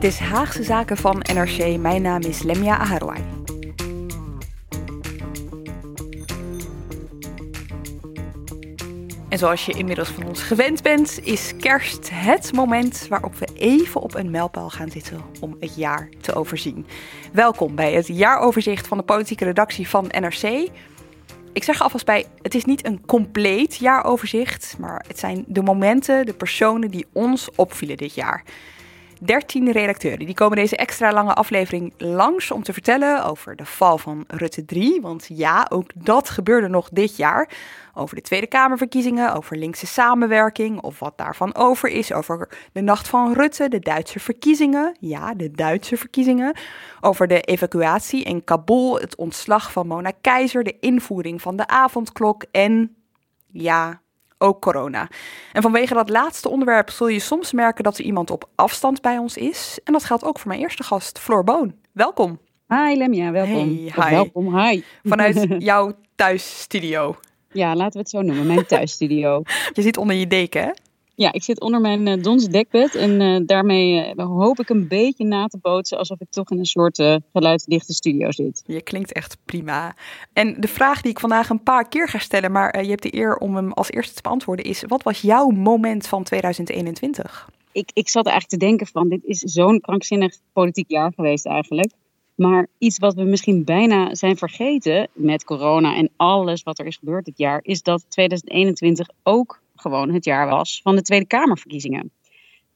Dit is Haagse Zaken van NRC. Mijn naam is Lemia Aharwai. En zoals je inmiddels van ons gewend bent, is kerst het moment waarop we even op een mijlpaal gaan zitten om het jaar te overzien. Welkom bij het jaaroverzicht van de politieke redactie van NRC. Ik zeg alvast bij, het is niet een compleet jaaroverzicht, maar het zijn de momenten, de personen die ons opvielen dit jaar. 13 redacteuren. Die komen deze extra lange aflevering langs om te vertellen over de val van Rutte 3. Want ja, ook dat gebeurde nog dit jaar. Over de Tweede Kamerverkiezingen, over linkse samenwerking of wat daarvan over is. Over de nacht van Rutte, de Duitse verkiezingen. Ja, de Duitse verkiezingen. Over de evacuatie in Kabul, het ontslag van Mona Keizer, de invoering van de avondklok en ja, ook corona. En vanwege dat laatste onderwerp zul je soms merken dat er iemand op afstand bij ons is. En dat geldt ook voor mijn eerste gast, Floor Boon. Welkom. Hi Lemia, welkom. Hey, hi. welkom, hi. Vanuit jouw thuisstudio. Ja, laten we het zo noemen, mijn thuisstudio. je zit onder je deken, hè? Ja, ik zit onder mijn uh, dons dekbed en uh, daarmee uh, hoop ik een beetje na te bootsen alsof ik toch in een soort geluidsdichte studio zit. Je klinkt echt prima. En de vraag die ik vandaag een paar keer ga stellen, maar je hebt de eer om hem als eerste te beantwoorden, is wat was jouw moment van 2021? Ik, ik zat eigenlijk te denken van, dit is zo'n krankzinnig politiek jaar geweest eigenlijk. Maar iets wat we misschien bijna zijn vergeten met corona en alles wat er is gebeurd dit jaar, is dat 2021 ook gewoon het jaar was van de Tweede Kamerverkiezingen.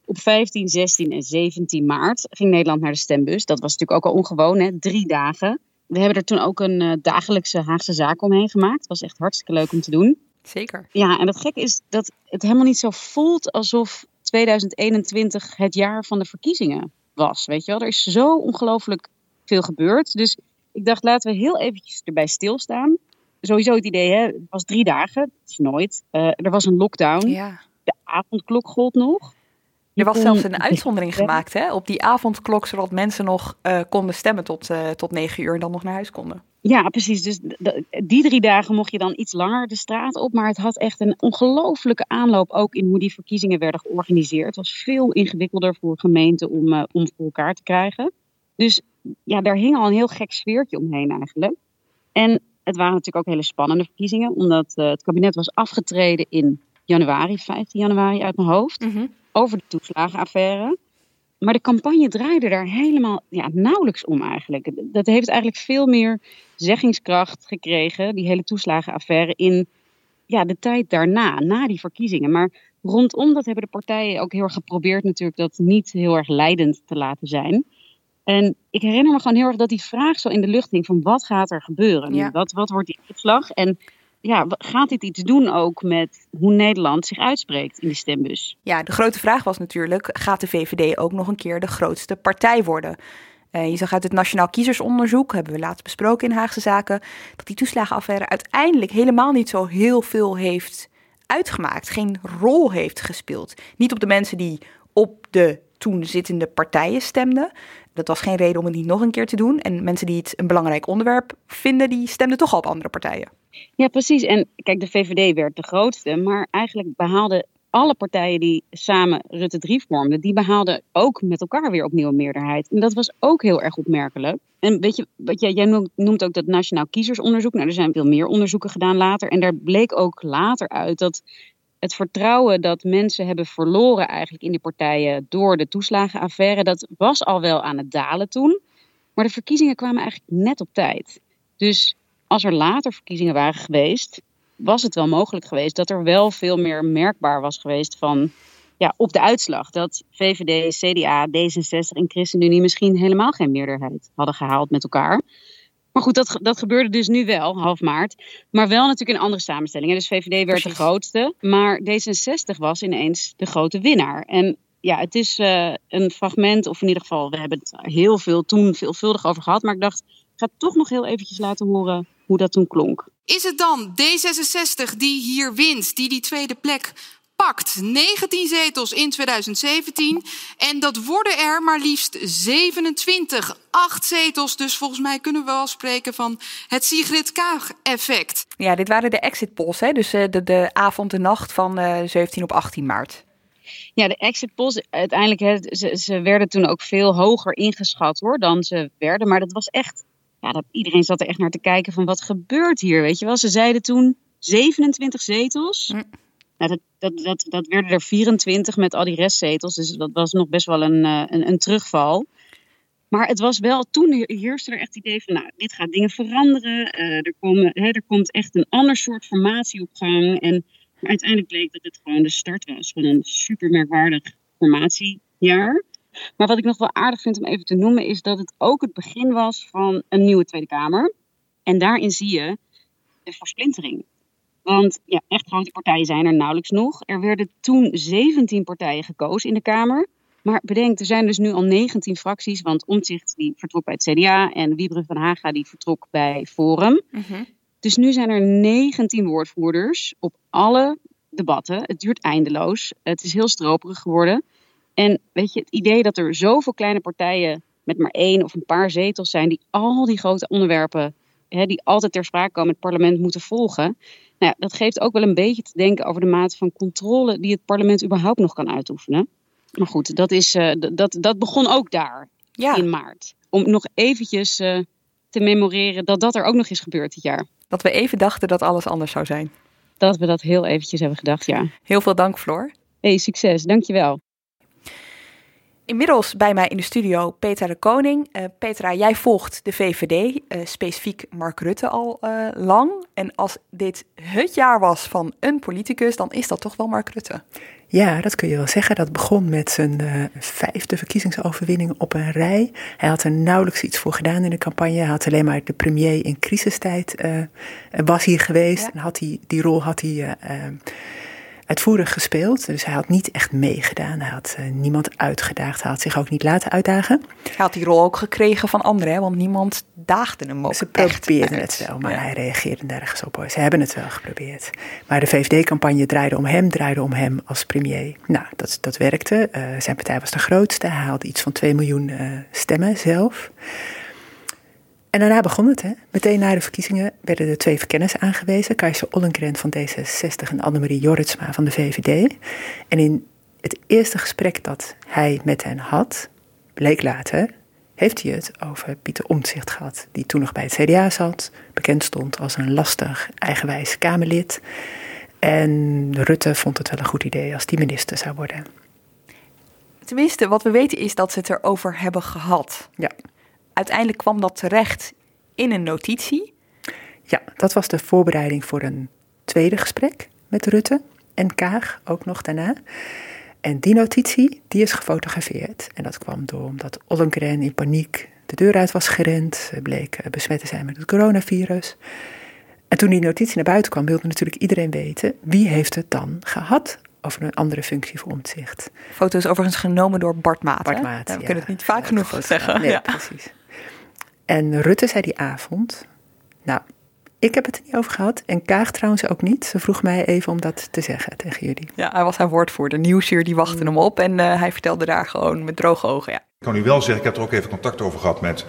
Op 15, 16 en 17 maart ging Nederland naar de stembus. Dat was natuurlijk ook al ongewoon, hè? drie dagen. We hebben er toen ook een uh, dagelijkse Haagse zaak omheen gemaakt. Het was echt hartstikke leuk om te doen. Zeker. Ja, en het gekke is dat het helemaal niet zo voelt alsof 2021 het jaar van de verkiezingen was. Weet je wel, er is zo ongelooflijk veel gebeurd. Dus ik dacht, laten we heel eventjes erbij stilstaan sowieso het idee, hè, het was drie dagen, dat is nooit. Uh, er was een lockdown. Ja. De avondklok gold nog. Er was zelfs een uitzondering gemaakt hè, op die avondklok, zodat mensen nog uh, konden stemmen tot, uh, tot negen uur en dan nog naar huis konden. Ja, precies. Dus die drie dagen mocht je dan iets langer de straat op. Maar het had echt een ongelofelijke aanloop ook in hoe die verkiezingen werden georganiseerd. Het was veel ingewikkelder voor gemeenten om, uh, om voor elkaar te krijgen. Dus ja, daar hing al een heel gek sfeertje omheen eigenlijk. En het waren natuurlijk ook hele spannende verkiezingen, omdat uh, het kabinet was afgetreden in januari, 15 januari uit mijn hoofd, mm -hmm. over de toeslagenaffaire. Maar de campagne draaide daar helemaal ja, nauwelijks om eigenlijk. Dat heeft eigenlijk veel meer zeggingskracht gekregen, die hele toeslagenaffaire, in ja, de tijd daarna, na die verkiezingen. Maar rondom dat hebben de partijen ook heel erg geprobeerd natuurlijk dat niet heel erg leidend te laten zijn. En ik herinner me gewoon heel erg dat die vraag zo in de lucht hing van wat gaat er gebeuren? Ja. Wat, wat wordt die uitslag? En ja, gaat dit iets doen ook met hoe Nederland zich uitspreekt in die stembus? Ja, de grote vraag was natuurlijk, gaat de VVD ook nog een keer de grootste partij worden? Uh, je zag uit het Nationaal Kiezersonderzoek, hebben we laatst besproken in Haagse Zaken, dat die toeslagenaffaire uiteindelijk helemaal niet zo heel veel heeft uitgemaakt, geen rol heeft gespeeld. Niet op de mensen die op de toen zittende partijen stemden. Dat was geen reden om het niet nog een keer te doen. En mensen die het een belangrijk onderwerp vinden, die stemden toch al op andere partijen. Ja, precies. En kijk, de VVD werd de grootste, maar eigenlijk behaalde alle partijen die samen Rutte 3 vormden, die behaalden ook met elkaar weer opnieuw een meerderheid. En dat was ook heel erg opmerkelijk. En weet je, wat jij, jij noemt ook dat Nationaal Kiezersonderzoek. Nou, er zijn veel meer onderzoeken gedaan later. En daar bleek ook later uit dat het vertrouwen dat mensen hebben verloren eigenlijk in die partijen door de toeslagenaffaire, dat was al wel aan het dalen toen. Maar de verkiezingen kwamen eigenlijk net op tijd. Dus als er later verkiezingen waren geweest, was het wel mogelijk geweest dat er wel veel meer merkbaar was geweest van ja, op de uitslag. Dat VVD, CDA, D66 en ChristenUnie misschien helemaal geen meerderheid hadden gehaald met elkaar. Maar goed, dat, dat gebeurde dus nu wel, half maart. Maar wel natuurlijk in andere samenstellingen. Dus VVD werd de grootste. Maar D66 was ineens de grote winnaar. En ja, het is uh, een fragment, of in ieder geval, we hebben het heel veel toen veelvuldig over gehad. Maar ik dacht, ik ga toch nog heel eventjes laten horen hoe dat toen klonk. Is het dan D66 die hier wint, die die tweede plek pakt 19 zetels in 2017 en dat worden er maar liefst 27. Acht zetels, dus volgens mij kunnen we wel spreken van het Sigrid Kaag-effect. Ja, dit waren de exit polls, hè? dus eh, de, de avond en nacht van uh, eh, 17 op 18 maart. Ja, de exit polls, uiteindelijk, hè, ze, ze werden toen ook veel hoger ingeschat hoor, dan ze werden. Maar dat was echt, ja, dat, iedereen zat er echt naar te kijken van wat gebeurt hier, weet je wel. Ze zeiden toen 27 zetels. Hm. Nou, dat, dat, dat, dat werden er 24 met al die restzetels. Dus dat was nog best wel een, eh, een, een terugval. Maar het was wel, toen heerste er echt het idee van, nou, dit gaat dingen veranderen. Uh, er, komen, hè, er komt echt een ander soort formatie op gang. En uiteindelijk bleek dat het gewoon de start was van een super merkwaardig formatiejaar. Maar wat ik nog wel aardig vind om even te noemen, is dat het ook het begin was van een nieuwe Tweede Kamer. En daarin zie je de versplintering. Want ja, echt grote partijen zijn er nauwelijks nog. Er werden toen 17 partijen gekozen in de Kamer. Maar bedenk, er zijn dus nu al 19 fracties. Want Omtzigt die vertrok bij het CDA en Wiebren van Haga die vertrok bij Forum. Mhm. Dus nu zijn er 19 woordvoerders op alle debatten. Het duurt eindeloos. Het is heel stroperig geworden. En weet je, het idee dat er zoveel kleine partijen met maar één of een paar zetels zijn die al die grote onderwerpen, hè, die altijd ter sprake komen, het parlement moeten volgen. Nou ja, dat geeft ook wel een beetje te denken over de mate van controle die het parlement überhaupt nog kan uitoefenen. Maar goed, dat, is, uh, dat, dat begon ook daar in maart. Om nog eventjes uh, te memoreren dat dat er ook nog is gebeurd dit jaar. Dat we even dachten dat alles anders zou zijn. Dat we dat heel eventjes hebben gedacht, ja. Heel veel dank, Floor. Hey, succes. Dankjewel. Inmiddels bij mij in de studio Petra de Koning. Uh, Petra, jij volgt de VVD, uh, eh, specifiek Mark Rutte, al uh, lang. En als dit het jaar was van een politicus, dan is dat toch wel Mark Rutte. Ja, dat kun je wel zeggen. Dat begon met zijn vijfde verkiezingsoverwinning op een rij. Hij had er nauwelijks iets voor gedaan in de campagne. Hij had alleen maar de premier in crisistijd was hier geweest. Ja. En had hij, die rol had hij uitvoerig gespeeld. Dus hij had niet echt meegedaan. Hij had uh, niemand uitgedaagd. Hij had zich ook niet laten uitdagen. Hij had die rol ook gekregen van anderen, hè? want niemand daagde hem ook. Ze probeerden het wel, maar hij reageerde nergens op. Ze hebben het wel geprobeerd. Maar de VVD-campagne draaide om hem, draaide om hem als premier. Nou, dat, dat werkte. Uh, zijn partij was de grootste. Hij haalde iets van 2 miljoen uh, stemmen zelf. En daarna begon het. Hè. Meteen na de verkiezingen werden er twee verkenners aangewezen. Kajsa Ollengren van D66 en Annemarie Jorritsma van de VVD. En in het eerste gesprek dat hij met hen had, bleek later, heeft hij het over Pieter Omtzigt gehad. Die toen nog bij het CDA zat, bekend stond als een lastig, eigenwijs Kamerlid. En Rutte vond het wel een goed idee als die minister zou worden. Tenminste, wat we weten is dat ze het erover hebben gehad. Ja uiteindelijk kwam dat terecht in een notitie. Ja, dat was de voorbereiding voor een tweede gesprek met Rutte en Kaag, ook nog daarna. En die notitie, die is gefotografeerd. En dat kwam door omdat Ollengren in paniek de deur uit was gerend. Ze bleek besmet te zijn met het coronavirus. En toen die notitie naar buiten kwam, wilde natuurlijk iedereen weten... wie heeft het dan gehad over een andere functie voor omzicht. Foto's overigens genomen door Bart Maat. Bart Maat, We kunnen het niet vaak genoeg zeggen. Nee, ja. precies. En Rutte zei die avond, nou, ik heb het er niet over gehad. En Kaag trouwens ook niet. Ze vroeg mij even om dat te zeggen tegen jullie. Ja, hij was haar woordvoerder. Nieuwsuur die wachtte hem op. En uh, hij vertelde daar gewoon met droge ogen, ja. Ik kan u wel zeggen, ik heb er ook even contact over gehad met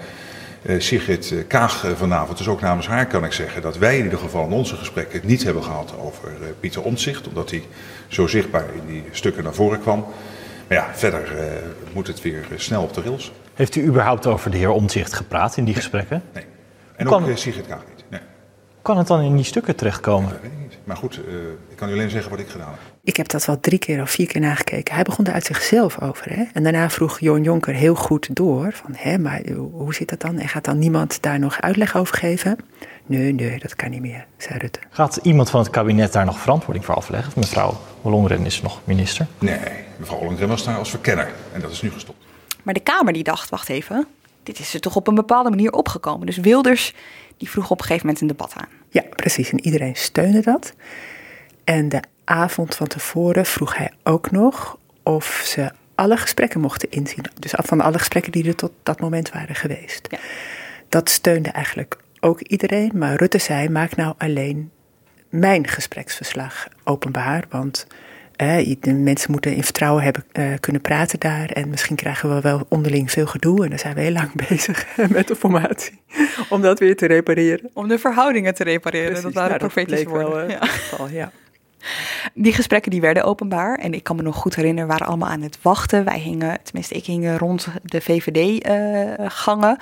uh, Sigrid Kaag vanavond. Dus ook namens haar kan ik zeggen dat wij in ieder geval in onze gesprekken het niet hebben gehad over Pieter Omtzigt. Omdat hij zo zichtbaar in die stukken naar voren kwam. Maar ja, verder moet het weer snel op de rails. Heeft u überhaupt over de heer Omtzigt gepraat in die gesprekken? Nee. En ook Sigrid Kaag niet. Nee. Kan het dan in die stukken terechtkomen? Dat weet ik niet. Maar goed, ik kan u alleen zeggen wat ik gedaan heb. Ik heb dat wel drie keer of vier keer nagekeken. Hij begon er uit zichzelf over. Hè? En daarna vroeg Johan Jonker heel goed door: van, hè, maar hoe zit dat dan? En gaat dan niemand daar nog uitleg over geven? Nee, nee, dat kan niet meer, zei Rutte. Gaat iemand van het kabinet daar nog verantwoording voor afleggen? Mevrouw Ollongren is nog minister. Nee, mevrouw Ollongren was daar als verkenner. En dat is nu gestopt. Maar de Kamer die dacht: wacht even, dit is er toch op een bepaalde manier opgekomen. Dus Wilders die vroeg op een gegeven moment een debat aan. Ja, precies. En iedereen steunde dat. En de avond van tevoren vroeg hij ook nog of ze alle gesprekken mochten inzien. Dus van alle gesprekken die er tot dat moment waren geweest. Ja. Dat steunde eigenlijk ook iedereen. Maar Rutte zei: maak nou alleen mijn gespreksverslag openbaar. Want de mensen moeten in vertrouwen hebben uh, kunnen praten daar. En misschien krijgen we wel onderling veel gedoe. En dan zijn we heel lang bezig met de formatie. Om dat weer te repareren. Om de verhoudingen te repareren. Dat waren nou, profetische woorden. Wel, ja. Geval, ja. Die gesprekken die werden openbaar. En ik kan me nog goed herinneren, waren allemaal aan het wachten. Wij hingen, tenminste ik hing rond de VVD-gangen.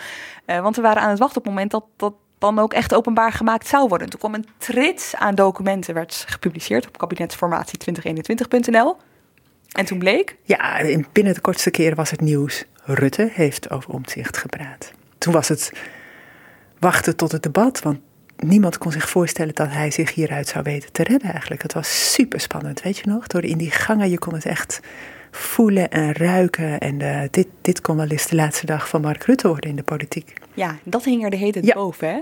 Uh, want we waren aan het wachten op het moment dat, dat dan ook echt openbaar gemaakt zou worden. Toen kwam een trits aan documenten, werd gepubliceerd op kabinetsformatie2021.nl. En toen bleek? Ja, binnen de kortste keren was het nieuws. Rutte heeft over omzicht gepraat. Toen was het wachten tot het debat, want niemand kon zich voorstellen dat hij zich hieruit zou weten te redden eigenlijk. Het was super spannend, weet je nog? Door in die gangen, je kon het echt voelen en ruiken. En uh, dit, dit kon wel eens de laatste dag van Mark Rutte worden in de politiek. Ja, dat hing er de hele tijd boven. Hè?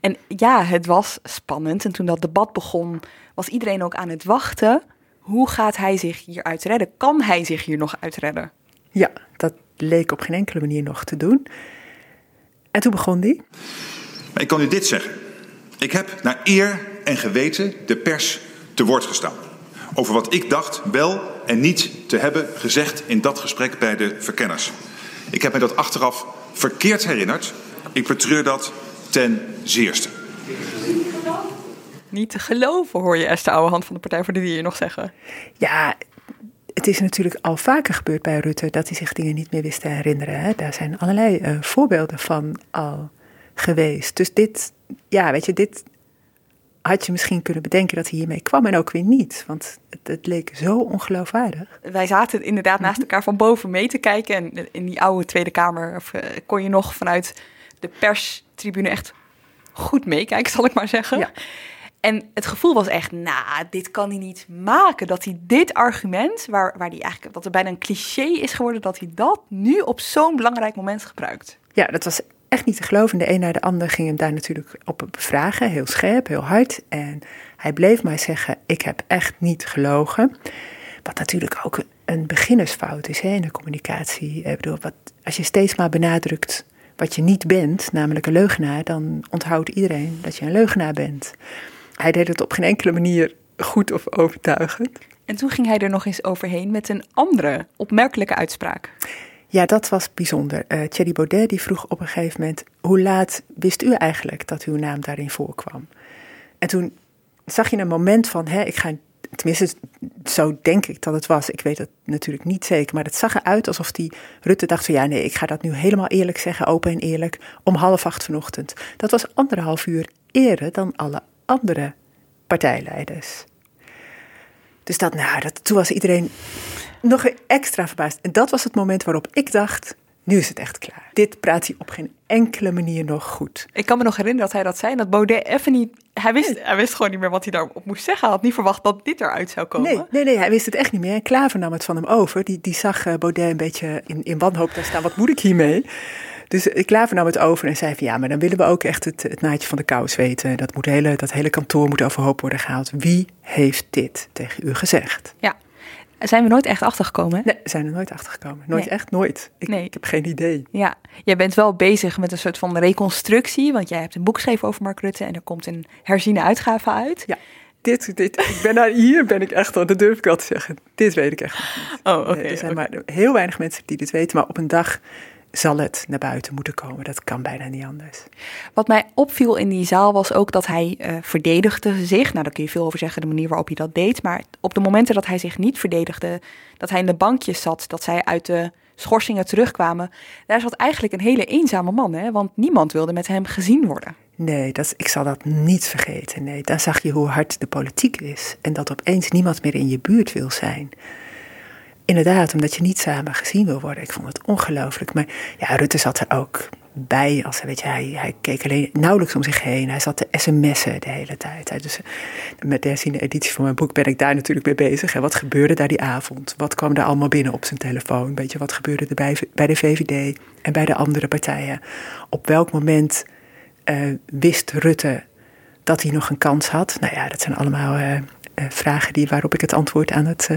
En ja, het was spannend. En toen dat debat begon, was iedereen ook aan het wachten. Hoe gaat hij zich hieruit redden? Kan hij zich hier nog uitredden? Ja, dat leek op geen enkele manier nog te doen. En toen begon die. Ik kan u dit zeggen. Ik heb naar eer en geweten de pers te woord gestaan. Over wat ik dacht wel en niet te hebben gezegd in dat gesprek bij de verkenners. Ik heb me dat achteraf verkeerd herinnerd. Ik betreur dat ten zeerste. Niet te geloven, hoor je Esther Ouwehand van de Partij voor de Dieren nog zeggen. Ja, het is natuurlijk al vaker gebeurd bij Rutte dat hij zich dingen niet meer wist te herinneren. Hè? Daar zijn allerlei uh, voorbeelden van al geweest. Dus dit, ja, weet je, dit had je misschien kunnen bedenken dat hij hiermee kwam en ook weer niet. Want het, het leek zo ongeloofwaardig. Wij zaten inderdaad naast elkaar van boven mee te kijken. En in die oude Tweede Kamer of, uh, kon je nog vanuit de perstribune echt goed meekijken, zal ik maar zeggen. Ja. En het gevoel was echt, nou, dit kan hij niet maken. Dat hij dit argument, waar, waar hij eigenlijk, dat er bijna een cliché is geworden, dat hij dat nu op zo'n belangrijk moment gebruikt. Ja, dat was echt niet te geloven. De een naar de ander ging hem daar natuurlijk op bevragen, heel scherp, heel hard. En hij bleef maar zeggen: Ik heb echt niet gelogen. Wat natuurlijk ook een beginnersfout is hè, in de communicatie. Ik bedoel, wat, als je steeds maar benadrukt wat je niet bent, namelijk een leugenaar, dan onthoudt iedereen dat je een leugenaar bent. Hij deed het op geen enkele manier goed of overtuigend. En toen ging hij er nog eens overheen met een andere opmerkelijke uitspraak. Ja, dat was bijzonder. Uh, Thierry Baudet die vroeg op een gegeven moment: hoe laat wist u eigenlijk dat uw naam daarin voorkwam? En toen zag je een moment van: hè, ik ga. Tenminste, zo denk ik dat het was. Ik weet het natuurlijk niet zeker. Maar het zag eruit alsof die Rutte dacht: van ja, nee, ik ga dat nu helemaal eerlijk zeggen, open en eerlijk. Om half acht vanochtend. Dat was anderhalf uur eerder dan alle andere partijleiders. Dus dat, nou, dat, toen was iedereen nog extra verbaasd. En dat was het moment waarop ik dacht, nu is het echt klaar. Dit praat hij op geen enkele manier nog goed. Ik kan me nog herinneren dat hij dat zei. En dat Baudet even niet... Hij wist, hij wist gewoon niet meer wat hij daarop moest zeggen. Hij had niet verwacht dat dit eruit zou komen. Nee, nee, nee hij wist het echt niet meer. En Klaver nam het van hem over. Die, die zag uh, Baudet een beetje in, in wanhoop daar staan. Wat moet ik hiermee? Dus Klaver nam het over en zei van ja, maar dan willen we ook echt het, het naadje van de kous weten. Dat, moet hele, dat hele kantoor moet overhoop worden gehaald. Wie heeft dit tegen u gezegd? Ja, zijn we nooit echt achtergekomen? Nee, zijn er nooit achtergekomen. Nooit echt, nooit. Ik, nee. ik heb geen idee. Ja, jij bent wel bezig met een soort van reconstructie, want jij hebt een boek geschreven over Mark Rutte en er komt een herziene uitgave uit. Ja. Dit, dit, ik ben daar, hier ben ik echt, dat durf ik al te zeggen. Dit weet ik echt niet. Oh, oké. er zijn maar heel weinig mensen die dit weten, maar op een dag zal het naar buiten moeten komen. Dat kan bijna niet anders. Wat mij opviel in die zaal was ook dat hij uh, verdedigde zich. Nou, daar kun je veel over zeggen, de manier waarop hij dat deed. Maar op de momenten dat hij zich niet verdedigde, dat hij in de bankjes zat, dat zij uit de schorsingen terugkwamen, daar zat eigenlijk een hele eenzame man, hè? want niemand wilde met hem gezien worden. Nee, dat, ik zal dat niet vergeten. Nee, daar zag je hoe hard de politiek is en dat opeens niemand meer in je buurt wil zijn. Inderdaad, omdat je niet samen gezien wil worden. Ik vond het ongelooflijk. Maar ja, Rutte zat er ook bij. Als, weet je, hij, keek alleen nauwelijks om zich heen. Hij zat te sms'en de hele tijd. Dus, met de herziende editie van mijn boek ben ik daar natuurlijk mee bezig. En wat gebeurde daar die avond? Wat kwam daar allemaal binnen op zijn telefoon? Weet je, wat gebeurde er bij, de VVD en bij de andere partijen? Op welk moment uh, wist Rutte dat hij nog een kans had? Nou ja, dat zijn allemaal uh, vragen die, waarop ik het antwoord aan het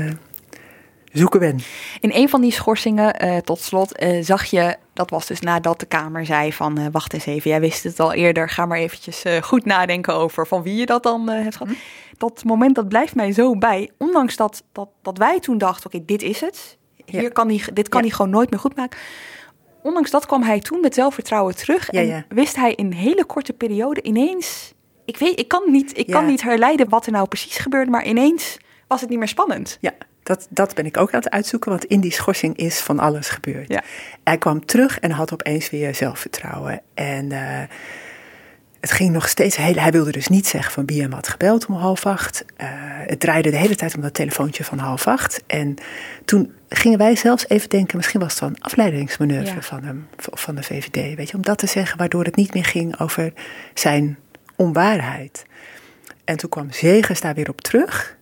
zoeken ben. In een van die schorsingen, uh, tot slot, uh, zag je, dat was dus nadat de Kamer zei van, uh, wacht eens even, jij wist het al eerder, ga maar eventjes goed nadenken over van wie je dat dan hebt gehad. Hm. Dat moment, dat blijft mij zo bij, ondanks dat, dat, dat wij toen dachten, oké, dit is het, hier ja. kan die, dit kan hij gewoon nooit meer goed maken. Ondanks dat kwam hij toen met zelfvertrouwen terug en ja, wist hij in een hele korte periode ineens, ik weet, ik kan niet, ik kan niet herleiden wat er nou precies gebeurde, maar ineens was het niet meer spannend. Ja, dat, dat ben ik ook aan het uitzoeken, want in die schorsing is van alles gebeurd. Ja. Hij kwam terug en had opeens weer zelfvertrouwen. En uh, het ging nog steeds heel. Hij wilde dus niet zeggen van wie hem had gebeld om half acht. Uh, het draaide de hele tijd om dat telefoontje van half acht. En toen gingen wij zelfs even denken: misschien was het wel een afleidingsmanoeuvre ja. van hem, van de VVD. Weet je, om dat te zeggen, waardoor het niet meer ging over zijn onwaarheid. En toen kwam Zegers daar weer op terug.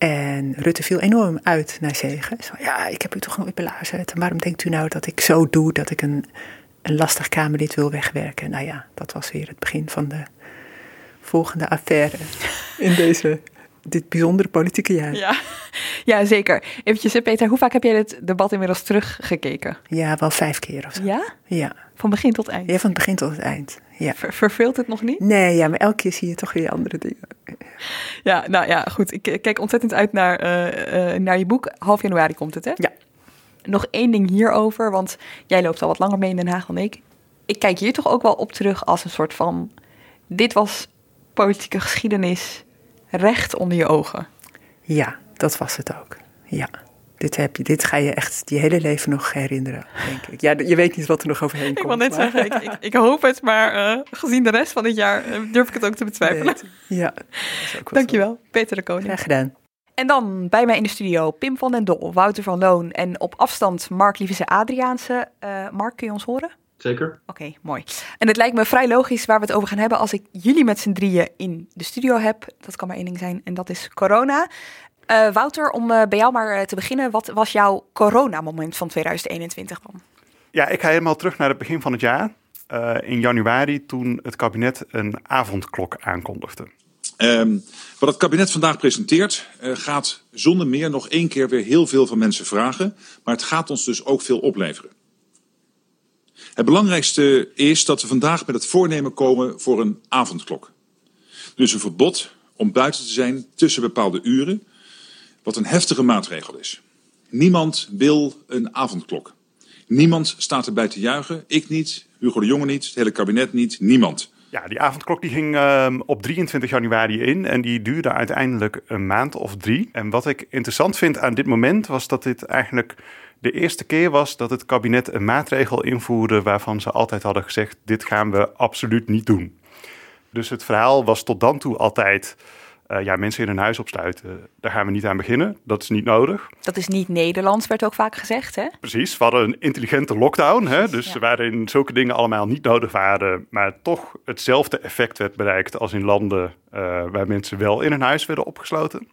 En Rutte viel enorm uit naar Zegen. Zo, ja, ik heb u toch nooit belazerd. En waarom denkt u nou dat ik zo doe dat ik een, een lastig Kamerlid wil wegwerken? Nou ja, dat was weer het begin van de volgende affaire in deze, dit bijzondere politieke jaar. Ja, ja zeker. Eventjes, Peter, hoe vaak heb jij dit debat inmiddels teruggekeken? Ja, wel vijf keer of zo. Ja? Ja. Van begin tot eind? Ja, van het begin tot het eind. Ja. Ver, verveelt het nog niet? Nee, ja, maar elke keer zie je toch weer andere dingen. Ja, nou ja, goed. Ik kijk ontzettend uit naar, uh, uh, naar je boek. Half januari komt het, hè? Ja. Nog één ding hierover, want jij loopt al wat langer mee in Den Haag dan ik. Ik kijk hier toch ook wel op terug als een soort van... Dit was politieke geschiedenis recht onder je ogen. Ja, dat was het ook. Ja. Dit, heb je, dit ga je echt je hele leven nog herinneren, denk ik. Ja, je weet niet wat er nog overheen komt. Ik wil net zeggen, ik, ik, ik, hoop het, maar uh, gezien de rest van het jaar uh, durf ik het ook te betwijfelen. Ja. Dankjewel, zo. Peter de Koning. Graag gedaan. En dan bij mij in de studio Pim van den Dol, Wouter van Loon en op afstand Mark Lievese Adriaanse. Uh, Mark, kun je ons horen? Zeker. Oké, okay, mooi. En het lijkt me vrij logisch waar we het over gaan hebben als ik jullie met z'n drieën in de studio heb. Dat kan maar één ding zijn en dat is corona. Uh, Wouter, om uh, bij jou maar uh, te beginnen. Wat was jouw coronamoment van 2021 dan? Ja, ik ga helemaal terug naar het begin van het jaar. in januari, toen het kabinet een avondklok aankondigde. Um, wat het kabinet vandaag presenteert, gaat zonder meer nog één keer weer heel veel van mensen vragen. Maar het gaat ons dus ook veel opleveren. Het belangrijkste is dat we vandaag met het voornemen komen voor een avondklok. Dus een verbod om buiten te zijn tussen bepaalde uren wat een heftige maatregel is. Niemand wil een avondklok. Niemand staat erbij te juichen. Ik niet, Hugo de Jonge niet, het hele kabinet niet, niemand. Ja, die avondklok die ging um, op 23 januari in en die duurde uiteindelijk een maand of drie. En wat ik interessant vind aan dit moment was dat dit eigenlijk de eerste keer was dat het kabinet een maatregel invoerde waarvan ze altijd hadden gezegd: dit gaan we absoluut niet doen. Dus het verhaal was tot dan toe altijd uh, ja, mensen in hun huis opsluiten, daar gaan we niet aan beginnen. Dat is niet nodig. Dat is niet Nederlands, werd ook vaak gezegd, hè? Precies, we hadden een intelligente lockdown. Hè? Dus ja. waarin zulke dingen allemaal niet nodig waren, maar toch hetzelfde effect werd bereikt als in landen uh, waar mensen wel in hun huis werden opgesloten.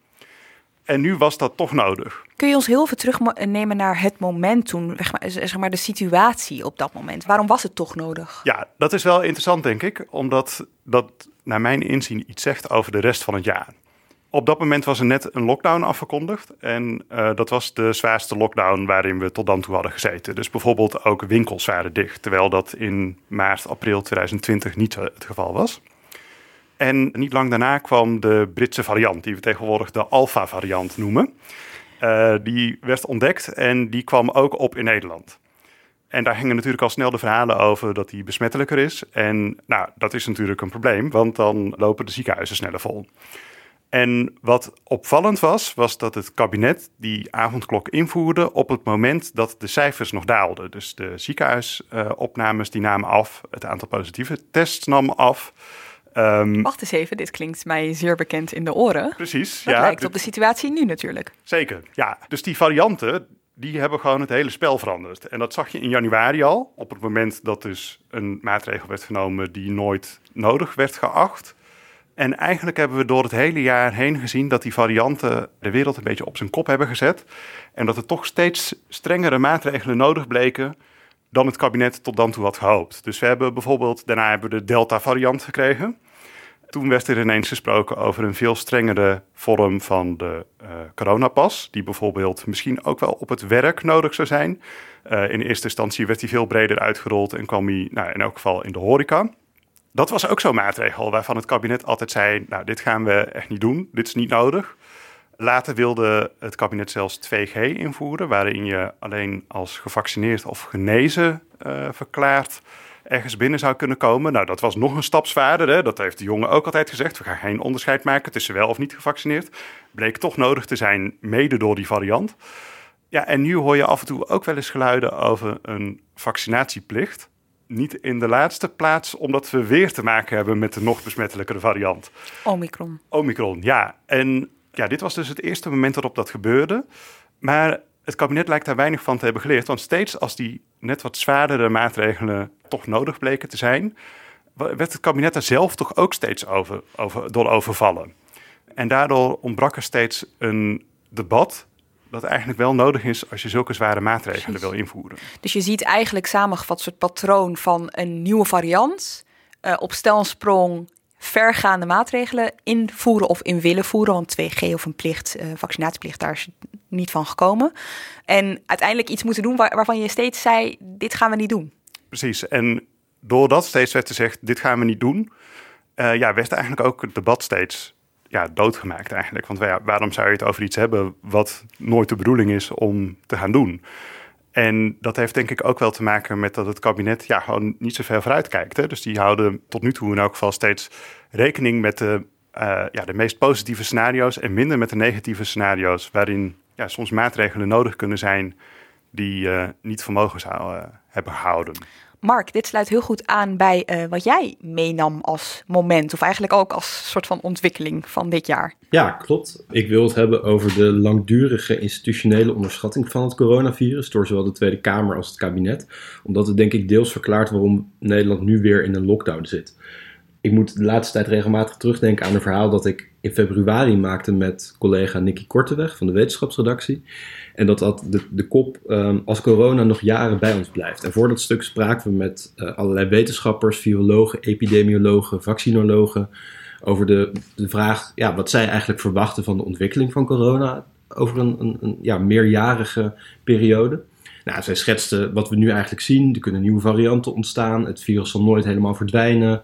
En nu was dat toch nodig. Kun je ons heel veel terugnemen naar het moment toen, zeg maar de situatie op dat moment? Waarom was het toch nodig? Ja, dat is wel interessant, denk ik, omdat dat naar mijn inzien iets zegt over de rest van het jaar. Op dat moment was er net een lockdown afgekondigd. En uh, dat was de zwaarste lockdown waarin we tot dan toe hadden gezeten. Dus bijvoorbeeld ook winkels waren dicht, terwijl dat in maart, april 2020 niet het geval was. En niet lang daarna kwam de Britse variant, die we tegenwoordig de Alpha-variant noemen. Uh, die werd ontdekt en die kwam ook op in Nederland. En daar hingen natuurlijk al snel de verhalen over dat die besmettelijker is. En nou, dat is natuurlijk een probleem, want dan lopen de ziekenhuizen sneller vol. En wat opvallend was, was dat het kabinet die avondklok invoerde op het moment dat de cijfers nog daalden. Dus de ziekenhuisopnames die namen af, het aantal positieve tests nam af. Um, Wacht eens even, dit klinkt mij zeer bekend in de oren. Precies, dat ja. lijkt op de situatie nu natuurlijk. Zeker, ja. Dus die varianten, die hebben gewoon het hele spel veranderd. En dat zag je in januari al, op het moment dat dus een maatregel werd genomen die nooit nodig werd geacht. En eigenlijk hebben we door het hele jaar heen gezien dat die varianten de wereld een beetje op zijn kop hebben gezet. En dat er toch steeds strengere maatregelen nodig bleken dan het kabinet tot dan toe had gehoopt. Dus we hebben bijvoorbeeld, daarna hebben we de Delta-variant gekregen. Toen werd er ineens gesproken over een veel strengere vorm van de uh, coronapas, die bijvoorbeeld misschien ook wel op het werk nodig zou zijn. Uh, in eerste instantie werd die veel breder uitgerold en kwam hij nou, in elk geval in de horeca. Dat was ook zo'n maatregel waarvan het kabinet altijd zei: Nou, dit gaan we echt niet doen, dit is niet nodig. Later wilde het kabinet zelfs 2G invoeren, waarin je alleen als gevaccineerd of genezen uh, verklaard ergens binnen zou kunnen komen. Nou, dat was nog een stap zwaarder. Hè? Dat heeft de jongen ook altijd gezegd. We gaan geen onderscheid maken tussen wel of niet gevaccineerd. Bleek toch nodig te zijn, mede door die variant. Ja, en nu hoor je af en toe ook wel eens geluiden over een vaccinatieplicht. Niet in de laatste plaats, omdat we weer te maken hebben met de nog besmettelijkere variant. Omicron. Omicron, ja. En ja, dit was dus het eerste moment waarop dat gebeurde. Maar het kabinet lijkt daar weinig van te hebben geleerd. Want steeds als die net wat zwaardere maatregelen toch nodig bleken te zijn, werd het kabinet daar zelf toch ook steeds over, over, door overvallen. En daardoor ontbrak er steeds een debat dat eigenlijk wel nodig is als je zulke zware maatregelen wil invoeren. Dus je ziet eigenlijk samengevat het patroon van een nieuwe variant. Uh, op stelsprong vergaande maatregelen invoeren of in willen voeren. Want 2G of een plicht, uh, vaccinatieplicht, daar is niet van gekomen. En uiteindelijk iets moeten doen waarvan je steeds zei, dit gaan we niet doen. Precies, en doordat steeds werd gezegd, dit gaan we niet doen... Uh, ja, werd eigenlijk ook het debat steeds ja, doodgemaakt eigenlijk. Want waarom zou je het over iets hebben wat nooit de bedoeling is om te gaan doen? En dat heeft denk ik ook wel te maken met dat het kabinet ja, gewoon niet zo ver vooruit kijkt. Hè? Dus die houden tot nu toe in elk geval steeds rekening met de, uh, ja, de meest positieve scenario's en minder met de negatieve scenario's, waarin ja, soms maatregelen nodig kunnen zijn die uh, niet vermogen zouden uh, hebben gehouden. Mark, dit sluit heel goed aan bij uh, wat jij meenam als moment, of eigenlijk ook als soort van ontwikkeling van dit jaar. Ja, klopt. Ik wil het hebben over de langdurige institutionele onderschatting van het coronavirus door zowel de Tweede Kamer als het kabinet, omdat het denk ik deels verklaart waarom Nederland nu weer in een lockdown zit. Ik moet de laatste tijd regelmatig terugdenken aan een verhaal dat ik in februari maakte met collega Nicky Korteweg van de wetenschapsredactie. En dat had de, de kop um, als corona nog jaren bij ons blijft. En voor dat stuk spraken we met uh, allerlei wetenschappers, virologen, epidemiologen, vaccinologen. Over de, de vraag ja, wat zij eigenlijk verwachten van de ontwikkeling van corona over een, een, een ja, meerjarige periode. Nou, zij schetsten wat we nu eigenlijk zien. Er kunnen nieuwe varianten ontstaan. Het virus zal nooit helemaal verdwijnen.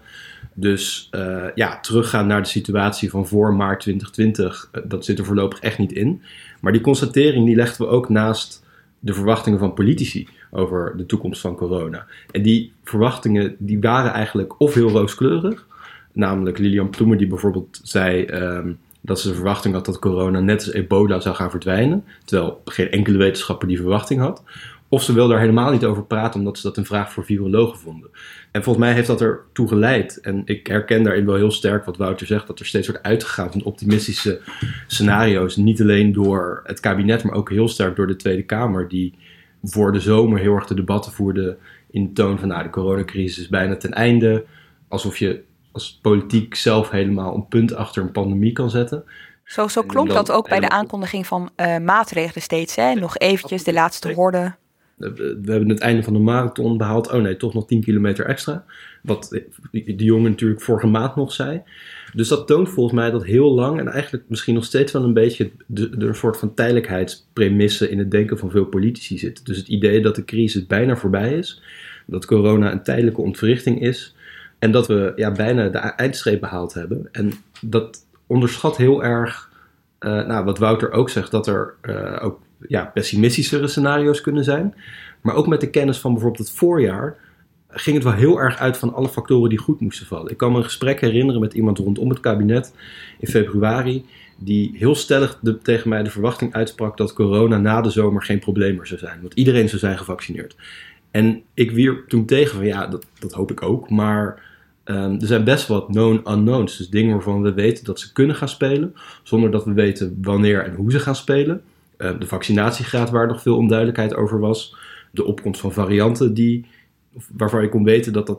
Dus uh, ja, teruggaan naar de situatie van voor maart 2020, uh, dat zit er voorlopig echt niet in. Maar die constatering die legden we ook naast de verwachtingen van politici over de toekomst van corona. En die verwachtingen die waren eigenlijk of heel rooskleurig, namelijk Lilian Ploemer die bijvoorbeeld zei um, dat ze de verwachting had dat corona net als ebola zou gaan verdwijnen, terwijl geen enkele wetenschapper die verwachting had. Of ze wilde er helemaal niet over praten omdat ze dat een vraag voor virologen vonden. En volgens mij heeft dat ertoe geleid. En ik herken daarin wel heel sterk wat Wouter zegt, dat er steeds wordt uitgegaan van optimistische scenario's. Niet alleen door het kabinet, maar ook heel sterk door de Tweede Kamer, die voor de zomer heel erg de debatten voerde in de toon van nou, de coronacrisis is bijna ten einde. Alsof je als politiek zelf helemaal een punt achter een pandemie kan zetten. Zo, zo klonk dat ook bij de aankondiging van uh, maatregelen steeds. Hè? Nog eventjes de laatste horde. We hebben het einde van de marathon behaald. Oh nee, toch nog 10 kilometer extra. Wat de jongen natuurlijk vorige maand nog zei. Dus dat toont volgens mij dat heel lang en eigenlijk misschien nog steeds wel een beetje de, de een soort van tijdelijkheidspremisse in het denken van veel politici zit. Dus het idee dat de crisis bijna voorbij is, dat corona een tijdelijke ontwrichting is en dat we ja, bijna de eindstreep behaald hebben. En dat onderschat heel erg, uh, nou, wat Wouter ook zegt, dat er uh, ook ja, pessimistischere scenario's kunnen zijn. Maar ook met de kennis van bijvoorbeeld het voorjaar ging het wel heel erg uit van alle factoren die goed moesten vallen. Ik kan me een gesprek herinneren met iemand rondom het kabinet in februari, die heel stellig de, tegen mij de verwachting uitsprak dat corona na de zomer geen probleem meer zou zijn. Want iedereen zou zijn gevaccineerd. En ik wierp toen tegen van ja, dat, dat hoop ik ook. Maar ehm, er zijn best wat known unknowns. Dus dingen waarvan we weten dat ze kunnen gaan spelen, zonder dat we weten wanneer en hoe ze gaan spelen. Ehm, de vaccinatiegraad waar nog veel onduidelijkheid over was. De opkomst van varianten die, waarvan je kon weten dat dat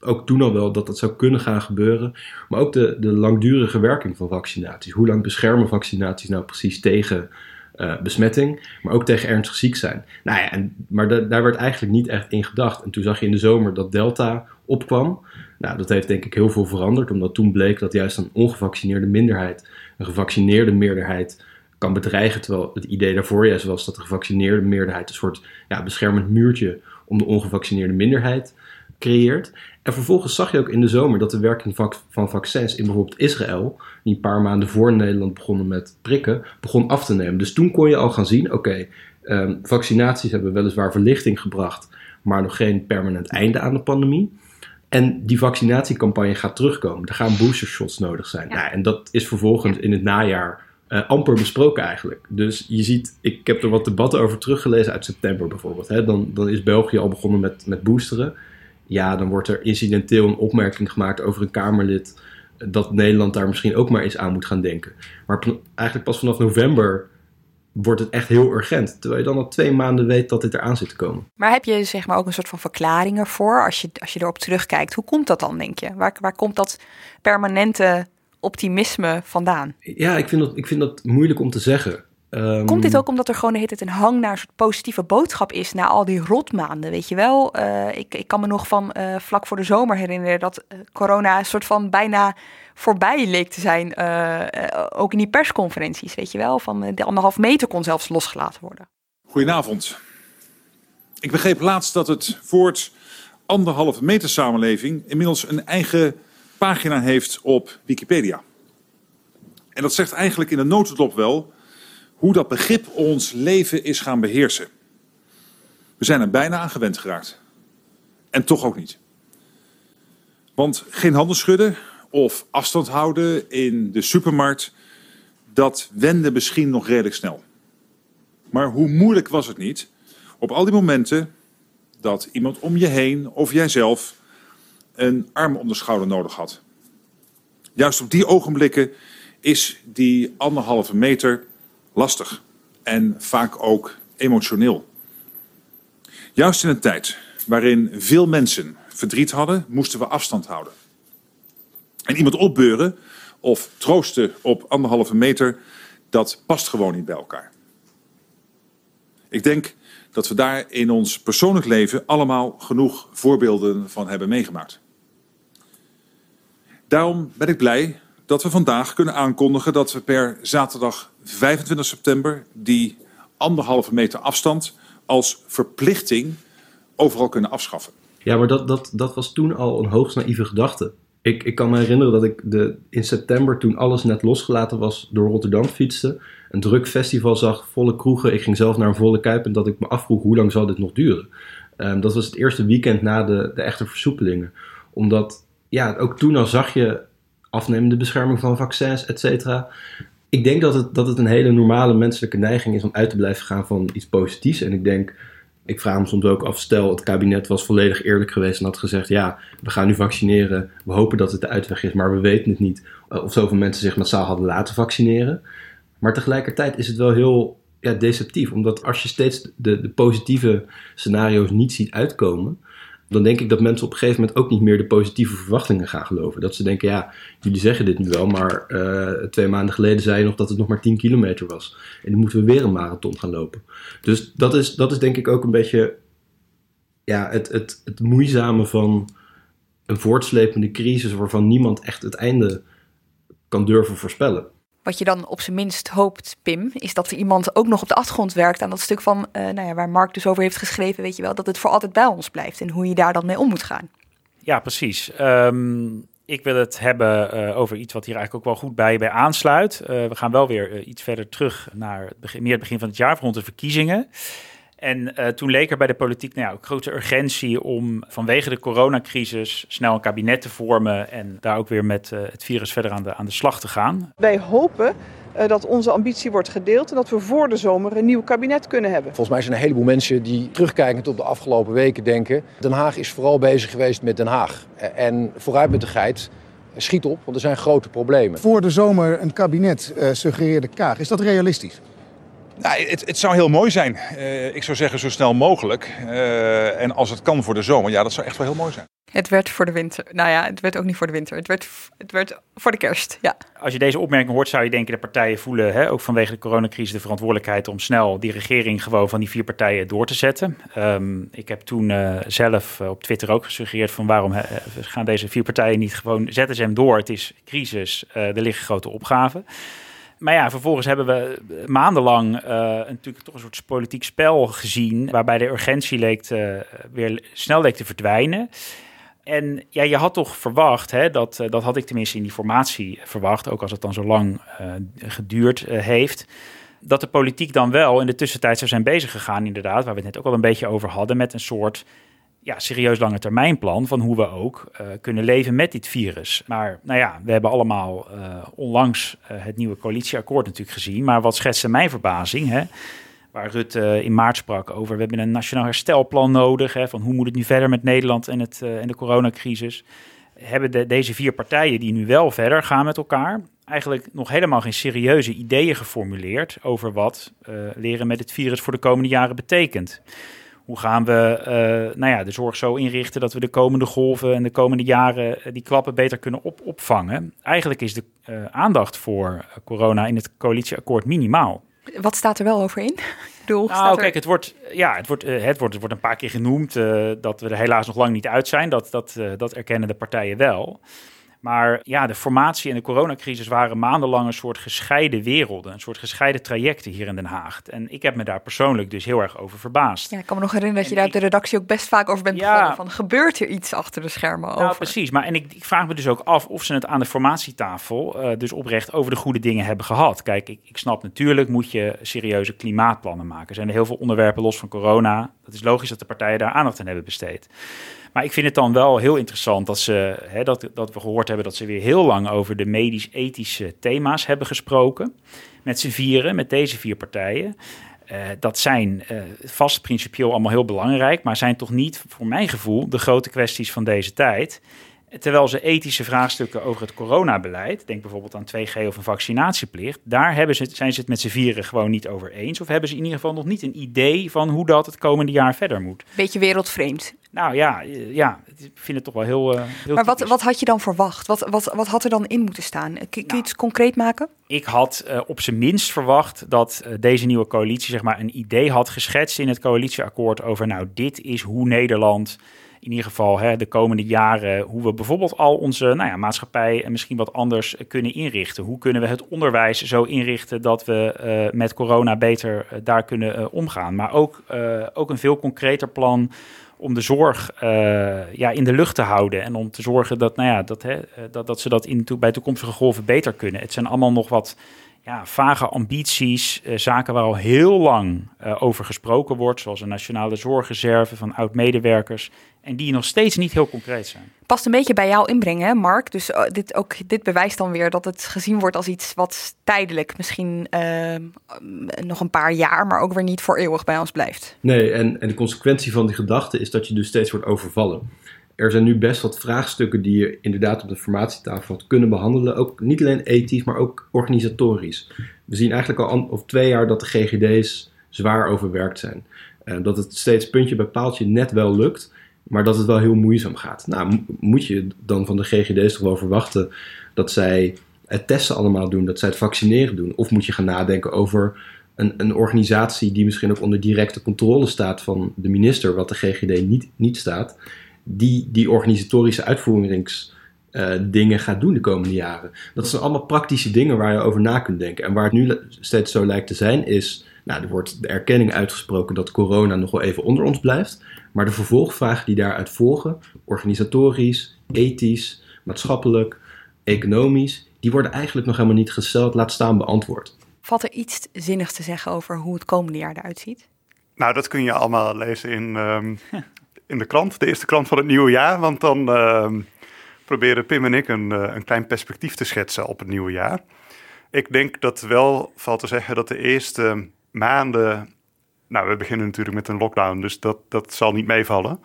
ook toen al wel dat dat zou kunnen gaan gebeuren. Maar ook de, de langdurige werking van vaccinaties. Hoe lang beschermen vaccinaties nou precies tegen uh, besmetting, maar ook tegen ernstig ziek zijn. Nou ja, en, maar daar werd eigenlijk niet echt in gedacht. En toen zag je in de zomer dat Delta opkwam. Nou, dat heeft denk ik heel veel veranderd, omdat toen bleek dat juist een ongevaccineerde minderheid een gevaccineerde meerderheid kan bedreigen. Terwijl het idee daarvoor juist was dat de gevaccineerde meerderheid een soort ja, beschermend muurtje om de ongevaccineerde minderheid creëert. En vervolgens zag je ook in de zomer dat de werking van vaccins in bijvoorbeeld Israël, die een paar maanden voor Nederland begonnen met prikken, begon af te nemen. Dus toen kon je al gaan zien: oké, ehm, vaccinaties hebben weliswaar verlichting gebracht, maar nog geen permanent einde aan de pandemie. En die vaccinatiecampagne gaat terugkomen. Er gaan boostershots nodig zijn. Ja. Nou, en dat is vervolgens in het najaar uh, amper besproken eigenlijk. Dus je ziet, ik heb er wat debatten over teruggelezen uit september bijvoorbeeld. Hè. Dan, dan is België al begonnen met, met boosteren ja, dan wordt er incidenteel een opmerking gemaakt over een Kamerlid dat Nederland daar misschien ook maar eens aan moet gaan denken. Maar eigenlijk pas vanaf november wordt het echt heel urgent. Terwijl je dan al twee maanden weet dat dit eraan zit te komen. Maar heb je zeg maar ook een soort van verklaringen voor als je, als je erop terugkijkt? Hoe komt dat dan, denk je? Waar, waar komt dat permanente optimisme vandaan? Ja, ik vind dat, ik vind dat moeilijk om te zeggen. Ehm, Komt dit ook omdat er gewoon de hele tijd een hang naar een soort positieve boodschap is na al die rotmaanden, weet je wel? Uh, ik, ik kan me nog van uh, vlak voor de zomer herinneren dat uh, corona een soort van bijna voorbij leek te zijn. ook in die persconferenties, weet je wel? Van de anderhalf meter kon zelfs losgelaten worden. Goedenavond. Ik begreep laatst dat het woord anderhalve meter samenleving inmiddels een eigen pagina heeft op Wikipedia. En dat zegt eigenlijk in de notendop wel hoe dat begrip ons leven is gaan beheersen. We zijn er bijna aan gewend geraakt. En toch ook niet. Want geen handen schudden of afstand houden in de supermarkt, dat wende misschien nog redelijk snel. Maar hoe moeilijk was het niet op al die momenten dat iemand om je heen of jijzelf een arm om de schouder nodig had? Juist op die ogenblikken is die anderhalve meter lastig en vaak ook emotioneel. Juist in een tijd waarin veel mensen verdriet hadden, moesten we afstand houden. En iemand opbeuren of troosten op anderhalve meter, dat past gewoon niet bij elkaar. Ik denk dat we daar in ons persoonlijk leven allemaal genoeg voorbeelden van hebben meegemaakt. Daarom ben ik blij dat we vandaag kunnen aankondigen dat we per zaterdag 25 september die anderhalve meter afstand als verplichting overal kunnen afschaffen. Ja, maar dat, dat, dat was toen al een hoogst naïeve gedachte. Ik, ik kan me herinneren dat ik de, in september, toen alles net losgelaten was, door Rotterdam fietste. Een druk festival zag, volle kroegen. Ik ging zelf naar een volle kuip en dat ik me afvroeg hoe lang zal dit nog duren. Um, dat was het eerste weekend na de, de echte versoepelingen. Omdat, ja, ook toen al zag je afnemende bescherming van vaccins, et cetera. Ik denk dat het, dat het een hele normale menselijke neiging is om uit te blijven gaan van iets positiefs. En ik denk, ik vraag me soms ook af, stel het kabinet was volledig eerlijk geweest en had gezegd, ja, we gaan nu vaccineren, we hopen dat het de uitweg is, maar we weten het niet. Eh, of zoveel mensen zich massaal hadden laten vaccineren. Maar tegelijkertijd is het wel heel ja, deceptief, omdat als je steeds de, de positieve scenario's niet ziet uitkomen, dan denk ik dat mensen op een gegeven moment ook niet meer de positieve verwachtingen gaan geloven. Dat ze denken, ja, jullie zeggen dit nu wel, maar uh, twee maanden geleden zei je nog dat het nog maar 10 kilometer was. En dan moeten we weer een marathon gaan lopen. Dus dat is, dat is denk ik ook een beetje ja, het, het, het moeizame van een voortslepende crisis waarvan niemand echt het einde kan durven voorspellen. Wat je dan op zijn minst hoopt, Pim, is dat er iemand ook nog op de achtergrond werkt aan dat stuk van, uh, nou ja, waar Mark dus over heeft geschreven, weet je wel, dat het voor altijd bij ons blijft en hoe je daar dan mee om moet gaan. Ja, precies. Um, Ik wil het hebben uh, over iets wat hier eigenlijk ook wel goed bij, bij aansluit. Uh, we gaan wel weer iets verder terug naar het begin, meer het begin van het jaar, rond de verkiezingen. En toen leek er bij de politiek nou ja, ook grote urgentie om vanwege de coronacrisis snel een kabinet te vormen en daar ook weer met het virus verder aan de, aan de slag te gaan. Wij hopen uh, dat onze ambitie wordt gedeeld en dat we voor de zomer een nieuw kabinet kunnen hebben. Volgens mij zijn er een heleboel mensen die terugkijkend op de afgelopen weken denken... Den Haag is vooral bezig geweest met Den Haag. En vooruit met de geit, schiet op, want er zijn grote problemen. Voor de zomer een kabinet, uh, suggereerde Kaag. Is dat realistisch? Nou, het, het, zou heel mooi zijn. Uh, ik zou zeggen zo snel mogelijk. Uh, en als het kan voor de zomer, ja, dat zou echt wel heel mooi zijn. Het werd voor de winter. Nou ja, het werd ook niet voor de winter. Het werd, het werd voor de kerst, ja. Als je deze opmerking hoort, zou je denken... de partijen voelen, hè, ook vanwege de coronacrisis... de verantwoordelijkheid om snel die regering gewoon van die vier partijen door te zetten. Um, ik heb toen uh, zelf op Twitter ook gesuggereerd... van waarom uh, gaan deze vier partijen niet gewoon... zetten ze hem door, het is crisis, uh, er liggen grote opgaven. Maar ja, vervolgens hebben we maandenlang uh, natuurlijk toch een soort politiek spel gezien. waarbij de urgentie leek te, weer snel leek te verdwijnen. En ja, je had toch verwacht, hè, dat, dat had ik tenminste in die formatie verwacht, ook als het dan zo lang geduurd heeft. Dat de politiek dan wel in de tussentijd zou zijn bezig gegaan, inderdaad, waar we het net ook al een beetje over hadden, met een soort ja, serieus lange termijnplan van hoe we ook uh, kunnen leven met dit virus. Maar nou ja, we hebben allemaal uh, onlangs uh, het nieuwe coalitieakkoord natuurlijk gezien. Maar wat schetste mijn verbazing, hè, waar Rutte in maart sprak over... we hebben een nationaal herstelplan nodig, hè, van hoe moet het nu verder met Nederland en, het, en de coronacrisis... hebben de, deze vier partijen die nu wel verder gaan met elkaar... eigenlijk nog helemaal geen serieuze ideeën geformuleerd... over wat leren met het virus voor de komende jaren betekent. Hoe gaan we uh, nou ja, de zorg zo inrichten dat we de komende golven en de komende jaren uh, die klappen beter kunnen op opvangen? Eigenlijk is de uh, aandacht voor corona in het coalitieakkoord minimaal. Wat staat er wel over in? Bedoel, nou, er... kijk, het wordt, ja, het wordt, het wordt, het wordt een paar keer genoemd dat we er helaas nog lang niet uit zijn. Dat, dat, dat erkennen de partijen wel. Maar ja, de formatie en de coronacrisis waren maandenlang een soort gescheiden werelden, een soort gescheiden trajecten hier in Den Haag. En ik heb me daar persoonlijk dus heel erg over verbaasd. Ja, ik kan me nog herinneren dat je daar op de redactie ook best vaak over bent ja, begonnen. Van, gebeurt er iets achter de schermen nou, over? precies. Maar en ik, ik, vraag me dus ook af of ze het aan de formatietafel uh, dus oprecht over de goede dingen hebben gehad. Kijk, ik, ik snap natuurlijk moet je serieuze klimaatplannen maken. Er zijn er heel veel onderwerpen los van corona. Dat is logisch dat de partijen daar aandacht aan hebben besteed. Maar ik vind het dan wel heel interessant dat, ze, hè, dat, dat we gehoord hebben dat ze weer heel lang over de medisch-ethische thema's hebben gesproken. Met z'n vieren, met deze vier partijen. Uh, dat zijn uh, vast principieel allemaal heel belangrijk, maar zijn toch niet, voor mijn gevoel, de grote kwesties van deze tijd. Terwijl ze ethische vraagstukken over het coronabeleid, denk bijvoorbeeld aan 2G of een vaccinatieplicht, daar hebben ze, zijn ze het met z'n vieren gewoon niet over eens. Of hebben ze in ieder geval nog niet een idee van hoe dat het komende jaar verder moet. Beetje wereldvreemd. Nou ja, ja ik vind het toch wel heel. Uh, heel maar wat, wat had je dan verwacht? Wat, wat, wat had er dan in moeten staan? Kun, kun je nou, iets concreet maken? Ik had uh, op zijn minst verwacht dat uh, deze nieuwe coalitie zeg maar, een idee had geschetst in het coalitieakkoord over, nou, dit is hoe Nederland in ieder geval hè, de komende jaren, hoe we bijvoorbeeld al onze nou ja, maatschappij en misschien wat anders kunnen inrichten. Hoe kunnen we het onderwijs zo inrichten dat we met corona beter daar kunnen omgaan. Maar ook, ook een veel concreter plan om de zorg ja, in de lucht te houden. En om te zorgen dat, nou ja, dat, hè, dat, dat ze dat in, bij toekomstige golven beter kunnen. Het zijn allemaal nog wat ja, vage ambities, uh, zaken waar al heel lang uh, over gesproken wordt, zoals een nationale zorgreserve van oud-medewerkers, en die nog steeds niet heel concreet zijn. Past een beetje bij jouw inbrengen, hè, Mark. Dus uh, dit, ook, dit bewijst dan weer dat het gezien wordt als iets wat tijdelijk, misschien nog een paar jaar, maar ook weer niet voor eeuwig bij ons blijft. Nee, en, en de consequentie van die gedachte is dat je dus steeds wordt overvallen er zijn nu best wat vraagstukken die je inderdaad op de formatietafel had kunnen behandelen. Ook niet alleen ethisch, maar ook organisatorisch. We zien eigenlijk al of twee jaar dat de GGD's zwaar overwerkt zijn. Uh, dat het steeds puntje bij paaltje net wel lukt, maar dat het wel heel moeizaam gaat. Nou, moet je dan van de GGD's toch wel verwachten dat zij het testen allemaal doen, dat zij het vaccineren doen? Of moet je gaan nadenken over een, een organisatie die misschien ook onder directe controle staat van de minister, wat de GGD niet, niet staat? Die die organisatorische uitvoeringsdingen uh, gaat doen de komende jaren. Dat zijn allemaal praktische dingen waar je over na kunt denken. En waar het nu steeds zo lijkt te zijn, is. Nou, er wordt de erkenning uitgesproken dat corona nog wel even onder ons blijft. Maar de vervolgvragen die daaruit volgen, organisatorisch, ethisch, maatschappelijk, economisch, die worden eigenlijk nog helemaal niet gesteld, laat staan beantwoord. Valt er iets zinnigs te zeggen over hoe het komende jaar eruit ziet? Nou, dat kun je allemaal lezen in, ehm, in de krant, de eerste krant van het nieuwe jaar. Want dan ehm, proberen Pim en ik een, eh, een klein perspectief te schetsen op het nieuwe jaar. Ik denk dat wel valt te zeggen dat de eerste maanden. Nou, we beginnen natuurlijk met een lockdown, dus dat, dat zal niet meevallen.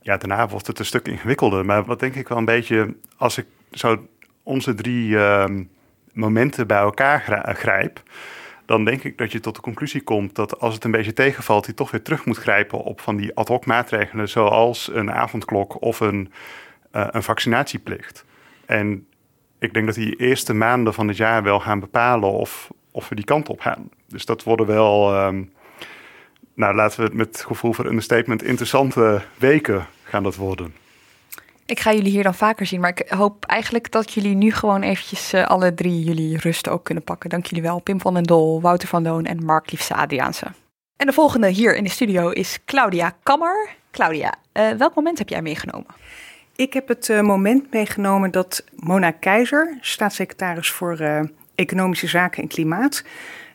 Ja, daarna wordt het een stuk ingewikkelder. Maar wat denk ik wel een beetje, als ik zo onze drie ehm, momenten bij elkaar grijp, dan denk ik dat je tot de conclusie komt dat als het een beetje tegenvalt, je toch weer terug moet grijpen op van die ad hoc maatregelen, zoals een avondklok of een, uh, een vaccinatieplicht. En ik denk dat die eerste maanden van het jaar wel gaan bepalen of, of we die kant op gaan. Dus dat worden wel, um, nou laten we het met gevoel voor understatement, interessante weken gaan dat worden. Ik ga jullie hier dan vaker zien, maar ik hoop eigenlijk dat jullie nu gewoon eventjes uh, alle drie jullie rust ook kunnen pakken. Dank jullie wel. Pim van den Dol, Wouter van Loon en Mark Liefse Adriaanse. En de volgende hier in de studio is Claudia Kammer. Claudia, uh, welk moment heb jij meegenomen? Ik heb het uh, moment meegenomen dat Mona Keizer, staatssecretaris voor Economische Zaken en Klimaat,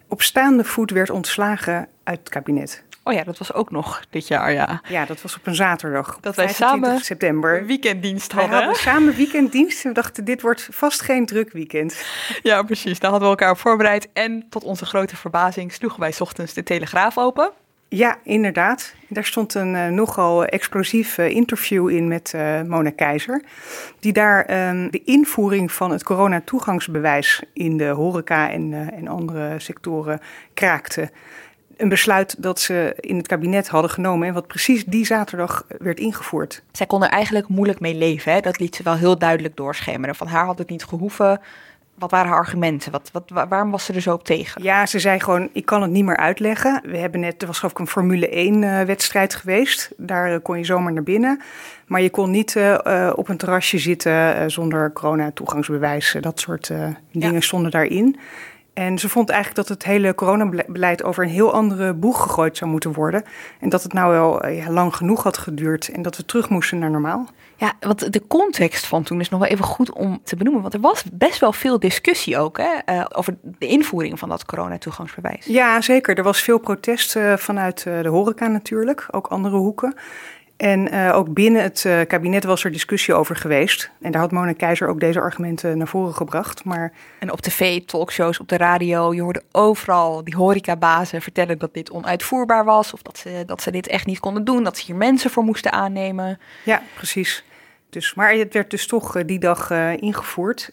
op staande voet werd ontslagen uit het kabinet. Oh ja, dat was ook nog dit jaar, ja. Ja, dat was op een zaterdag. Dat wij samen september. weekenddienst wij hadden. hadden samen weekenddienst. We dachten, dit wordt vast geen druk weekend. Ja, precies. Daar hadden we elkaar op voorbereid. En tot onze grote verbazing sloegen wij ochtends de Telegraaf open. Ja, inderdaad. Daar stond een uh, nogal explosief uh, interview in met uh, Mona Keizer. Die daar um, de invoering van het coronatoegangsbewijs in de horeca en, en andere sectoren kraakte een besluit dat ze in het kabinet hadden genomen en wat precies die zaterdag werd ingevoerd. Zij kon er eigenlijk moeilijk mee leven. Hè? Dat liet ze wel heel duidelijk doorschemeren. Van haar had het niet gehoeven. Wat waren haar argumenten? Wat, wat, waarom was ze er zo op tegen? Ja, ze zei gewoon, ik kan het niet meer uitleggen. We hebben net, er was geloof ik een Formule 1-wedstrijd uh, geweest. Daar uh, kon je zomaar naar binnen. Maar je kon niet uh, op een terrasje zitten zonder corona-toegangsbewijs. Dat soort dingen ja. stonden daarin. En ze vond eigenlijk dat het hele coronabeleid over een heel andere boeg gegooid zou moeten worden. En dat het nou wel ja, lang genoeg had geduurd en dat we terug moesten naar normaal. Ja, want de context van toen is nog wel even goed om te benoemen. Want er was best wel veel discussie ook hè, uh, over de invoering van dat coronatoegangsbewijs. Ja, zeker. Er was veel protest uh, vanuit de horeca natuurlijk, ook andere hoeken. En uh, ook binnen het uh, kabinet was er discussie over geweest. En daar had Mona Keizer ook deze argumenten naar voren gebracht. Maar... En op tv, talkshows, op de radio, je hoorde overal die horecabazen vertellen dat dit onuitvoerbaar was. Of dat ze, dat ze dit echt niet konden doen, dat ze hier mensen voor moesten aannemen. Ja, precies. Dus, maar het werd dus toch uh, die dag ingevoerd.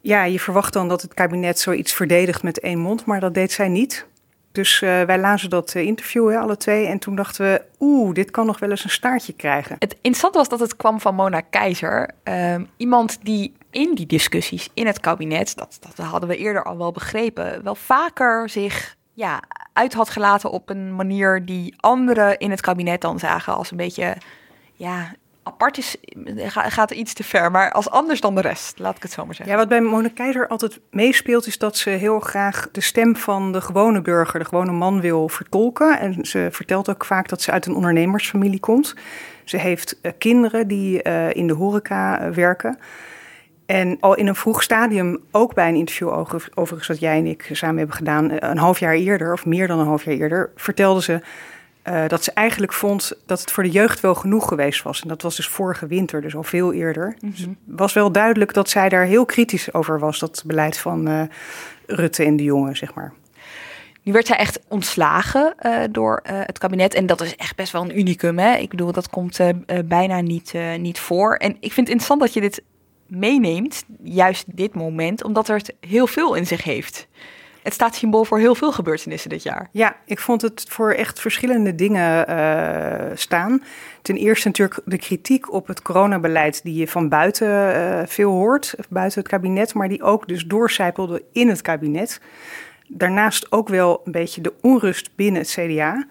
Ja, je verwacht dan dat het kabinet zoiets verdedigt met één mond, maar dat deed zij niet. Dus uh, wij lazen dat uh, interview, hè, alle twee. En toen dachten we, oeh, dit kan nog wel eens een staartje krijgen. Het interessante was dat het kwam van Mona Keizer. Uh, iemand die in die discussies in het kabinet, dat, dat hadden we eerder al wel begrepen, wel vaker zich ja, uit had gelaten op een manier die anderen in het kabinet dan zagen als een beetje ja, apart is, gaat iets te ver, maar als anders dan de rest, laat ik het zo maar zeggen. Ja, wat bij Mona Keizer altijd meespeelt, is dat ze heel graag de stem van de gewone burger, de gewone man wil vertolken. En ze vertelt ook vaak dat ze uit een ondernemersfamilie komt. Ze heeft uh, kinderen die uh, in de horeca uh, werken. En al in een vroeg stadium, ook bij een interview over, overigens dat jij en ik samen hebben gedaan, een half jaar eerder, of meer dan een half jaar eerder, vertelde ze uh, dat ze eigenlijk vond dat het voor de jeugd wel genoeg geweest was. En dat was dus vorige winter, dus al veel eerder. Mm -hmm. dus was wel duidelijk dat zij daar heel kritisch over was, dat beleid van uh, Rutte en de jongen, zeg maar. Nu werd zij echt ontslagen uh, door het kabinet. En dat is echt best wel een unicum. Hè? Ik bedoel, dat komt bijna niet, niet voor. En ik vind het interessant dat je dit meeneemt, juist dit moment, omdat er het heel veel in zich heeft het staat symbool voor heel veel gebeurtenissen dit jaar. Ja, ik vond het voor echt verschillende dingen uh, staan. Ten eerste natuurlijk de kritiek op het coronabeleid die je van buiten uh, veel hoort, buiten het kabinet, maar die ook dus doorcijpelde in het kabinet. Daarnaast ook wel een beetje de onrust binnen het CDA.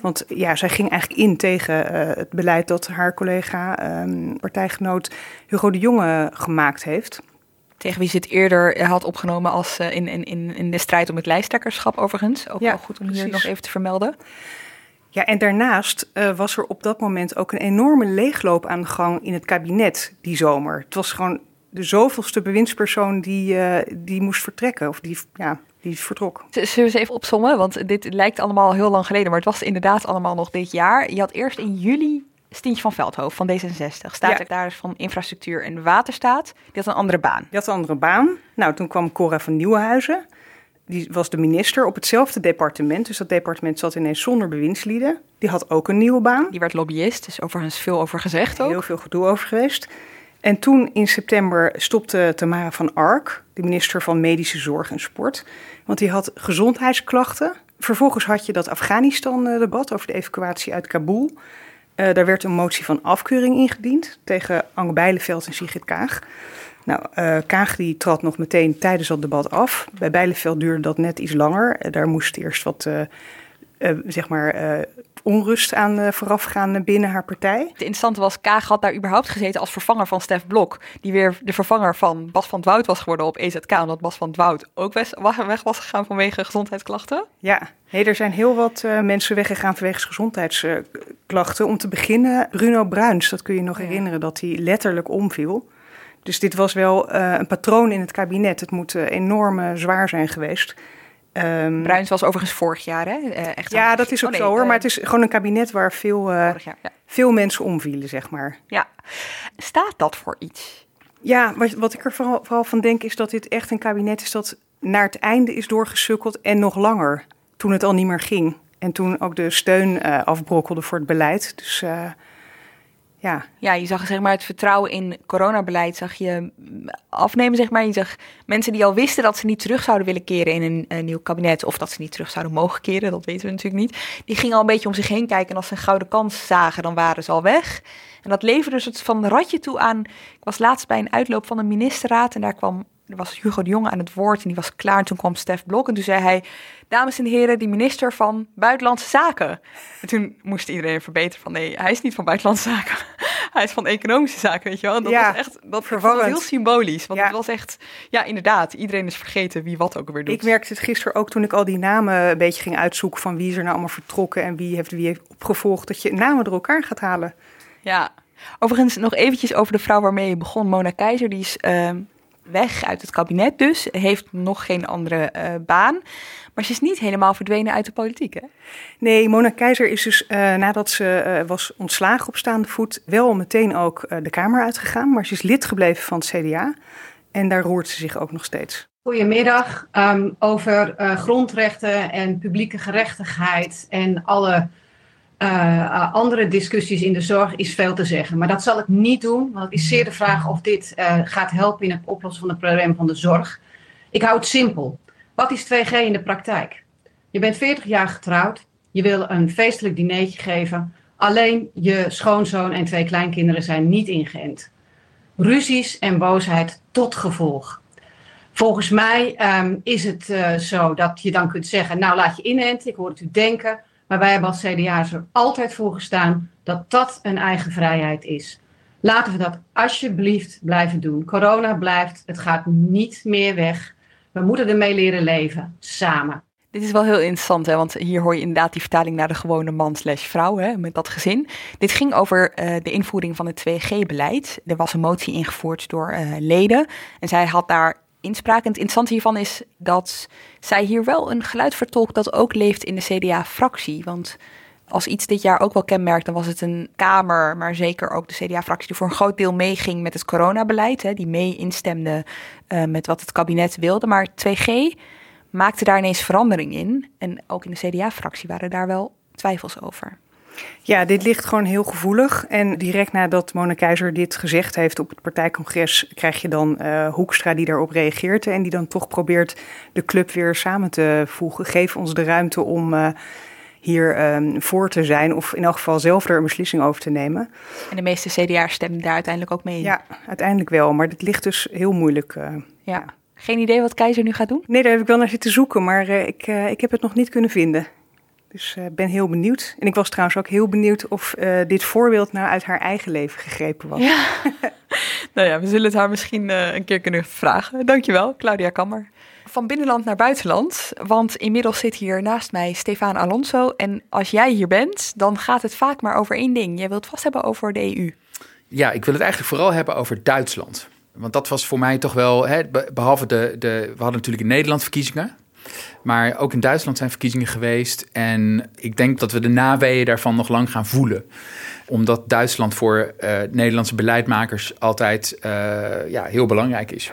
Want ja, zij ging eigenlijk in tegen uh, het beleid dat haar collega, um, partijgenoot Hugo de Jonge gemaakt heeft tegen wie ze het eerder had opgenomen als uh, in, in, in de strijd om het lijsttrekkerschap overigens. Ook ja, wel goed om hier nog even te vermelden. Ja, en daarnaast uh, was er op dat moment ook een enorme leegloop aan de gang in het kabinet die zomer. Het was gewoon de zoveelste bewindspersoon die, uh, die moest vertrekken. Of die, ja, die vertrok. Zullen we eens even opzommen? Want dit lijkt allemaal heel lang geleden, maar het was inderdaad allemaal nog dit jaar. Je had eerst in juli Stientje van Veldhoofd van D66, staatssecretaris ja. van Infrastructuur en Waterstaat. Die had een andere baan. Die had een andere baan. Nou, toen kwam Cora van Nieuwenhuizen. Die was de minister op hetzelfde departement. Dus dat departement zat ineens zonder bewindslieden. Die had ook een nieuwe baan. Die werd lobbyist, dus overigens veel over gezegd ook. Heel veel gedoe over geweest. En toen in september stopte Tamara van Ark, de minister van Medische Zorg en Sport. Want die had gezondheidsklachten. Vervolgens had je dat Afghanistan-debat over de evacuatie uit Kabul. Uh, daar werd een motie van afkeuring ingediend tegen Ange Bijleveld en Sigrid Kaag. Nou, uh, Kaag die trad nog meteen tijdens dat debat af. Bij Bijleveld duurde dat net iets langer. Uh, daar moest eerst wat, zeg maar, onrust aan uh, voorafgaan binnen haar partij. Het interessante was, Kaag had daar überhaupt gezeten als vervanger van Stef Blok. Die weer de vervanger van Bas van Dwout was geworden op EZK. Omdat Bas van Dwout ook weg was gegaan vanwege gezondheidsklachten. Ja, nee, er zijn heel wat uh, mensen weggegaan vanwege gezondheidsklachten. Om te beginnen Bruno Bruins, dat kun je nog ja. herinneren, dat hij letterlijk omviel. Dus dit was wel uh, een patroon in het kabinet. Het moet enorm zwaar zijn geweest. Um, Bruins was overigens vorig jaar, hè? Uh, echt ja, dat is ook oh, nee, zo hoor. Uh, maar het is gewoon een kabinet waar veel, uh, jaar, ja. veel mensen omvielen, zeg maar. Ja. Staat dat voor iets? Ja, wat, wat ik er vooral, vooral, van denk is dat dit echt een kabinet is dat naar het einde is doorgesukkeld en nog langer. Toen het al niet meer ging. En toen ook de steun afbrokkelde voor het beleid. Dus ja. ja, je zag zeg maar het vertrouwen in coronabeleid zag je afnemen, zeg maar. Je zag mensen die al wisten dat ze niet terug zouden willen keren in een, nieuw kabinet, of dat ze niet terug zouden mogen keren, dat weten we natuurlijk niet. Die gingen al een beetje om zich heen kijken en als ze een gouden kans zagen, dan waren ze al weg. En dat leverde dus het van ratje toe aan. Ik was laatst bij een uitloop van een ministerraad en daar kwam er was Hugo de Jonge aan het woord en die was klaar. En toen kwam Stef Blok en toen zei hij... Dames en heren, die minister van Buitenlandse Zaken. En toen moest iedereen verbeteren van... Nee, hij is niet van Buitenlandse Zaken. hij is van Economische Zaken, weet je wel. En dat ja, was echt dat was heel symbolisch. Want ja. het was echt... Ja, inderdaad. Iedereen is vergeten wie wat ook weer doet. Ik merkte het gisteren ook toen ik al die namen een beetje ging uitzoeken... van wie is er nou allemaal vertrokken en wie heeft wie heeft opgevolgd. Dat je namen door elkaar gaat halen. Ja, Overigens nog eventjes over de vrouw waarmee je begon, Mona Keizer. Die is uh, weg uit het kabinet dus, heeft nog geen andere uh, baan. Maar ze is niet helemaal verdwenen uit de politiek, hè? Nee, Mona Keizer is dus uh, nadat ze uh, was ontslagen op staande voet... wel meteen ook de Kamer uitgegaan. Maar ze is lid gebleven van het CDA. En daar roert ze zich ook nog steeds. Goedemiddag. Um, over grondrechten en publieke gerechtigheid en alle uh, andere discussies in de zorg is veel te zeggen. Maar dat zal ik niet doen, want het is zeer de vraag of dit uh, gaat helpen in het oplossen van het probleem van de zorg. Ik hou het simpel. Wat is 2G in de praktijk? Je bent 40 jaar getrouwd, je wil een feestelijk dinertje geven, alleen je schoonzoon en twee kleinkinderen zijn niet ingeënt. Ruzies en boosheid tot gevolg. Volgens mij um, is het zo dat je dan kunt zeggen, nou laat je inenten, ik hoor het u denken, maar wij hebben als CDA's er altijd voor gestaan dat dat een eigen vrijheid is. Laten we dat alsjeblieft blijven doen. Corona blijft, het gaat niet meer weg. We moeten ermee leren leven, samen. Dit is wel heel interessant, hè? want hier hoor je inderdaad die vertaling naar de gewone man slash vrouw hè, met dat gezin. Dit ging over uh, de invoering van het 2G-beleid. Er was een motie ingevoerd door uh, leden en zij had daar inspraak. En het interessante hiervan is dat zij hier wel een geluid vertolkt dat ook leeft in de CDA-fractie. Want als iets dit jaar ook wel kenmerkt, dan was het een Kamer, maar zeker ook de CDA-fractie, die voor een groot deel meeging met het coronabeleid. Hè, die mee instemde uh, met wat het kabinet wilde. Maar 2G maakte daar ineens verandering in. En ook in de CDA-fractie waren daar wel twijfels over. Ja, dit ligt gewoon heel gevoelig. En direct nadat Mona Keizer dit gezegd heeft op het partijcongres, krijg je dan uh, Hoekstra die daarop reageert. En die dan toch probeert de club weer samen te voegen. Geef ons de ruimte om. Uh, hier um, voor te zijn, of in elk geval zelf er een beslissing over te nemen. En de meeste CDA stemmen daar uiteindelijk ook mee in. Ja, uiteindelijk wel, maar dit ligt dus heel moeilijk. Uh, ja. Geen idee wat Keizer nu gaat doen? Nee, daar heb ik wel naar zitten zoeken, maar ik, ik heb het nog niet kunnen vinden. Dus ik uh, ben heel benieuwd. En ik was trouwens ook heel benieuwd of uh, dit voorbeeld nou uit haar eigen leven gegrepen was. Ja. Nou ja, we zullen het haar misschien uh, een keer kunnen vragen. Dankjewel, Claudia Kammer. Van binnenland naar buitenland, want inmiddels zit hier naast mij Stefan Alonso. En als jij hier bent, dan gaat het vaak maar over één ding. Jij wilt het vast hebben over de EU. Ja, ik wil het eigenlijk vooral hebben over Duitsland. Want dat was voor mij toch wel, hè, behalve de, de. We hadden natuurlijk in Nederland verkiezingen. Maar ook in Duitsland zijn verkiezingen geweest. En ik denk dat we de naweeën daarvan nog lang gaan voelen. Omdat Duitsland voor uh, Nederlandse beleidmakers altijd uh, ja, heel belangrijk is.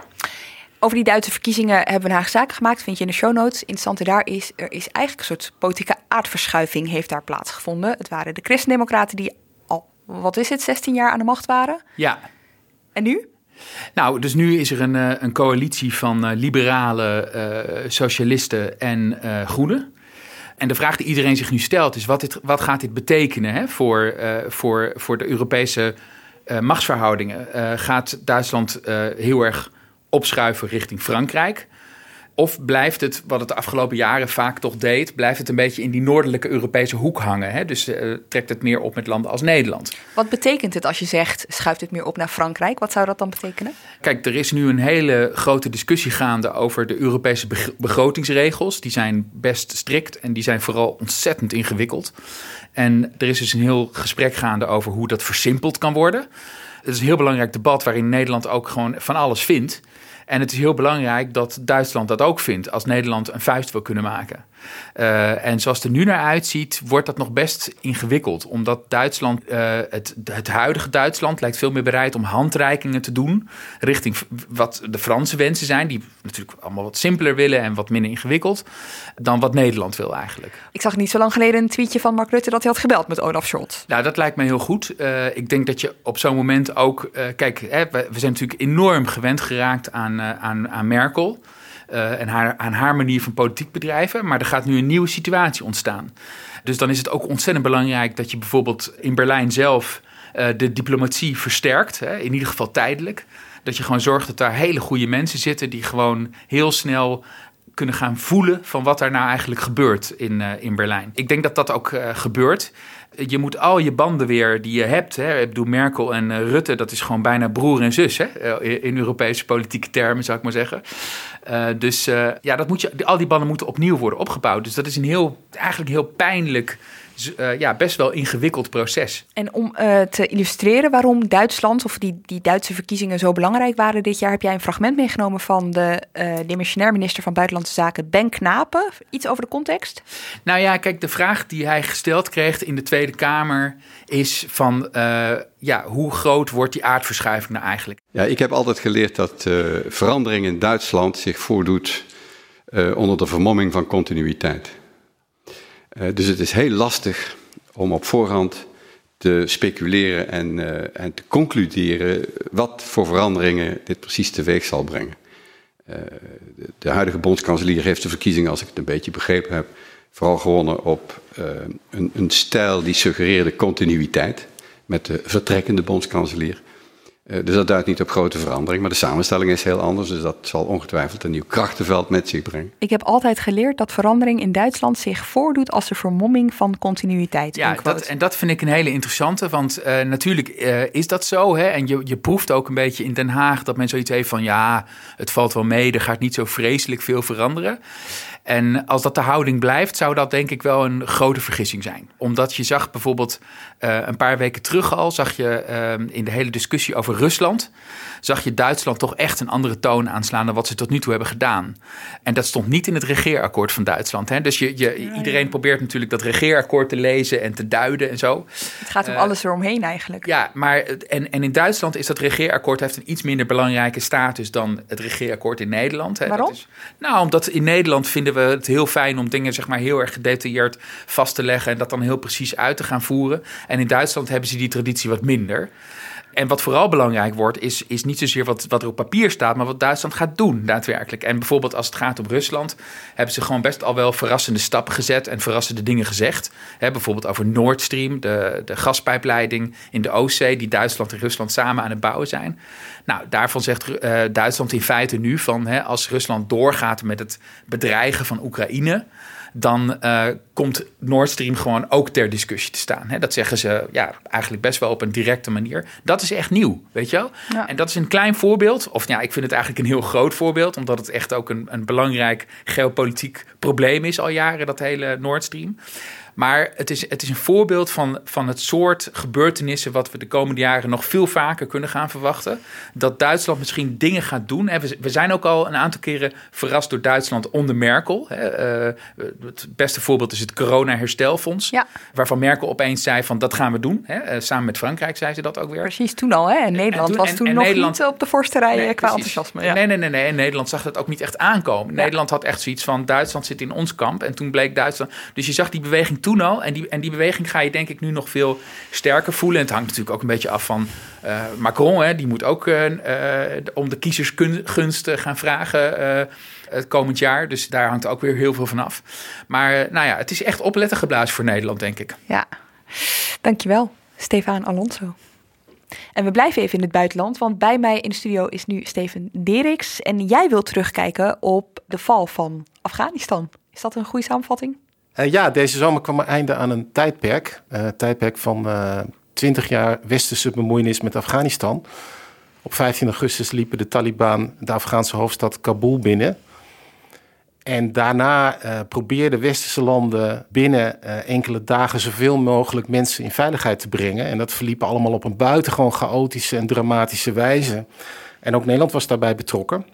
Over die Duitse verkiezingen hebben we een Haag zaken gemaakt. Vind je in de show notes. Interessante daar is, er is eigenlijk een soort politieke aardverschuiving heeft daar plaatsgevonden. Het waren de christendemocraten die al, wat is het, 16 jaar aan de macht waren. Ja. En nu? Nou, dus nu is er een, eh, een coalitie van uh, liberale uh, socialisten en uh, groenen. En de vraag die iedereen zich nu stelt is: wat, dit, wat gaat dit betekenen hè, voor, voor, voor de Europese machtsverhoudingen? gaat Duitsland heel erg opschuiven richting Frankrijk? Of blijft het, wat het de afgelopen jaren vaak toch deed, blijft het een beetje in die noordelijke Europese hoek hangen? Hè? Dus uh, trekt het meer op met landen als Nederland. Wat betekent het als je zegt, schuift het meer op naar Frankrijk? Wat zou dat dan betekenen? Kijk, er is nu een hele grote discussie gaande over de Europese begrotingsregels. Die zijn best strikt en die zijn vooral ontzettend ingewikkeld. En er is dus een heel gesprek gaande over hoe dat versimpeld kan worden. Het is een heel belangrijk debat waarin Nederland ook gewoon van alles vindt. En het is heel belangrijk dat Duitsland dat ook vindt als Nederland een vuist wil kunnen maken. Uh, en zoals het er nu naar uitziet, wordt dat nog best ingewikkeld. Omdat Duitsland, uh, het, het huidige Duitsland, lijkt veel meer bereid om handreikingen te doen. Richting wat de Franse wensen zijn. Die natuurlijk allemaal wat simpeler willen en wat minder ingewikkeld. Dan wat Nederland wil eigenlijk. Ik zag niet zo lang geleden een tweetje van Mark Rutte dat hij had gebeld met Olaf Scholz. Nou, dat lijkt me heel goed. Uh, ik denk dat je op zo'n moment ook. kijk, hè, we, we, zijn natuurlijk enorm gewend geraakt aan, aan, aan Merkel. Uh, en haar, aan haar manier van politiek bedrijven. Maar er gaat nu een nieuwe situatie ontstaan. Dus dan is het ook ontzettend belangrijk dat je bijvoorbeeld in Berlijn zelf uh, de diplomatie versterkt. In ieder geval tijdelijk. Dat je gewoon zorgt dat daar hele goede mensen zitten die gewoon heel snel kunnen gaan voelen van wat er nou eigenlijk gebeurt in, uh, in Berlijn. Ik denk dat dat ook gebeurt. Je moet al je banden weer die je hebt. Hè. Ik bedoel, Merkel en uh, Rutte, dat is gewoon bijna broer en zus. Hè, in Europese politieke termen, zou ik maar zeggen. dus ja, dat moet je, al die banden moeten opnieuw worden opgebouwd. Dus dat is een heel, eigenlijk heel pijnlijk uh, ja, best wel ingewikkeld proces. En om uh, te illustreren waarom Duitsland of die, die Duitse verkiezingen zo belangrijk waren dit jaar, heb jij een fragment meegenomen van de uh, demissionair minister van Buitenlandse Zaken, Ben Knapen. Iets over de context? Nou ja, kijk, de vraag die hij gesteld kreeg in de Tweede Kamer is van, ja, hoe groot wordt die aardverschuiving nou eigenlijk? Ja, ik heb altijd geleerd dat verandering in Duitsland zich voordoet onder de vermomming van continuïteit. Uh, dus het is heel lastig om op voorhand te speculeren en, uh, en te concluderen wat voor veranderingen dit precies teweeg zal brengen. Uh, de, de, huidige bondskanselier heeft de verkiezingen, als ik het een beetje begrepen heb, vooral gewonnen op een, een stijl die suggereerde continuïteit met de vertrekkende bondskanselier. Uh, dus dat duidt niet op grote verandering, maar de samenstelling is heel anders. Dus dat zal ongetwijfeld een nieuw krachtenveld met zich brengen. Ik heb altijd geleerd dat verandering in Duitsland zich voordoet als de vermomming van continuïteit. Ja, dat, en dat vind ik een hele interessante, want uh, natuurlijk uh, is dat zo. Hè? En je, je proeft ook een beetje in Den Haag dat men zoiets heeft van ja, het valt wel mee, er gaat niet zo vreselijk veel veranderen. En als dat de houding blijft, zou dat denk ik wel een grote vergissing zijn. Omdat je zag bijvoorbeeld uh, een paar weken terug al, zag je uh, in de hele discussie over Rusland, zag je Duitsland toch echt een andere toon aanslaan dan wat ze tot nu toe hebben gedaan. En dat stond niet in het regeerakkoord van Duitsland. Hè? Dus je, je, iedereen probeert natuurlijk dat regeerakkoord te lezen en te duiden en zo. Het gaat om uh, alles eromheen eigenlijk. Ja, maar en, en in Duitsland is dat regeerakkoord heeft een iets minder belangrijke status dan het regeerakkoord in Nederland. Hè? Waarom? Is, nou, omdat in Nederland vinden we het heel fijn om dingen zeg maar heel erg gedetailleerd vast te leggen en dat dan heel precies uit te gaan voeren. En in Duitsland hebben ze die traditie wat minder. En wat vooral belangrijk wordt, is, is niet zozeer wat, wat er op papier staat, maar wat Duitsland gaat doen daadwerkelijk. En bijvoorbeeld als het gaat om Rusland, hebben ze gewoon best al wel verrassende stappen gezet en verrassende dingen gezegd. Bijvoorbeeld over Nord Stream, de, de gaspijpleiding in de Oostzee, die Duitsland en Rusland samen aan het bouwen zijn. Nou, daarvan zegt uh, Duitsland in feite nu van als Rusland doorgaat met het bedreigen van Oekraïne dan uh, komt Nord Stream gewoon ook ter discussie te staan. Hè? Dat zeggen ze ja, eigenlijk best wel op een directe manier. Dat is echt nieuw, weet je wel? Ja. En dat is een klein voorbeeld, of ja, ik vind het eigenlijk een heel groot voorbeeld, omdat het echt ook een, een belangrijk geopolitiek probleem is al jaren, dat hele Nord Stream. Maar het is, het is een voorbeeld van, van het soort gebeurtenissen wat we de komende jaren nog veel vaker kunnen gaan verwachten. Dat Duitsland misschien dingen gaat doen. We zijn ook al een aantal keren verrast door Duitsland onder Merkel. Eh, het beste voorbeeld is het corona-herstelfonds. Ja. Waarvan Merkel opeens zei van dat gaan we doen. Eh, samen met Frankrijk zei ze dat ook weer. Precies, toen al. Hè? En Nederland was toen nog Nederland, niet op de voorste rij nee, qua enthousiasme. Ja. Nee, nee, nee, nee. En Nederland zag dat ook niet echt aankomen. Nederland had echt zoiets van Duitsland zit in ons kamp. En toen bleek Duitsland... Dus je zag die beweging toen. En die, en die beweging ga je denk ik nu nog veel sterker voelen. En het hangt natuurlijk ook een beetje af van uh, Macron. Hè, die moet ook uh, om de kiezersgunst gaan vragen het komend jaar. Dus daar hangt ook weer heel veel van af. Maar nou ja, het is echt opletten geblazen voor Nederland, denk ik. Ja, dankjewel, Stefan Alonso. En we blijven even in het buitenland, want bij mij in de studio is nu Steven Deriks. En jij wilt terugkijken op de val van Afghanistan. Is dat een goede samenvatting? Uh, ja, deze zomer kwam er einde aan een tijdperk. Uh, tijdperk van uh, eh, 20 jaar westerse bemoeienis met Afghanistan. Op 15 augustus liepen de Taliban de Afghaanse hoofdstad Kabul binnen. En daarna probeerden westerse landen binnen enkele dagen zoveel mogelijk mensen in veiligheid te brengen. En dat verliep allemaal op een buitengewoon chaotische en dramatische wijze. En ook Nederland was daarbij betrokken.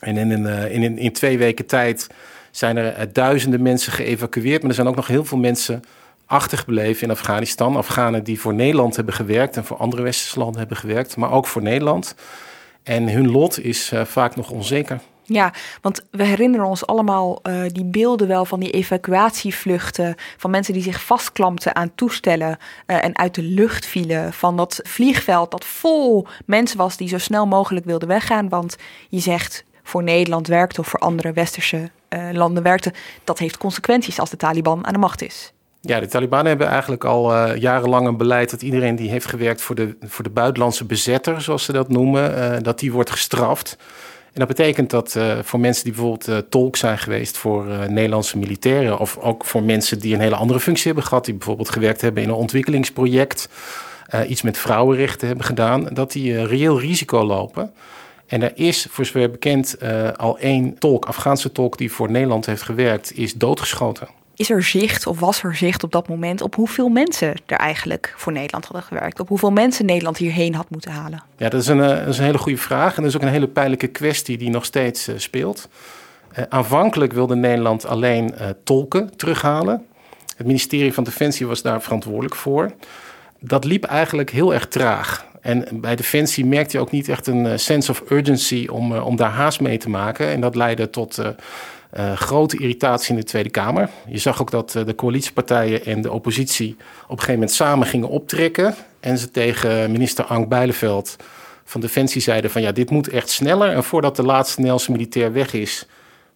En in, in, in twee weken tijd zijn er eh, duizenden mensen geëvacueerd. Maar er zijn ook nog heel veel mensen achtergebleven in Afghanistan. Afghanen die voor Nederland hebben gewerkt en voor andere westerse landen hebben gewerkt, maar ook voor Nederland. En hun lot is uh, vaak nog onzeker. Ja, want we herinneren ons allemaal uh, die beelden wel van die evacuatievluchten. Van mensen die zich vastklampten aan toestellen en uit de lucht vielen. Van dat vliegveld dat vol mensen was die zo snel mogelijk wilden weggaan. Want je zegt voor Nederland werkt of voor andere westerse landen werkte, dat heeft consequenties als de Taliban aan de macht is. Ja, de Taliban hebben eigenlijk al uh, jarenlang een beleid dat iedereen die heeft gewerkt voor de, voor de buitenlandse bezetter, zoals ze dat noemen, uh, dat die wordt gestraft. En dat betekent dat voor mensen die bijvoorbeeld tolk zijn geweest voor Nederlandse militairen, of ook voor mensen die een hele andere functie hebben gehad, die bijvoorbeeld gewerkt hebben in een ontwikkelingsproject, iets met vrouwenrechten hebben gedaan, dat die reëel risico lopen. En er is, voor zover bekend, uh, al één tolk, Afghaanse tolk, die voor Nederland heeft gewerkt, is doodgeschoten. Is er zicht of was er zicht op dat moment op hoeveel mensen er eigenlijk voor Nederland hadden gewerkt? Op hoeveel mensen Nederland hierheen had moeten halen? Ja, dat is een, eh, dat is een hele goede vraag. En dat is ook een hele pijnlijke kwestie die nog steeds uh, speelt. Aanvankelijk wilde Nederland alleen tolken terughalen. Het ministerie van Defensie was daar verantwoordelijk voor. Dat liep eigenlijk heel erg traag. En bij Defensie merkte je ook niet echt een eh, sense of urgency om, eh, om daar haast mee te maken. En dat leidde tot uh, grote irritatie in de Tweede Kamer. Je zag ook dat de coalitiepartijen en de oppositie op een gegeven moment samen gingen optrekken. En ze tegen minister Ank Bijleveld van Defensie zeiden van ja, dit moet echt sneller. En voordat de laatste Nederlandse militair weg is,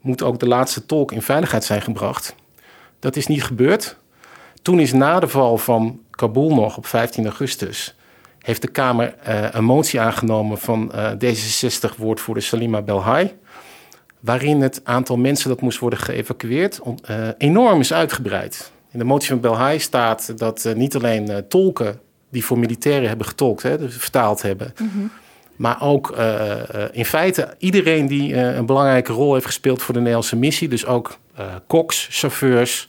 moet ook de laatste tolk in veiligheid zijn gebracht. Dat is niet gebeurd. Toen is na de val van Kabul nog op 15 augustus heeft de Kamer uh, een motie aangenomen van uh, D66-woordvoerder Salima Belhai. Waarin het aantal mensen dat moest worden geëvacueerd uh, enorm is uitgebreid. In de motie van Belhai staat dat niet alleen tolken die voor militairen hebben getolkt, hè, dus vertaald hebben. Mm -hmm. Maar ook in feite iedereen die een belangrijke rol heeft gespeeld voor de Nederlandse missie. Dus ook koks, chauffeurs,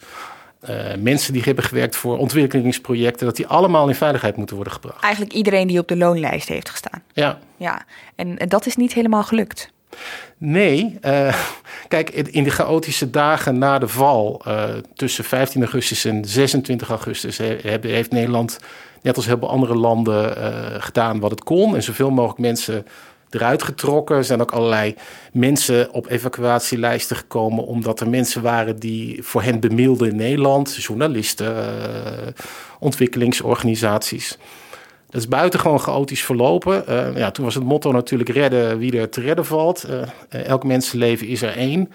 mensen die hebben gewerkt voor ontwikkelingsprojecten, dat die allemaal in veiligheid moeten worden gebracht. Eigenlijk iedereen die op de loonlijst heeft gestaan. Ja. Ja, en dat is niet helemaal gelukt. Nee, uh, kijk, in de chaotische dagen na de val, uh, tussen 15 augustus en 26 augustus, heeft Nederland, net als heel veel andere landen, gedaan wat het kon. En zoveel mogelijk mensen eruit getrokken. Er zijn ook allerlei mensen op evacuatielijsten gekomen, omdat er mensen waren die voor hen bemilden in Nederland, journalisten, uh, ontwikkelingsorganisaties. Dat is buitengewoon chaotisch verlopen. Uh, ja, toen was het motto natuurlijk redden wie er te redden valt. Uh, elk mensenleven is er één.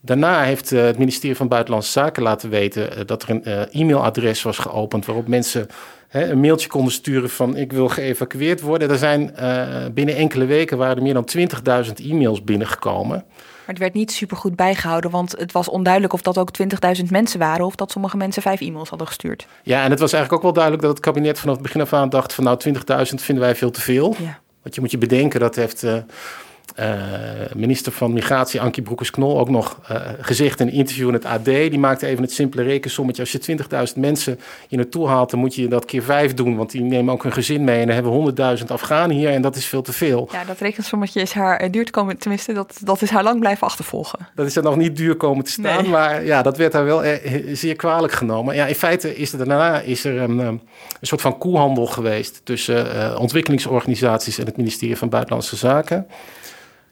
Daarna heeft het ministerie van Buitenlandse Zaken laten weten dat er een e-mailadres was geopend waarop mensen hè, een mailtje konden sturen van ik wil geëvacueerd worden. Er zijn binnen enkele weken waren er meer dan 20.000 e-mails binnengekomen. het werd niet supergoed bijgehouden, want het was onduidelijk of dat ook 20.000 mensen waren of dat sommige mensen vijf e-mails hadden gestuurd. Ja, en het was eigenlijk ook wel duidelijk dat het kabinet vanaf het begin af aan dacht van nou 20.000 vinden wij veel te veel. Ja. Want je moet je bedenken, dat heeft minister van Migratie Ankie Broekers-Knol ook nog uh, gezegd in een interview in het AD. Die maakte even het simpele rekensommetje. Als je 20.000 mensen hier naartoe haalt, dan moet je dat keer vijf doen. Want die nemen ook hun gezin mee. En dan hebben we 100.000 Afghanen hier en dat is veel te veel. Ja, dat rekensommetje is haar duur te komen. Tenminste, dat, dat is haar lang blijven achtervolgen. Dat is er nog niet duur komen te staan. Nee. Maar ja, dat werd haar wel zeer kwalijk genomen. Ja, in feite is er daarna is er een, een soort van koehandel geweest tussen uh, ontwikkelingsorganisaties en het ministerie van Buitenlandse Zaken.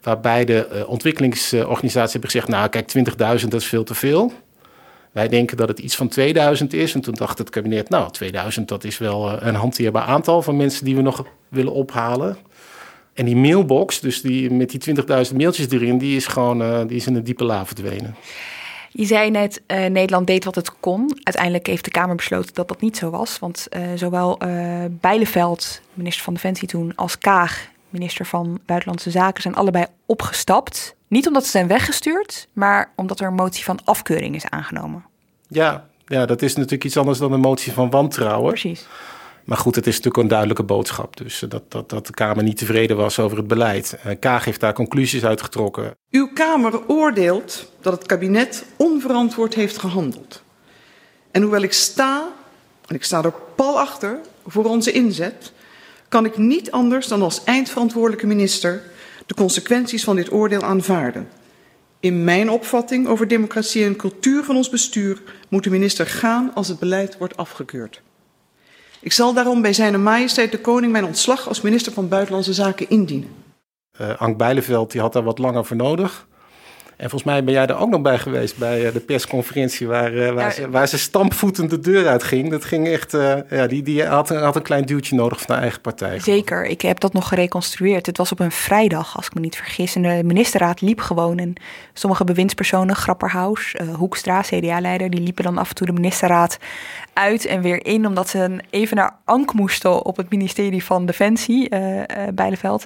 Waarbij de uh, ontwikkelingsorganisaties hebben gezegd: Nou, kijk, 20.000 dat is veel te veel. Wij denken dat het iets van 2000 is. En toen dacht het kabinet: Nou, 2000 dat is wel uh, een hanteerbaar aantal van mensen die we nog willen ophalen. En die mailbox, dus die, met die 20.000 mailtjes erin, die is gewoon uh, die is in een diepe la verdwenen. Je zei net, Nederland deed wat het kon. Uiteindelijk heeft de Kamer besloten dat dat niet zo was. Want uh, zowel Bijleveld, minister van Defensie toen, als Kaag, minister van Buitenlandse Zaken, zijn allebei opgestapt. Niet omdat ze zijn weggestuurd, maar omdat er een motie van afkeuring is aangenomen. Ja, ja dat is natuurlijk iets anders dan een motie van wantrouwen. Precies. Maar goed, het is natuurlijk een duidelijke boodschap. Dus dat, dat, dat de Kamer niet tevreden was over het beleid. Kaag heeft daar conclusies uitgetrokken. Uw Kamer oordeelt dat het kabinet onverantwoord heeft gehandeld. En hoewel ik sta, en ik sta er pal achter, voor onze inzet, kan ik niet anders dan als eindverantwoordelijke minister de consequenties van dit oordeel aanvaarden. In mijn opvatting over democratie en cultuur van ons bestuur moet de minister gaan als het beleid wordt afgekeurd. Ik zal daarom bij zijn majesteit de koning mijn ontslag als minister van Buitenlandse Zaken indienen. Uh, Ank Bijleveld die had daar wat langer voor nodig. En volgens mij ben jij er ook nog bij geweest bij uh, de persconferentie waar, uh, waar, ja, ze, waar ze stampvoetend de deur uitging. Dat ging echt, ja, die, die had, had, een klein duwtje nodig van haar eigen partij. Zeker, ik heb dat nog gereconstrueerd. Het was op een vrijdag, als ik me niet vergis. En de ministerraad liep gewoon. En sommige bewindspersonen, Grapperhaus, Hoekstra, CDA-leider, die liepen dan af en toe de ministerraad uit en weer in, omdat ze even naar Ank moesten op het ministerie van Defensie, uh, uh, Bijleveld.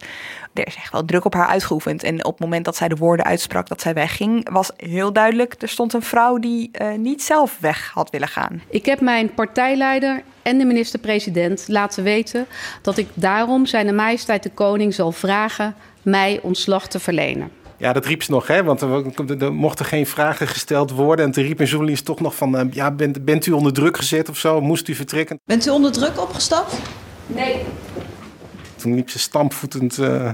Er is echt wel druk op haar uitgeoefend. En op het moment dat zij de woorden uitsprak dat zij wegging, was heel duidelijk, er stond een vrouw die uh, niet zelf weg had willen gaan. Ik heb mijn partijleider en de minister-president laten weten dat ik daarom zijn majesteit de koning zal vragen mij ontslag te verlenen. Ja, dat riep ze nog, hè? want er, er, mochten geen vragen gesteld worden. En toen riep een journalist toch nog van... Uh, ja, bent, bent u onder druk gezet of zo? Moest u vertrekken? Bent u onder druk opgestapt? Nee. Toen liep ze stampvoetend uh, uh,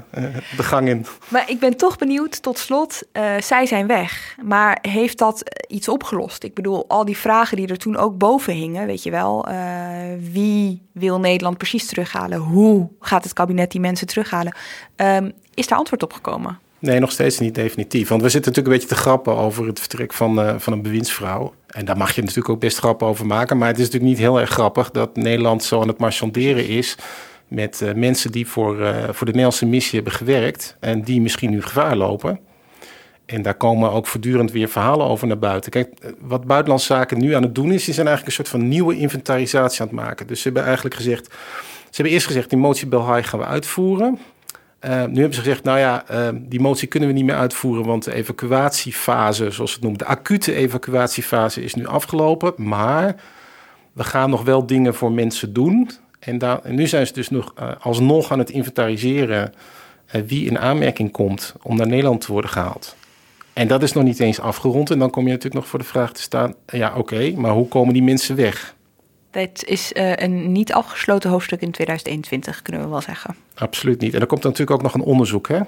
de gang in. Maar ik ben toch benieuwd, tot slot, zij zijn weg. Maar heeft dat iets opgelost? Ik bedoel, al die vragen die er toen ook boven hingen, weet je wel. wie wil Nederland precies terughalen? Hoe gaat het kabinet die mensen terughalen? Um, is daar antwoord op gekomen? Nee, nog steeds niet definitief. Want we zitten natuurlijk een beetje te grappen over het vertrek van, uh, van een bewindsvrouw. En daar mag je natuurlijk ook best grappen over maken. Maar het is natuurlijk niet heel erg grappig dat Nederland zo aan het marchanderen is met uh, mensen die voor, uh, voor de Nederlandse missie hebben gewerkt en die misschien nu gevaar lopen. En daar komen ook voortdurend weer verhalen over naar buiten. Kijk, wat Buitenlandse Zaken nu aan het doen is, die zijn eigenlijk een soort van nieuwe inventarisatie aan het maken. Dus ze hebben eigenlijk gezegd, ze hebben eerst gezegd, die motie Belhaai gaan we uitvoeren. Uh, nu hebben ze gezegd, nou ja, uh, die motie kunnen we niet meer uitvoeren, want de evacuatiefase, zoals het noemen, de acute evacuatiefase is nu afgelopen. Maar we gaan nog wel dingen voor mensen doen. En, nu zijn ze dus nog uh, alsnog aan het inventariseren wie in aanmerking komt om naar Nederland te worden gehaald. En dat is nog niet eens afgerond. En dan kom je natuurlijk nog voor de vraag te staan, ja oké, maar hoe komen die mensen weg? Dit is uh, een niet afgesloten hoofdstuk in 2021, kunnen we wel zeggen. Absoluut niet. En er komt natuurlijk ook nog een onderzoek hè,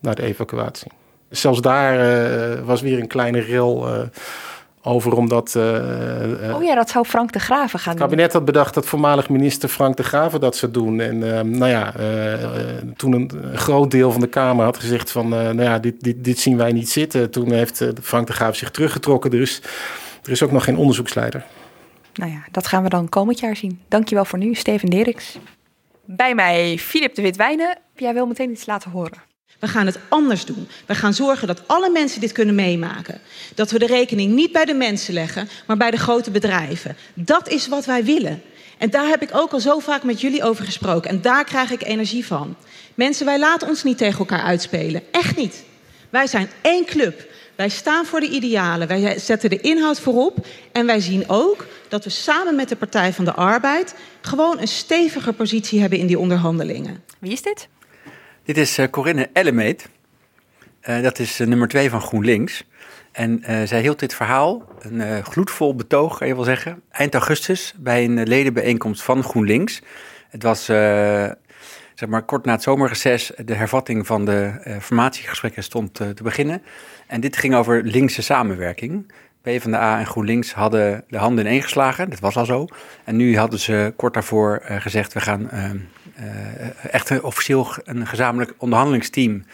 naar de evacuatie. Zelfs daar uh, was weer een kleine ril uh, over, omdat... oh ja, dat zou Frank de Graven gaan Het kabinet had bedacht dat voormalig minister Frank de Graven dat zou doen. En nou ja, toen een, een, groot deel van de Kamer had gezegd van... nou ja, dit, dit, dit zien wij niet zitten. Toen heeft Frank de Graven zich teruggetrokken. Dus er is ook nog geen onderzoeksleider. Nou ja, dat gaan we dan komend jaar zien. Dankjewel voor nu, Steven Deriks. Bij mij Filip de Witwijnen. Jij wil meteen iets laten horen. We gaan het anders doen. We gaan zorgen dat alle mensen dit kunnen meemaken. Dat we de rekening niet bij de mensen leggen, maar bij de grote bedrijven. Dat is wat wij willen. En daar heb ik ook al zo vaak met jullie over gesproken. En daar krijg ik energie van. Mensen, wij laten ons niet tegen elkaar uitspelen. Echt niet. Wij zijn één club. Wij staan voor de idealen, wij zetten de inhoud voorop en wij zien ook dat we samen met de Partij van de Arbeid gewoon een stevige positie hebben in die onderhandelingen. Wie is dit? Dit is uh, Corinne Ellemeet. Uh, dat is uh, nummer twee van GroenLinks. En zij hield dit verhaal, een gloedvol betoog, kan je wel zeggen, eind augustus bij een ledenbijeenkomst van GroenLinks. Het was zeg maar, kort na het zomerreces de hervatting van de formatiegesprekken stond te beginnen. En dit ging over linkse samenwerking. PvdA en GroenLinks hadden de handen ineengeslagen, dat was al zo. En nu hadden ze kort daarvoor uh, gezegd, we gaan uh, uh, echt officieel een gezamenlijk onderhandelingsteam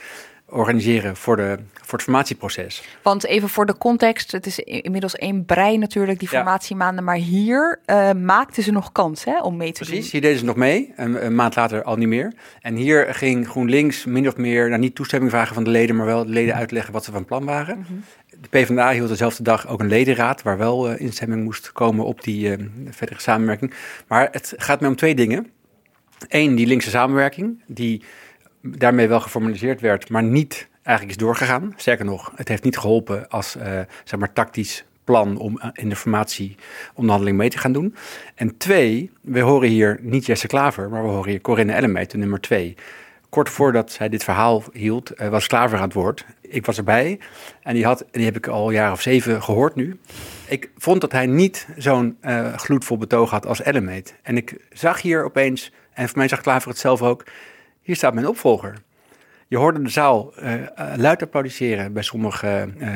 organiseren voor, de, voor het formatieproces. Want even voor de context, het is inmiddels één brei natuurlijk, die formatiemaanden. Maar hier uh, maakten ze nog kans hè, om mee te Precies, doen. Precies, hier deden ze nog mee, een, een, maand later al niet meer. En hier ging GroenLinks min of meer, nou niet toestemming vragen van de leden, maar wel de leden uitleggen wat ze van plan waren. Mm -hmm. De PvdA hield dezelfde dag ook een ledenraad, waar wel uh, instemming moest komen op die uh, verdere samenwerking. Maar het gaat mij om twee dingen. Eén, die linkse samenwerking, die daarmee wel geformaliseerd werd, maar niet eigenlijk is doorgegaan. Sterker nog, het heeft niet geholpen als uh, zeg maar tactisch plan om in de formatieonderhandeling mee te gaan doen. En twee, we horen hier niet Jesse Klaver, maar we horen hier Corinne Ellemeet, de nummer twee. Kort voordat zij dit verhaal hield, uh, was Klaver aan het woord. Ik was erbij en die, had, die heb ik al een jaar of zeven gehoord nu. Ik vond dat hij niet zo'n gloedvol betoog had als Ellemeet. En ik zag hier opeens, en voor mij zag Klaver het zelf ook, hier staat mijn opvolger. Je hoorde de zaal uh, luid applaudisseren bij sommige uh,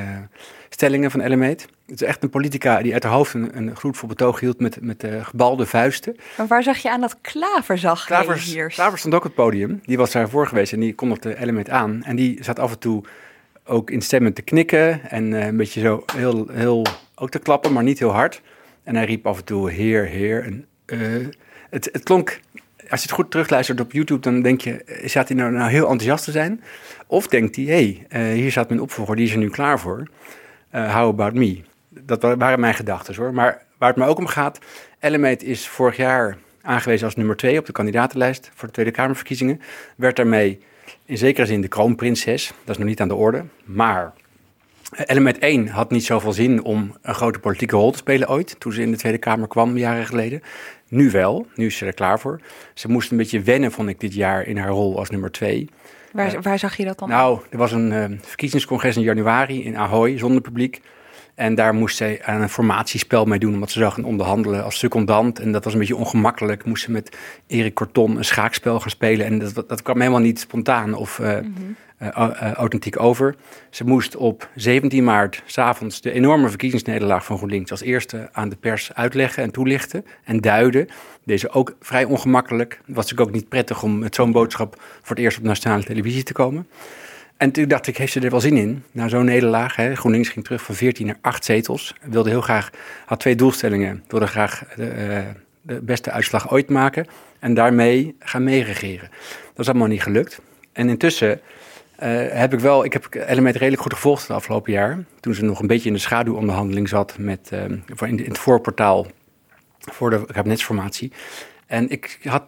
stellingen van Ellemeet. Het is echt een politica die uit haar hoofd een, een gloedvol betoog hield met, met gebalde vuisten. Maar waar zag je aan dat Klaver zag Klaver, hier? Klaver stond ook op het podium. Die was daarvoor geweest en die kondigde Ellemeet aan. En die zat af en toe ook in stemmen te knikken en een beetje zo heel, heel, ook te klappen, maar niet heel hard. En hij riep af en toe heer, heer. En, het, het klonk als je het goed terugluistert op YouTube, dan denk je, staat hij nou, nou heel enthousiast te zijn? Of denkt hij, hé, hey, uh, hier staat mijn opvolger, die is er nu klaar voor. Uh, how about me? Dat waren mijn gedachten hoor. Maar waar het me ook om gaat, Ellemeet is vorig jaar aangewezen als nummer twee op de kandidatenlijst voor de Tweede Kamerverkiezingen. Werd daarmee in zekere zin de kroonprinses. Dat is nog niet aan de orde. Maar Element 1 had niet zoveel zin om een grote politieke rol te spelen ooit, toen ze in de Tweede Kamer kwam, jaren geleden. Nu wel, nu is ze er klaar voor. Ze moest een beetje wennen, vond ik, dit jaar in haar rol als nummer 2. Waar, uh, waar zag je dat dan? Nou, er was een uh, verkiezingscongres in januari in Ahoy, zonder publiek. En daar moest zij aan een formatiespel mee doen, omdat ze zou gaan onderhandelen als secondant. En dat was een beetje ongemakkelijk. Moest ze met Erik Corton een schaakspel gaan spelen. En dat, dat kwam helemaal niet spontaan of uh, mm-hmm. uh, uh, authentiek over. Ze moest op 17 maart s'avonds de enorme verkiezingsnederlaag van GroenLinks als eerste aan de pers uitleggen en toelichten en duiden. Deze ook vrij ongemakkelijk. Het was natuurlijk ook niet prettig om met zo'n boodschap voor het eerst op nationale televisie te komen. En toen dacht ik, heeft ze er wel zin in? Na zo'n nederlaag, hè, GroenLinks ging terug van 14 naar 8 zetels. Wilde heel graag, had twee doelstellingen. Wilde graag de, uh, de beste uitslag ooit maken en daarmee gaan meeregeren. Dat is allemaal niet gelukt. En intussen uh, heb ik wel, ik heb Element redelijk goed gevolgd het afgelopen jaar. Toen ze nog een beetje in de schaduwonderhandeling zat met, in, in het voorportaal voor de kabinetsformatie. En ik had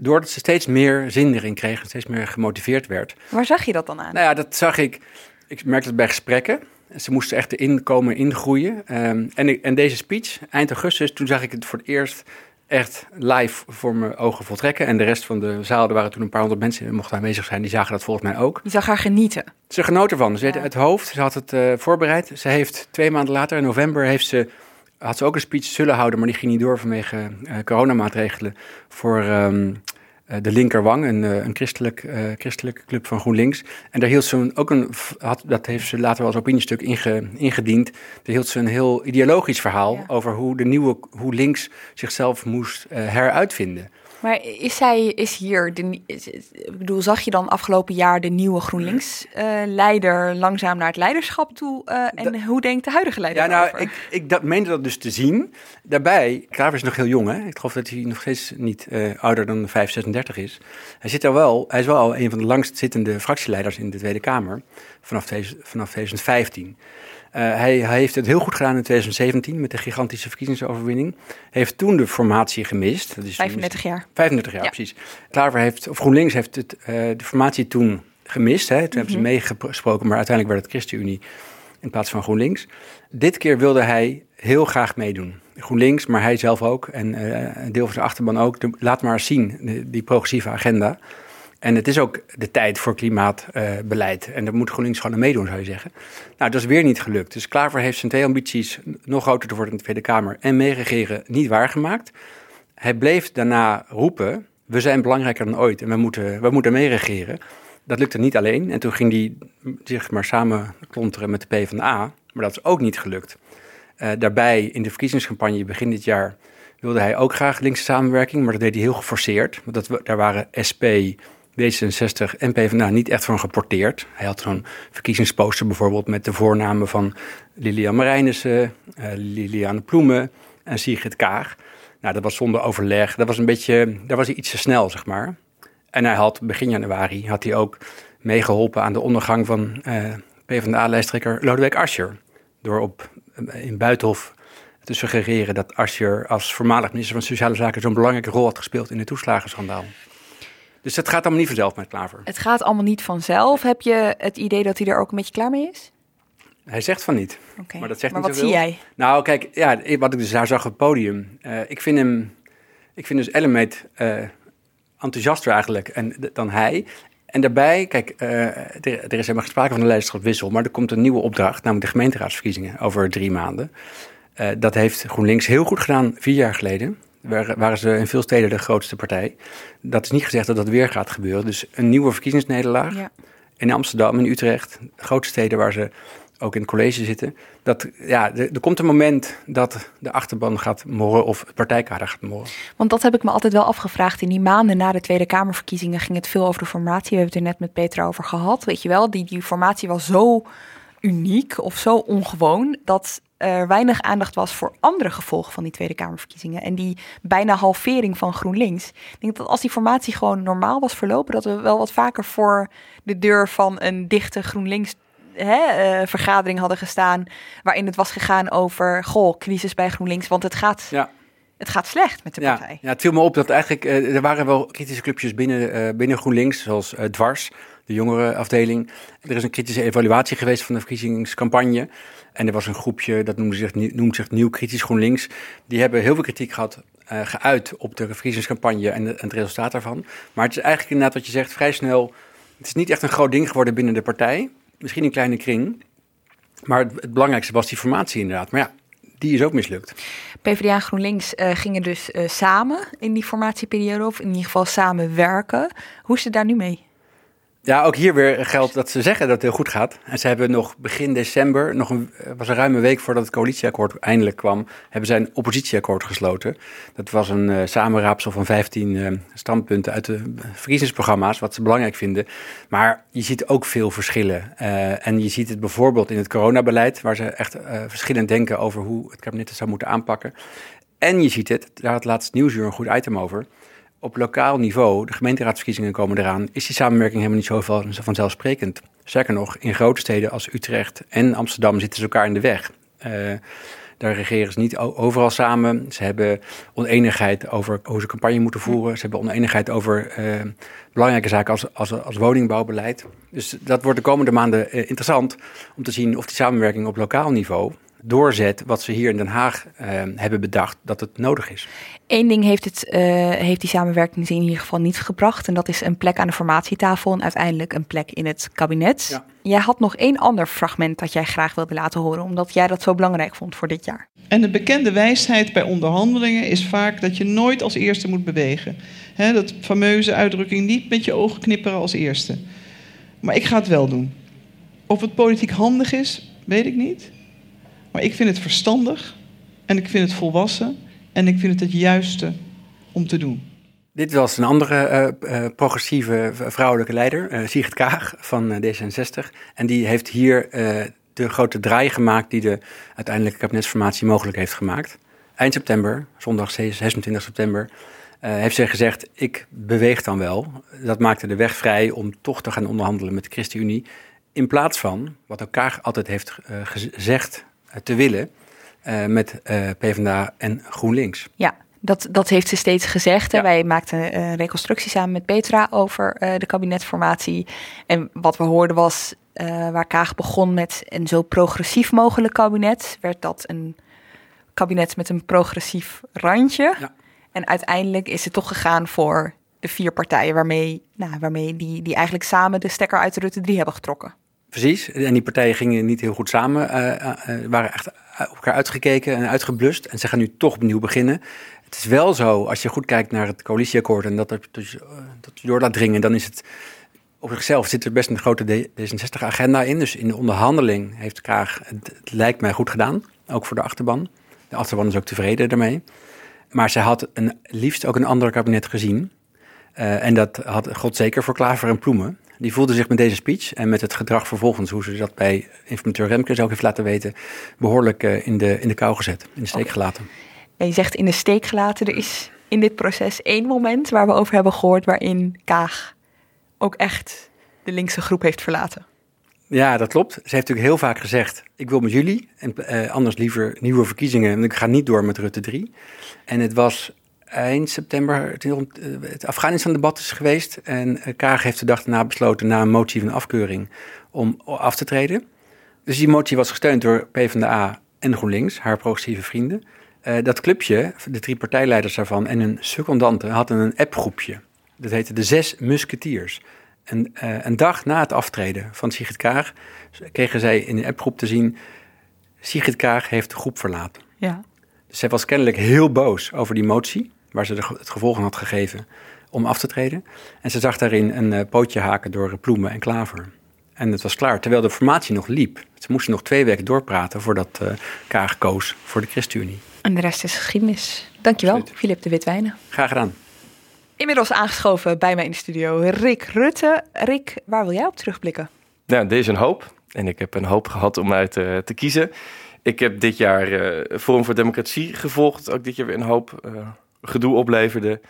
doordat ze steeds meer zin erin kreeg en steeds meer gemotiveerd werd. Waar zag je dat dan aan? Nou ja, dat zag ik. Ik merkte het bij gesprekken. Ze moesten echt erin komen, ingroeien. Um, en, en deze speech, eind augustus, toen zag ik het voor het eerst echt live voor mijn ogen voltrekken. En de rest van de zaal, er waren toen een paar honderd mensen die mochten aanwezig zijn, die zagen dat volgens mij ook. Je zag haar genieten. Ze genoot ervan. Ze ja. het hoofd, ze had het uh, voorbereid. Ze heeft twee maanden later, in november, heeft ze had ze ook een speech zullen houden, maar die ging niet door vanwege uh, coronamaatregelen voor um, uh, de Linkerwang, een, uh, een christelijk, christelijke club van GroenLinks. En daar hield ze een, ook een, had, dat heeft ze later wel als opiniestuk inge, ingediend, daar hield ze een heel ideologisch verhaal ja. over hoe, de nieuwe, hoe links zichzelf moest heruitvinden. Maar is zij, is hier, de, is, ik bedoel, zag je dan afgelopen jaar de nieuwe GroenLinks-leider uh, langzaam naar het leiderschap toe? Uh, en da, hoe denkt de huidige leider Ja, nou, over? ik, ik dat, meende dat dus te zien. Daarbij, Klaver is nog heel jong, hè? Ik geloof dat hij nog steeds niet uh, ouder dan 5, 36 is. Hij, zit er wel, hij is wel al een van de langst zittende fractieleiders in de Tweede Kamer vanaf, deze, vanaf 2015. Uh, hij, hij, heeft het heel goed gedaan in 2017 met de gigantische verkiezingsoverwinning. Heeft toen de formatie gemist. Dat is 35 jaar. 35 jaar, ja. precies. Klaver heeft, of GroenLinks heeft het, uh, de formatie toen gemist. Hè. Toen mm -hmm. hebben ze meegesproken, maar uiteindelijk werd het ChristenUnie. in plaats van GroenLinks. Dit keer wilde hij heel graag meedoen. GroenLinks, maar hij zelf ook en uh, een deel van zijn achterban ook. De, laat maar zien, die progressieve agenda. En het is ook de tijd voor klimaatbeleid. Uh, en daar moet GroenLinks gewoon aan meedoen, zou je zeggen. Nou, dat is weer niet gelukt. Dus Klaver heeft zijn twee ambities nog groter te worden in de Tweede Kamer en meeregeren niet waargemaakt. Hij bleef daarna roepen, we zijn belangrijker dan ooit en we moeten, we moeten meeregeren. Dat lukte niet alleen. En toen ging hij zich maar samen klonteren met de PvdA. Maar dat is ook niet gelukt. Uh, daarbij in de verkiezingscampagne begin dit jaar wilde hij ook graag linkse samenwerking, maar dat deed hij heel geforceerd. Want dat, daar waren SP, D66 en PvdA niet echt van geporteerd. Hij had zo'n verkiezingsposter bijvoorbeeld met de voornamen van Lilian Marijnissen, uh, Liliane Ploemen en Sigrid Kaag. Nou, dat was zonder overleg. Dat was een beetje, daar was hij iets te snel, zeg maar. En hij had begin januari had hij ook meegeholpen aan de ondergang van uh, PvdA-lijsttrekker Lodewijk Asscher. Door op, in Buitenhof te suggereren dat Asscher als voormalig minister van Sociale Zaken zo'n belangrijke rol had gespeeld in het toeslagenschandaal. Dus het gaat allemaal niet vanzelf met Klaver. Het gaat allemaal niet vanzelf. Heb je het idee dat hij er ook een beetje klaar mee is? Hij zegt van niet. Okay. Maar, dat zegt maar niet wat zoveel. zie jij? Nou, kijk, ja, wat ik dus daar zag op het podium. Uh, ik vind hem, ik vind dus Ellemeet uh, enthousiaster eigenlijk en, dan hij. En daarbij, kijk, uh, er, er, is helemaal sprake van een leiderschapswissel, maar er komt een nieuwe opdracht, namelijk de gemeenteraadsverkiezingen over drie maanden. Dat heeft GroenLinks heel goed gedaan vier jaar geleden. Waren ze in veel steden de grootste partij. Dat is niet gezegd dat dat weer gaat gebeuren. Dus een nieuwe verkiezingsnederlaag Ja. in Amsterdam, in Utrecht, grote steden waar ze ook in het college zitten. Dat, ja, er, er komt een moment dat de achterban gaat morren of het partijkader gaat morren. Want dat heb ik me altijd wel afgevraagd. In die maanden na de Tweede Kamerverkiezingen ging het veel over de formatie. We hebben het er net met Petra over gehad. Weet je wel, die, die formatie was zo uniek of zo ongewoon dat er weinig aandacht was voor andere gevolgen van die Tweede Kamerverkiezingen. En die bijna halvering van GroenLinks. Ik denk dat als die formatie gewoon normaal was verlopen, dat we wel wat vaker voor de deur van een dichte GroenLinks hè, uh, vergadering hadden gestaan. Waarin het was gegaan over, goh, crisis bij GroenLinks. Want het gaat, ja. het gaat slecht met de ja, partij. Ja, het viel me op dat eigenlijk, uh, er waren wel kritische clubjes binnen, uh, binnen GroenLinks, zoals Dwars, de jongerenafdeling. Er is een kritische evaluatie geweest van de verkiezingscampagne. En er was een groepje, dat noemde zich, noemt zich Nieuw Kritisch GroenLinks. Die hebben heel veel kritiek gehad, uh, geuit op de verkiezingscampagne en, het resultaat daarvan. Maar het is eigenlijk inderdaad wat je zegt, vrij snel. Het is niet echt een groot ding geworden binnen de partij. Misschien een kleine kring. Maar het, belangrijkste was die formatie inderdaad. Maar ja, die is ook mislukt. PvdA en GroenLinks uh, gingen dus uh, samen in die formatieperiode, of in ieder geval samenwerken. Hoe is het daar nu mee? Ja, ook hier weer geldt dat ze zeggen dat het heel goed gaat. En ze hebben nog begin december, nog een, was een ruime week voordat het coalitieakkoord eindelijk kwam, hebben zij een oppositieakkoord gesloten. Dat was een uh, samenraapsel van 15 uh, standpunten uit de verkiezingsprogramma's, wat ze belangrijk vinden. Maar je ziet ook veel verschillen. En je ziet het bijvoorbeeld in het coronabeleid, waar ze echt verschillend denken over hoe het kabinet het zou moeten aanpakken. En je ziet het, daar had laatst Nieuwsuur een goed item over op lokaal niveau, de gemeenteraadsverkiezingen komen eraan, is die samenwerking helemaal niet zo vanzelfsprekend. Sterker nog, in grote steden als Utrecht en Amsterdam zitten ze elkaar in de weg. Uh, daar regeren ze niet overal samen. Ze hebben oneenigheid over hoe ze campagne moeten voeren. Ze hebben oneenigheid over uh, belangrijke zaken als, als, als woningbouwbeleid. Dus dat wordt de komende maanden uh, interessant om te zien of die samenwerking op lokaal niveau doorzet wat ze hier in Den Haag hebben bedacht dat het nodig is. Eén ding heeft, het, uh, heeft die samenwerking in ieder geval niet gebracht. En dat is een plek aan de formatietafel en uiteindelijk een plek in het kabinet. Ja. Jij had nog één ander fragment dat jij graag wilde laten horen, omdat jij dat zo belangrijk vond voor dit jaar. En de bekende wijsheid bij onderhandelingen is vaak dat je nooit als eerste moet bewegen. He, dat fameuze uitdrukking niet met je ogen knipperen als eerste. Maar ik ga het wel doen. Of het politiek handig is, weet ik niet. Maar ik vind het verstandig en ik vind het volwassen en ik vind het het juiste om te doen. Dit was een andere uh, uh, progressieve vrouwelijke leider, uh, Sigrid Kaag van D66. En die heeft hier de grote draai gemaakt die de uiteindelijke kabinetsformatie mogelijk heeft gemaakt. Eind september, zondag 26 september, heeft zij gezegd: Ik beweeg dan wel. Dat maakte de weg vrij om toch te gaan onderhandelen met de ChristenUnie. In plaats van, wat ook Kaag altijd heeft gezegd te willen uh, met uh, PvdA en GroenLinks. Ja, Dat, dat heeft ze steeds gezegd. Hè? Wij maakten een reconstructie samen met Petra over uh, de kabinetformatie. En wat we hoorden was, waar Kaag begon met een zo progressief mogelijk kabinet, werd dat een kabinet met een progressief randje. Ja. En uiteindelijk is het toch gegaan voor de vier partijen waarmee, nou, waarmee die, die eigenlijk samen de stekker uit de Rutte 3 hebben getrokken. Precies, en die partijen gingen niet heel goed samen, uh, waren echt op elkaar uitgekeken en uitgeblust. En ze gaan nu toch opnieuw beginnen. Het is wel zo, als je goed kijkt naar het coalitieakkoord en dat dus, dat je door laat dringen, dan is het op zichzelf zit er best een grote D66-agenda in. Dus in de onderhandeling heeft Kaag, het, lijkt mij goed gedaan, ook voor de achterban. De achterban is ook tevreden daarmee. Maar zij had een, liefst ook een ander kabinet gezien. Uh, en dat had God zeker voor Klaver en Ploemen. Die voelde zich met deze speech en met het gedrag vervolgens, hoe ze dat bij informateur Remkes ook heeft laten weten, behoorlijk uh, in, de, in de kou gezet, in de steek gelaten. En je zegt in de steek gelaten, er is in dit proces één moment waar we over hebben gehoord waarin Kaag ook echt de linkse groep heeft verlaten. Ja, dat klopt. Ze heeft natuurlijk heel vaak gezegd: ik wil met jullie en uh, anders liever nieuwe verkiezingen. En ik ga niet door met Rutte 3. En het was eind september het Afghanistan-debat is geweest. En Kaag heeft de dag daarna besloten, na een motie van afkeuring, om af te treden. Dus die motie was gesteund door PvdA en GroenLinks, haar progressieve vrienden. Uh, dat clubje, de drie partijleiders daarvan en hun secondanten, hadden een appgroepje. Dat heette de Zes Musketiers. En uh, een dag na het aftreden van Sigrid Kaag kregen zij in de appgroep te zien... Sigrid Kaag heeft de groep verlaten. Ja. Dus zij was kennelijk heel boos over die motie... waar ze het gevolg had gegeven om af te treden. En ze zag daarin een uh, pootje haken door Ploemen en Klaver. En het was klaar, terwijl de formatie nog liep. Ze moesten nog twee weken doorpraten voordat uh, Kaag koos voor de ChristenUnie. En de rest is geschiedenis. Dankjewel, Filip de Witwijnen. Graag gedaan. Inmiddels aangeschoven bij mij in de studio Rick Rutte. Rick, waar wil jij op terugblikken? Nou, deze een hoop. En ik heb een hoop gehad om uit uh, te kiezen. Ik heb dit jaar uh, Forum voor Democratie gevolgd. Ook dit jaar weer een hoop uh, gedoe opleverde.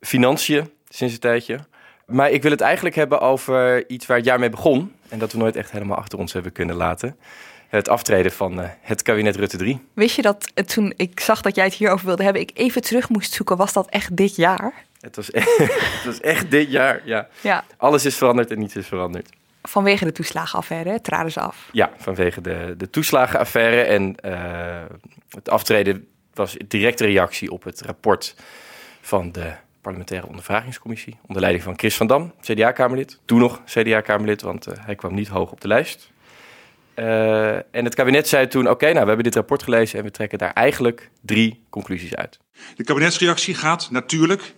Financiën, sinds een tijdje. Maar ik wil het eigenlijk hebben over iets waar het jaar mee begon. En dat we nooit echt helemaal achter ons hebben kunnen laten. Het aftreden van uh, het kabinet Rutte 3. Wist je dat toen ik zag dat jij het hierover wilde hebben, ik even terug moest zoeken, was dat echt dit jaar? Het was echt, het was echt dit jaar, ja. ja. Alles is veranderd en niets is veranderd. Vanwege de toeslagenaffaire traden ze af? Ja, vanwege de, de toeslagenaffaire. En uh, het aftreden was directe reactie op het rapport van de parlementaire ondervragingscommissie. Onder leiding van Chris van Dam, CDA-kamerlid. Toen nog CDA-kamerlid, want uh, hij kwam niet hoog op de lijst. Uh, en het kabinet zei toen: Oké, nou, we hebben dit rapport gelezen en we trekken daar eigenlijk drie conclusies uit. De kabinetsreactie gaat natuurlijk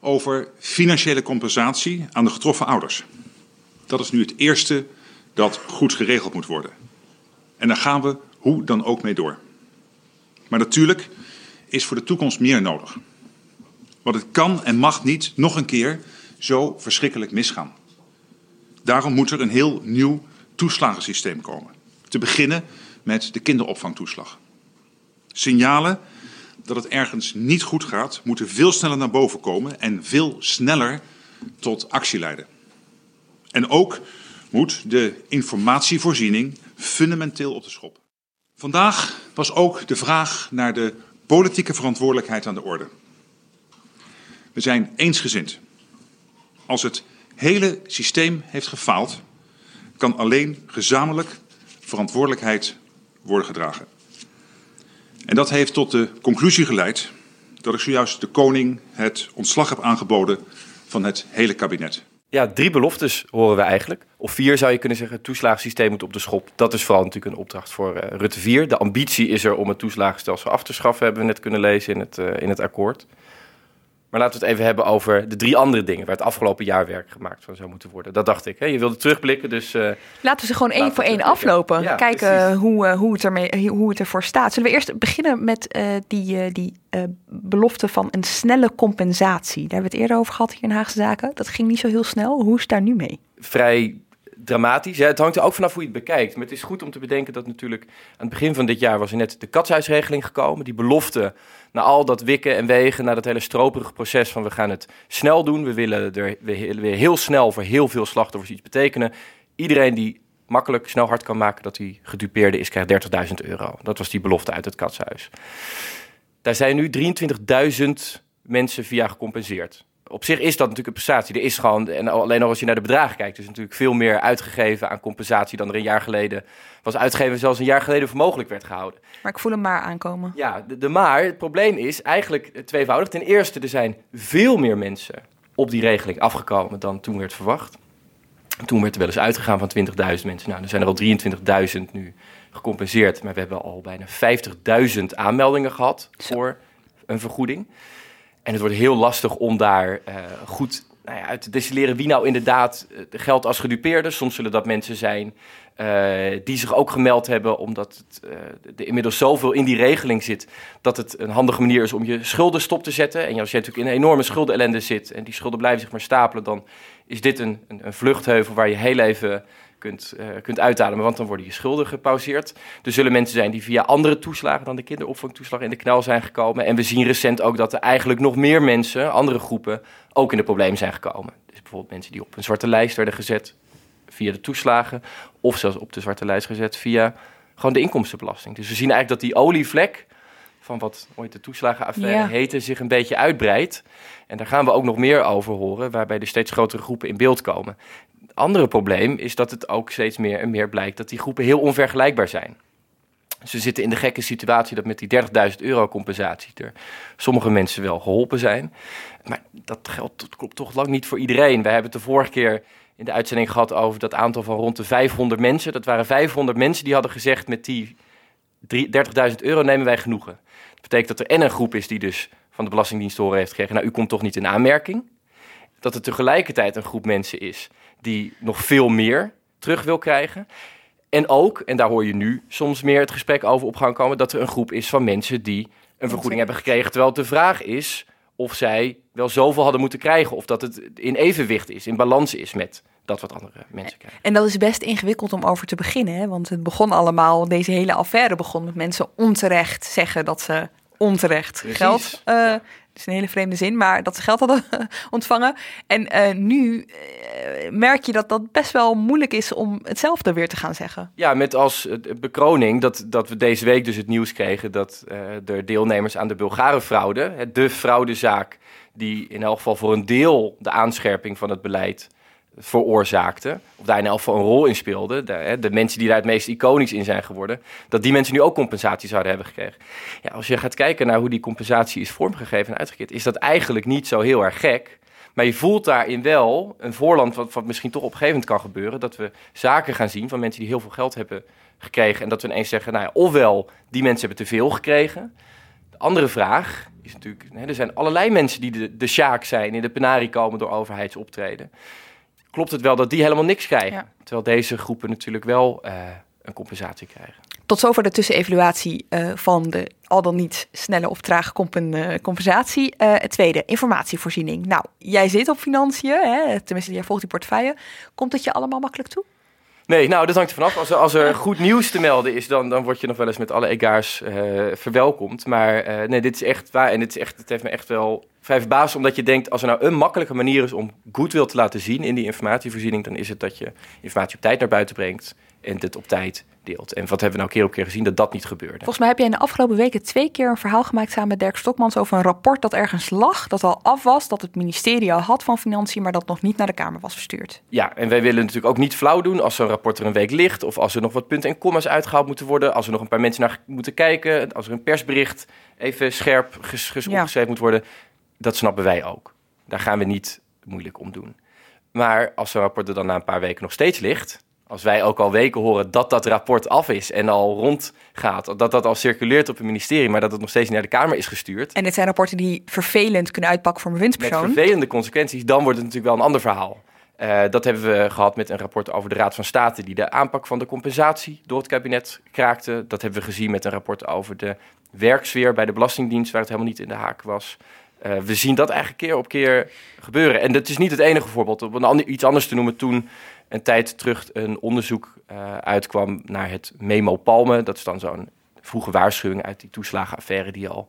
over financiële compensatie aan de getroffen ouders. Dat is nu het eerste dat goed geregeld moet worden. En daar gaan we hoe dan ook mee door. Maar natuurlijk is voor de toekomst meer nodig. Want het kan en mag niet nog een keer zo verschrikkelijk misgaan. Daarom moet er een heel nieuw toeslagensysteem komen. Te beginnen met de kinderopvangtoeslag. Signalen dat het ergens niet goed gaat, moeten veel sneller naar boven komen en veel sneller tot actie leiden. En ook moet de informatievoorziening fundamenteel op de schop. Vandaag was ook de vraag naar de politieke verantwoordelijkheid aan de orde. We zijn eensgezind. Als het hele systeem heeft gefaald, kan alleen gezamenlijk verantwoordelijkheid worden gedragen. En dat heeft tot de conclusie geleid dat ik zojuist de koning het ontslag heb aangeboden van het hele kabinet. Ja, drie beloftes horen we eigenlijk. Of vier zou je kunnen zeggen, het toeslagensysteem moet op de schop. Dat is vooral natuurlijk een opdracht voor uh, Rutte 4. De ambitie is er om het toeslagenstelsel af te schaffen, hebben we net kunnen lezen in het, uh, in het akkoord. Maar laten we het even hebben over de drie andere dingen waar het afgelopen jaar werk gemaakt van zou moeten worden. Dat dacht ik. Hè? Je wilde terugblikken, dus. Uh, laten we ze gewoon één voor één aflopen. Ja, Kijken hoe, uh, hoe, het ermee, hoe het ervoor staat. Zullen we eerst beginnen met uh, die, die belofte van een snelle compensatie? Daar hebben we het eerder over gehad hier in Haagse Zaken. Dat ging niet zo heel snel. Hoe is het daar nu mee? Vrij dramatisch. Het hangt er ook vanaf hoe je het bekijkt. Maar het is goed om te bedenken dat natuurlijk aan het begin van dit jaar was er net de katshuisregeling gekomen. Die belofte na al dat wikken en wegen, na dat hele stroperige proces van we gaan het snel doen. We willen er weer heel snel voor heel veel slachtoffers iets betekenen. Iedereen die makkelijk snel hard kan maken dat hij gedupeerde is, krijgt 30.000 euro. Dat was die belofte uit het katshuis. Daar zijn nu 23.000 mensen via gecompenseerd. Op zich is dat natuurlijk een prestatie. Er is gewoon, en alleen al als je naar de bedragen kijkt, is natuurlijk veel meer uitgegeven aan compensatie dan er een jaar geleden was uitgegeven, zelfs een jaar geleden voor mogelijk werd gehouden. Maar ik voel hem maar aankomen. Ja, de, de maar, het probleem is eigenlijk tweevoudig. Ten eerste, er zijn veel meer mensen op die regeling afgekomen dan toen werd verwacht. Toen werd er wel eens uitgegaan van 20.000 mensen. Nou, er zijn er al 23.000 nu gecompenseerd. Maar we hebben al bijna 50.000 aanmeldingen gehad voor een vergoeding. En het wordt heel lastig om daar uh, goed nou ja, uit te destilleren wie nou inderdaad uh, geldt als gedupeerde. Soms zullen dat mensen zijn uh, die zich ook gemeld hebben omdat het, er inmiddels zoveel in die regeling zit dat het een handige manier is om je schulden stop te zetten. En als je natuurlijk in een enorme schuldenellende zit en die schulden blijven zich maar stapelen, dan is dit een, een, een vluchtheuvel waar je heel even kunt, uh, kunt uitademen, want dan worden je schulden gepauzeerd. Er zullen mensen zijn die via andere toeslagen dan de kinderopvangtoeslag in de knel zijn gekomen. En we zien recent ook dat er eigenlijk nog meer mensen, andere groepen, ook in de problemen zijn gekomen. Dus bijvoorbeeld mensen die op een zwarte lijst werden gezet via de toeslagen, of zelfs op de zwarte lijst gezet via gewoon de inkomstenbelasting. Dus we zien eigenlijk dat die olievlek van wat ooit de toeslagenaffaire ja. heette, zich een beetje uitbreidt. En daar gaan we ook nog meer over horen, waarbij er steeds grotere groepen in beeld komen andere probleem is dat het ook steeds meer en meer blijkt dat die groepen heel onvergelijkbaar zijn. Ze zitten in de gekke situatie dat met die 30.000 euro compensatie er sommige mensen wel geholpen zijn. Maar dat geldt dat klopt toch lang niet voor iedereen. We hebben het de vorige keer in de uitzending gehad over dat aantal van rond de 500 mensen. Dat waren 500 mensen die hadden gezegd met die 30.000 euro nemen wij genoegen. Dat betekent dat er en een groep is die dus van de Belastingdienst horen heeft gekregen, nou u komt toch niet in aanmerking. Dat er tegelijkertijd een groep mensen is die nog veel meer terug wil krijgen. En ook, en daar hoor je nu soms meer het gesprek over op gaan komen, dat er een groep is van mensen die een vergoeding hebben gekregen. Terwijl de vraag is of zij wel zoveel hadden moeten krijgen. Of dat het in evenwicht is, in balans is met dat wat andere mensen krijgen. En dat is best ingewikkeld om over te beginnen. Hè? Want het begon allemaal, deze hele affaire begon met mensen onterecht zeggen dat ze onterecht Precies. geld uh, is een hele vreemde zin, maar dat ze geld hadden ontvangen. En uh, nu uh, merk je dat dat best wel moeilijk is om hetzelfde weer te gaan zeggen. Ja, met als bekroning dat, dat we deze week dus het nieuws kregen dat uh, er deelnemers aan de Bulgare fraude, de fraudezaak die in elk geval voor een deel de aanscherping van het beleid veroorzaakte, of daar in elk geval een rol in speelde, de, mensen die daar het meest iconisch in zijn geworden, dat die mensen nu ook compensatie zouden hebben gekregen. Ja, als je gaat kijken naar hoe die compensatie is vormgegeven en uitgekeerd, is dat eigenlijk niet zo heel erg gek. Maar je voelt daarin wel een voorland wat, misschien toch op een gegeven moment kan gebeuren, dat we zaken gaan zien van mensen die heel veel geld hebben gekregen en dat we ineens zeggen, nou ja, ofwel die mensen hebben te veel gekregen. De andere vraag is natuurlijk, hè, er zijn allerlei mensen die de, de sjaak zijn, in de penarie komen door overheidsoptreden klopt het wel dat die helemaal niks krijgen. Ja. Terwijl deze groepen natuurlijk wel uh, een compensatie krijgen. Tot zover de tussenevaluatie uh, van de al dan niet snelle of trage compen, uh, compensatie. het tweede, informatievoorziening. Nou, jij zit op financiën, hè? tenminste, jij volgt die portefeuille. Komt het je allemaal makkelijk toe? Nee, nou, dat hangt er vanaf. Als er, als er goed nieuws te melden is, dan, dan word je nog wel eens met alle egaars uh, verwelkomd. Maar uh, nee, dit is echt waar. En dit is echt, het heeft me echt wel vrij verbaasd. Omdat je denkt, als er nou een makkelijke manier is om goodwill te laten zien in die informatievoorziening, dan is het dat je informatie op tijd naar buiten brengt en het op tijd deelt. En wat hebben we nou keer op keer gezien dat dat niet gebeurde? Volgens mij heb jij in de afgelopen weken twee keer een verhaal gemaakt samen met Dirk Stokmans over een rapport dat ergens lag, dat al af was, dat het ministerie al had van Financiën, maar dat nog niet naar de Kamer was verstuurd. Ja, en wij willen natuurlijk ook niet flauw doen als zo'n rapport er een week ligt, of als er nog wat punten en commas uitgehaald moeten worden, als er nog een paar mensen naar moeten kijken, als er een persbericht even scherp ges ges ja. opgeschreven moet worden. Dat snappen wij ook. Daar gaan we niet moeilijk om doen. Maar als zo'n rapport er dan na een paar weken nog steeds ligt, als wij ook al weken horen dat dat rapport af is en al rondgaat, dat dat al circuleert op het ministerie, maar dat het nog steeds naar de Kamer is gestuurd. En dit zijn rapporten die vervelend kunnen uitpakken voor een winstpersoon. Met vervelende consequenties, dan wordt het natuurlijk wel een ander verhaal. Uh, dat hebben we gehad met een rapport over de Raad van State, die de aanpak van de compensatie door het kabinet kraakte. Dat hebben we gezien met een rapport over de werksfeer bij de Belastingdienst, waar het helemaal niet in de haak was. Uh, we zien dat eigenlijk keer op keer gebeuren. En dat is niet het enige voorbeeld. Om ander, iets anders te noemen, toen een tijd terug een onderzoek uh, uitkwam naar het Memo Palme. Dat is dan zo'n vroege waarschuwing uit die toeslagenaffaire die al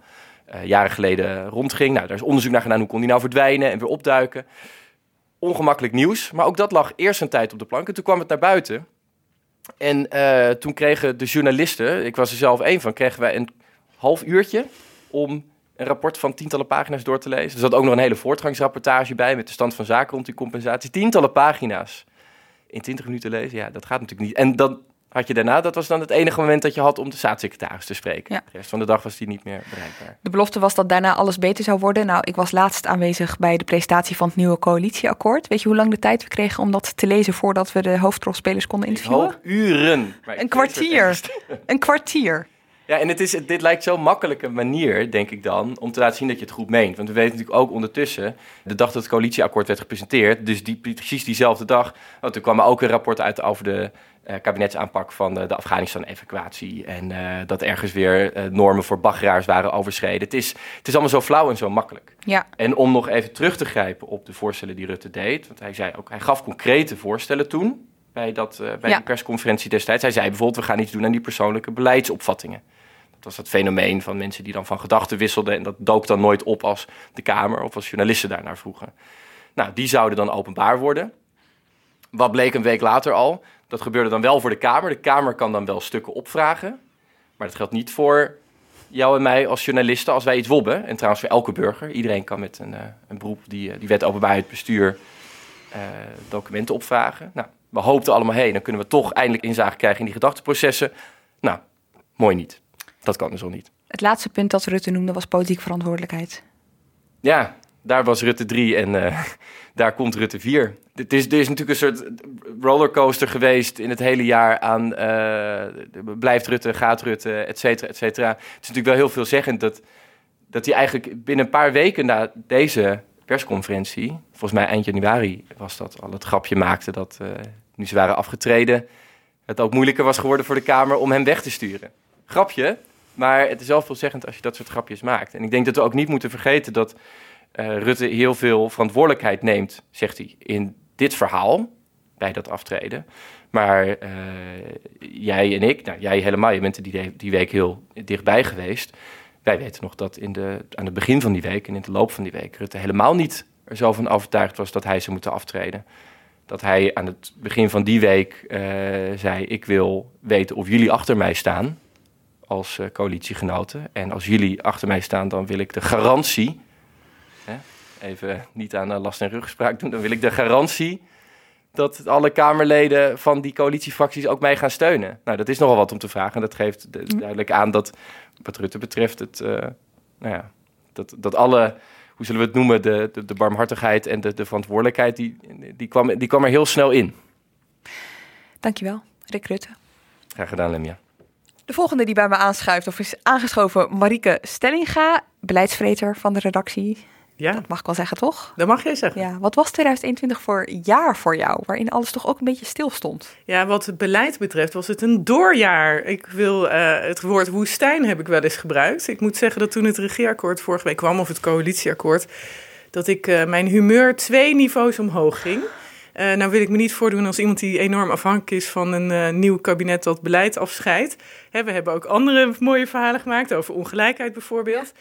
uh, jaren geleden rondging. Nou, daar is onderzoek naar gedaan. Hoe kon die nou verdwijnen en weer opduiken? Ongemakkelijk nieuws. Maar ook dat lag eerst een tijd op de plank. En toen kwam het naar buiten. En toen kregen de journalisten, ik was er zelf één van, kregen wij een half uurtje om een rapport van tientallen pagina's door te lezen. Er zat ook nog een hele voortgangsrapportage bij met de stand van zaken rond die compensatie. Tientallen pagina's in 20 minuten lezen, ja, dat gaat natuurlijk niet. En dan had je daarna, dat was dan het enige moment dat je had om de staatssecretaris te spreken. Ja. De rest van de dag was die niet meer bereikbaar. De belofte was dat daarna alles beter zou worden. Nou, ik was laatst aanwezig bij de presentatie van het nieuwe coalitieakkoord. Weet je hoe lang de tijd we kregen om dat te lezen voordat we de hoofdrolspelers konden interviewen? Hoop uren. Een kwartier. Een kwartier. Ja, en het is, dit lijkt zo'n makkelijke manier, denk ik dan, om te laten zien dat je het goed meent. Want we weten natuurlijk ook ondertussen, de dag dat het coalitieakkoord werd gepresenteerd, dus die, precies diezelfde dag, oh, toen kwam er ook een rapport uit over de eh, kabinetsaanpak van de, de Afghanistan-evacuatie. En eh, dat ergens weer eh, normen voor baggeraars waren overschreden. Het is, het is allemaal zo flauw en zo makkelijk. Ja. En om nog even terug te grijpen op de voorstellen die Rutte deed, want hij zei ook, hij gaf concrete voorstellen toen. Bij, dat, bij Ja. die persconferentie destijds. Hij zei bijvoorbeeld: we gaan iets doen aan die persoonlijke beleidsopvattingen. Dat was dat fenomeen van mensen die dan van gedachten wisselden. En dat dook dan nooit op als de Kamer of als journalisten daarnaar vroegen. Nou, die zouden dan openbaar worden. Wat bleek een week later al? Dat gebeurde dan wel voor de Kamer. De Kamer kan dan wel stukken opvragen. Maar dat geldt niet voor jou en mij als journalisten als wij iets wobben. En trouwens voor elke burger. Iedereen kan met een, eh, een beroep die, eh, die wet openbaarheid bestuur eh, documenten opvragen. Nou, we hoopten allemaal, hé, dan kunnen we toch eindelijk inzage krijgen in die gedachteprocessen. Nou, mooi niet. Dat kan dus al niet. Het laatste punt dat Rutte noemde was politieke verantwoordelijkheid. Ja, daar was Rutte 3 en eh, daar komt Rutte 4. Het is, er is natuurlijk een soort rollercoaster geweest in het hele jaar aan eh, blijft Rutte, gaat Rutte, et cetera, et cetera. Het is natuurlijk wel heel veelzeggend dat, dat hij eigenlijk binnen een paar weken na deze persconferentie, volgens mij eind januari was dat al het grapje maakte dat eh, nu ze waren afgetreden, het ook moeilijker was geworden voor de Kamer om hem weg te sturen. Grapje, maar het is wel veelzeggend als je dat soort grapjes maakt. En ik denk dat we ook niet moeten vergeten dat eh, Rutte heel veel verantwoordelijkheid neemt, zegt hij, in dit verhaal, bij dat aftreden. Maar eh, jij en ik, nou jij helemaal, je bent er die, die week heel dichtbij geweest. Wij weten nog dat in de, aan het begin van die week en in de loop van die week Rutte helemaal niet er zo van overtuigd was dat hij zou moeten aftreden. Dat hij aan het begin van die week eh, zei: Ik wil weten of jullie achter mij staan als eh, coalitiegenoten. En als jullie achter mij staan, dan wil ik de garantie. Hè, even niet aan eh, last en ruggespraak doen, dan wil ik de garantie dat alle Kamerleden van die coalitiefracties ook mij gaan steunen. Nou, dat is nogal wat om te vragen. En dat geeft de- duidelijk aan dat, wat Rutte betreft, het, eh, nou ja, dat, dat alle, hoe zullen we het noemen, de, de, de barmhartigheid en de, de verantwoordelijkheid, die, die, kwam, die kwam er heel snel in. Dankjewel, Rick Rutte. Graag gedaan, Lemja. De volgende die bij me aanschuift of is aangeschoven, Marieke Stellinga, beleidsvreter van de redactie. Ja. Dat mag ik wel zeggen, toch? Dat mag jij zeggen. Ja. Wat was 2021 voor jaar voor jou, waarin alles toch ook een beetje stil stond? Ja, wat het beleid betreft was het een doorjaar. Ik wil, eh, het woord woestijn heb ik wel eens gebruikt. Ik moet zeggen dat toen het regeerakkoord vorige week kwam, of het coalitieakkoord, dat ik eh, mijn humeur twee niveaus omhoog ging. Eh, nou wil ik me niet voordoen als iemand die enorm afhankelijk is van een eh, nieuw kabinet dat beleid afscheidt. Hè, we hebben ook andere mooie verhalen gemaakt over ongelijkheid bijvoorbeeld.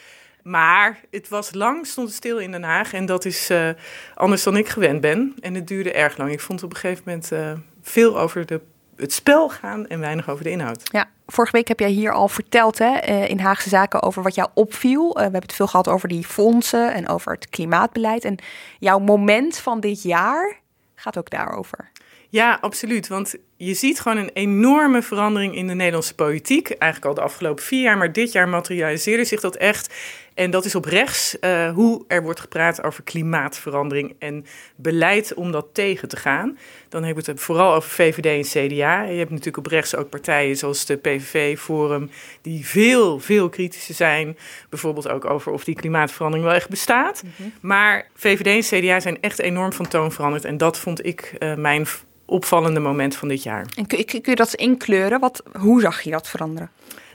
Maar het was lang, stond het stil in Den Haag. En dat is eh, anders dan ik gewend ben. En het duurde erg lang. Ik vond op een gegeven moment veel over de, het spel gaan en weinig over de inhoud. Ja, vorige week heb jij hier al verteld hè, in Haagse Zaken over wat jou opviel. We hebben het veel gehad over die fondsen en over het klimaatbeleid. En jouw moment van dit jaar gaat ook daarover. Ja, absoluut. Want je ziet gewoon een enorme verandering in de Nederlandse politiek. Eigenlijk al de afgelopen vier jaar, maar dit jaar materialiseerde zich dat echt. En dat is op rechts eh, hoe er wordt gepraat over klimaatverandering en beleid om dat tegen te gaan. Dan hebben we het vooral over VVD en CDA. Je hebt natuurlijk op rechts ook partijen zoals de PVV, Forum, die veel, veel kritischer zijn. Bijvoorbeeld ook over of die klimaatverandering wel echt bestaat. Maar VVD en CDA zijn echt enorm van toon veranderd. En dat vond ik eh, mijn opvallende moment van dit jaar. En kun, kun je dat inkleuren? Wat, hoe zag je dat veranderen?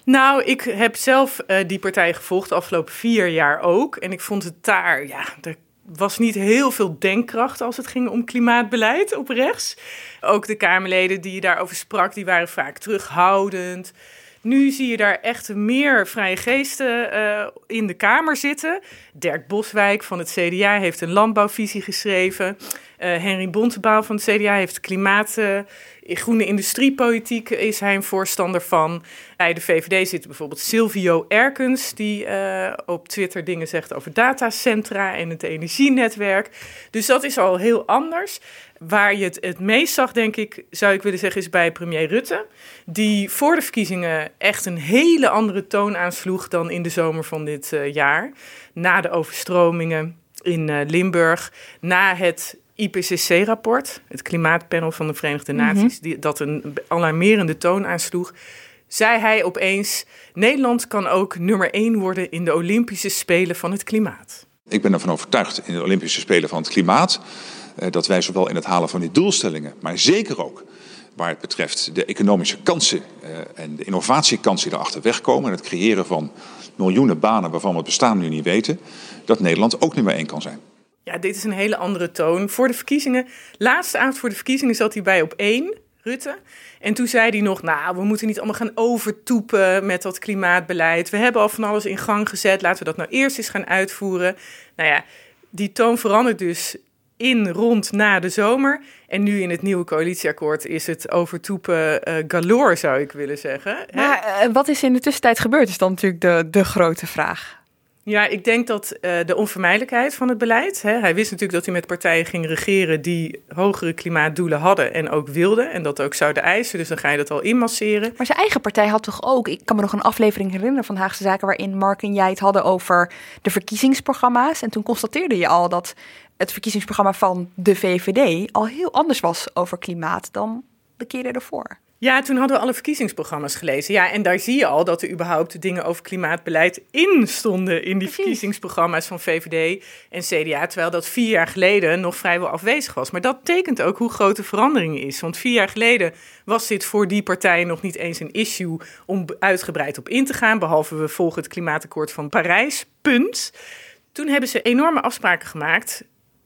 Nou, ik heb zelf eh, die partij gevolgd de afgelopen vier jaar ook. En ik vond het daar, ja, er was niet heel veel denkkracht als het ging om klimaatbeleid op rechts. Ook de Kamerleden die je daarover sprak, die waren vaak terughoudend. Nu zie je daar echt meer vrije geesten eh, in de Kamer zitten. Dirk Boswijk van het CDA heeft een landbouwvisie geschreven. Henry Bontebouw van het CDA heeft klimaat, uh, groene industriepolitiek is hij een voorstander van. Bij de VVD zit bijvoorbeeld Silvio Erkens, die uh, op Twitter dingen zegt over datacentra en het energienetwerk. Dus dat is al heel anders. Waar je het het meest zag, denk ik, zou ik willen zeggen, is bij premier Rutte. Die voor de verkiezingen echt een hele andere toon aansloeg dan in de zomer van dit uh, jaar. Na de overstromingen in uh, Limburg, na het IPCC-rapport, het klimaatpanel van de Verenigde Naties, die, dat een alarmerende toon aansloeg, zei hij opeens: Nederland kan ook nummer één worden in de Olympische Spelen van het klimaat. Ik ben ervan overtuigd in de Olympische Spelen van het klimaat eh, dat wij zowel in het halen van die doelstellingen, maar zeker ook waar het betreft de economische kansen uh, en de innovatiekansen die erachter wegkomen en het creëren van miljoenen banen waarvan we het bestaan nu niet weten, dat Nederland ook nummer één kan zijn. Ja, dit is een hele andere toon. Voor de verkiezingen, laatste avond voor de verkiezingen zat hij bij op één, Rutte. En toen zei hij nog, nou, we moeten niet allemaal gaan overtoepen met dat klimaatbeleid. We hebben al van alles in gang gezet, laten we dat nou eerst eens gaan uitvoeren. Nou ja, die toon verandert dus in rond na de zomer. En nu in het nieuwe coalitieakkoord is het overtoepen uh, galore, zou ik willen zeggen. Maar uh, wat is in de tussentijd gebeurd, is dan natuurlijk de, de grote vraag. Ja, ik denk dat uh, de onvermijdelijkheid van het beleid. Hè, hij wist natuurlijk dat hij met partijen ging regeren die hogere klimaatdoelen hadden en ook wilden. En dat ook zouden eisen. Dus dan ga je dat al inmasseren. Maar zijn eigen partij had toch ook. Ik kan me nog een aflevering herinneren van Haagse Zaken. waarin Mark en jij het hadden over de verkiezingsprogramma's. En toen constateerde je al dat het verkiezingsprogramma van de VVD al heel anders was over klimaat dan de keren ervoor. Ja, toen hadden we alle verkiezingsprogramma's gelezen. Ja, en daar zie je al dat er überhaupt dingen over klimaatbeleid in stonden in die verkiezingsprogramma's van VVD en CDA. Terwijl dat vier jaar geleden nog vrijwel afwezig was. Maar dat tekent ook hoe groot de verandering is. Want vier jaar geleden was dit voor die partijen nog niet eens een issue om uitgebreid op in te gaan. Behalve we volgen het klimaatakkoord van Parijs. Punt. Toen hebben ze enorme afspraken gemaakt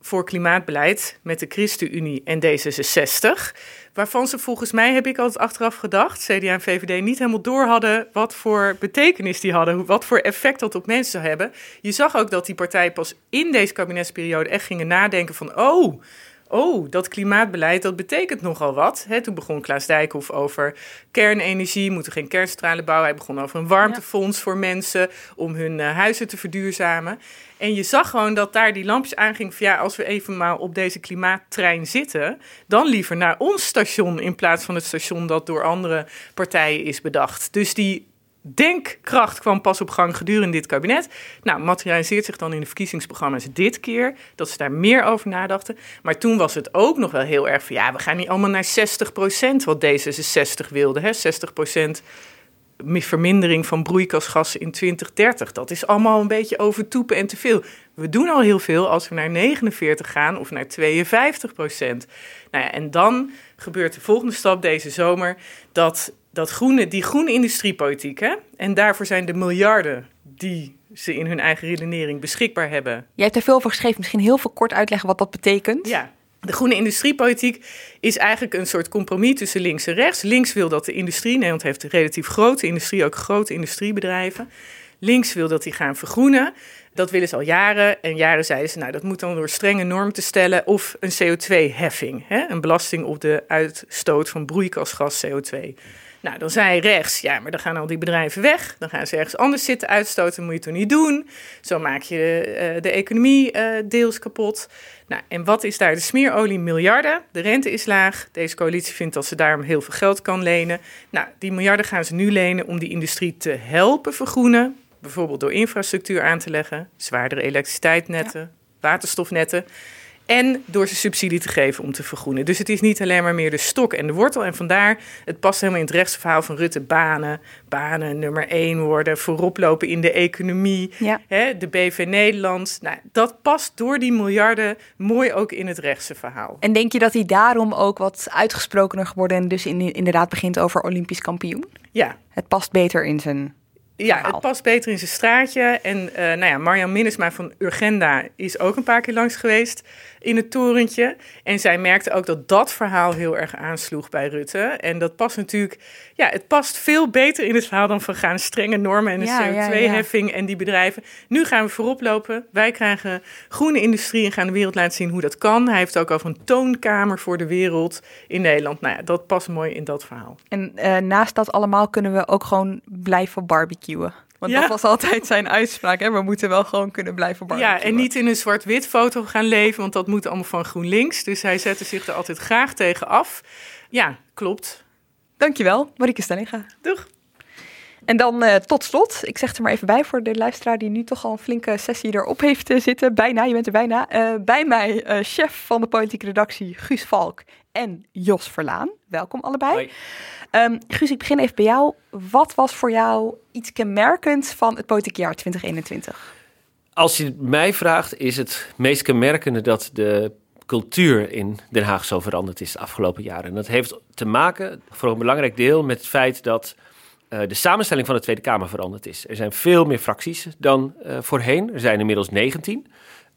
voor klimaatbeleid met de ChristenUnie en D66. Waarvan ze volgens mij, heb ik altijd achteraf gedacht, CDA en VVD niet helemaal door hadden wat voor betekenis die hadden, wat voor effect dat op mensen zou hebben. Je zag ook dat die partijen pas in deze kabinetsperiode echt gingen nadenken van, oh, oh, dat klimaatbeleid, dat betekent nogal wat. He, toen begon Klaas Dijkhoff over kernenergie, moeten geen kerncentrale bouwen. Hij begon over een warmtefonds voor mensen om hun uh, huizen te verduurzamen. En je zag gewoon dat daar die lampjes aangingen van ja, als we even maar op deze klimaattrein zitten, dan liever naar ons station in plaats van het station dat door andere partijen is bedacht. Dus die denkkracht kwam pas op gang gedurende dit kabinet. Nou, materialiseert zich dan in de verkiezingsprogramma's dit keer, dat ze daar meer over nadachten. Maar toen was het ook nog wel heel erg van, ja, we gaan niet allemaal naar 60%, wat D66 wilde, hè, 60% vermindering van broeikasgassen in 2030. Dat is allemaal een beetje overtoepen en te veel. We doen al heel veel als we naar 49 gaan of naar 52 procent. Nou ja, en dan gebeurt de volgende stap deze zomer dat, dat groene, die groene industriepolitiek, hè, en daarvoor zijn de miljarden die ze in hun eigen redenering beschikbaar hebben. Jij hebt er veel over geschreven. Misschien heel veel kort uitleggen wat dat betekent. Ja, de groene industriepolitiek is eigenlijk een soort compromis tussen links en rechts. Links wil dat de industrie, Nederland heeft een relatief grote industrie, ook grote industriebedrijven. Links wil dat die gaan vergroenen. Dat willen ze al jaren. En jaren zeiden ze, nou dat moet dan door strenge normen te stellen of een CO2-heffing. Een belasting op de uitstoot van broeikasgas CO2. Nou, dan zei rechts, ja, maar dan gaan al die bedrijven weg. Dan gaan ze ergens anders zitten uitstoten, moet je toch niet doen. Zo maak je uh, de economie uh, deels kapot. Nou, en wat is daar de smeerolie? Miljarden. De rente is laag. Deze coalitie vindt dat ze daarom heel veel geld kan lenen. Nou, die miljarden gaan ze nu lenen om die industrie te helpen vergroenen. Bijvoorbeeld door infrastructuur aan te leggen, zwaardere elektriciteitsnetten, ja. waterstofnetten. En door ze subsidie te geven om te vergroenen. Dus het is niet alleen maar meer de stok en de wortel. En vandaar, het past helemaal in het rechtsverhaal van Rutte. Banen, banen nummer één worden, voorop lopen in de economie. Ja. Hè, de BV Nederland. Nou, dat past door die miljarden mooi ook in het rechtse verhaal. En denk je dat hij daarom ook wat uitgesprokener geworden... en dus in, inderdaad begint over Olympisch kampioen? Ja. Het past beter in zijn Ja, het past beter in zijn straatje. En uh, nou ja, Marjan Minnesma van Urgenda is ook een paar keer langs geweest in het torentje. En zij merkte ook dat dat verhaal heel erg aansloeg bij Rutte. En dat past natuurlijk, ja, het past veel beter in het verhaal dan van gaan strenge normen en een Ja, CO2-heffing en die bedrijven. Nu gaan we voorop lopen. Wij krijgen groene industrie en gaan de wereld laten zien hoe dat kan. Hij heeft ook over een toonkamer voor de wereld in Nederland. Nou ja, dat past mooi in dat verhaal. En eh, naast dat allemaal kunnen we ook gewoon blijven barbecuen. Want Ja. dat was altijd zijn uitspraak. Hè? We moeten wel gewoon kunnen blijven barbecuen. Ja, en niet in een zwart-wit foto gaan leven, want dat moet allemaal van GroenLinks. Dus hij zette zich er altijd graag tegen af. Ja, klopt. Dankjewel, Marieke Stellinga. Doeg. En dan eh, tot slot, ik zeg er maar even bij voor de luisteraar die nu toch al een flinke sessie erop heeft eh, zitten. Bijna, je bent er bijna. Eh, bij mij eh, chef van de politieke redactie Guus Valk en Jos Verlaan. Welkom allebei. Ehm, Guus, ik begin even bij jou. Wat was voor jou iets kenmerkend van het politieke jaar 2021? Als je mij vraagt, is het meest kenmerkende dat de cultuur in Den Haag zo veranderd is de afgelopen jaren. En dat heeft te maken, voor een belangrijk deel, met het feit dat eh, de samenstelling van de Tweede Kamer veranderd is. Er zijn veel meer fracties dan eh, voorheen. Er zijn inmiddels 19,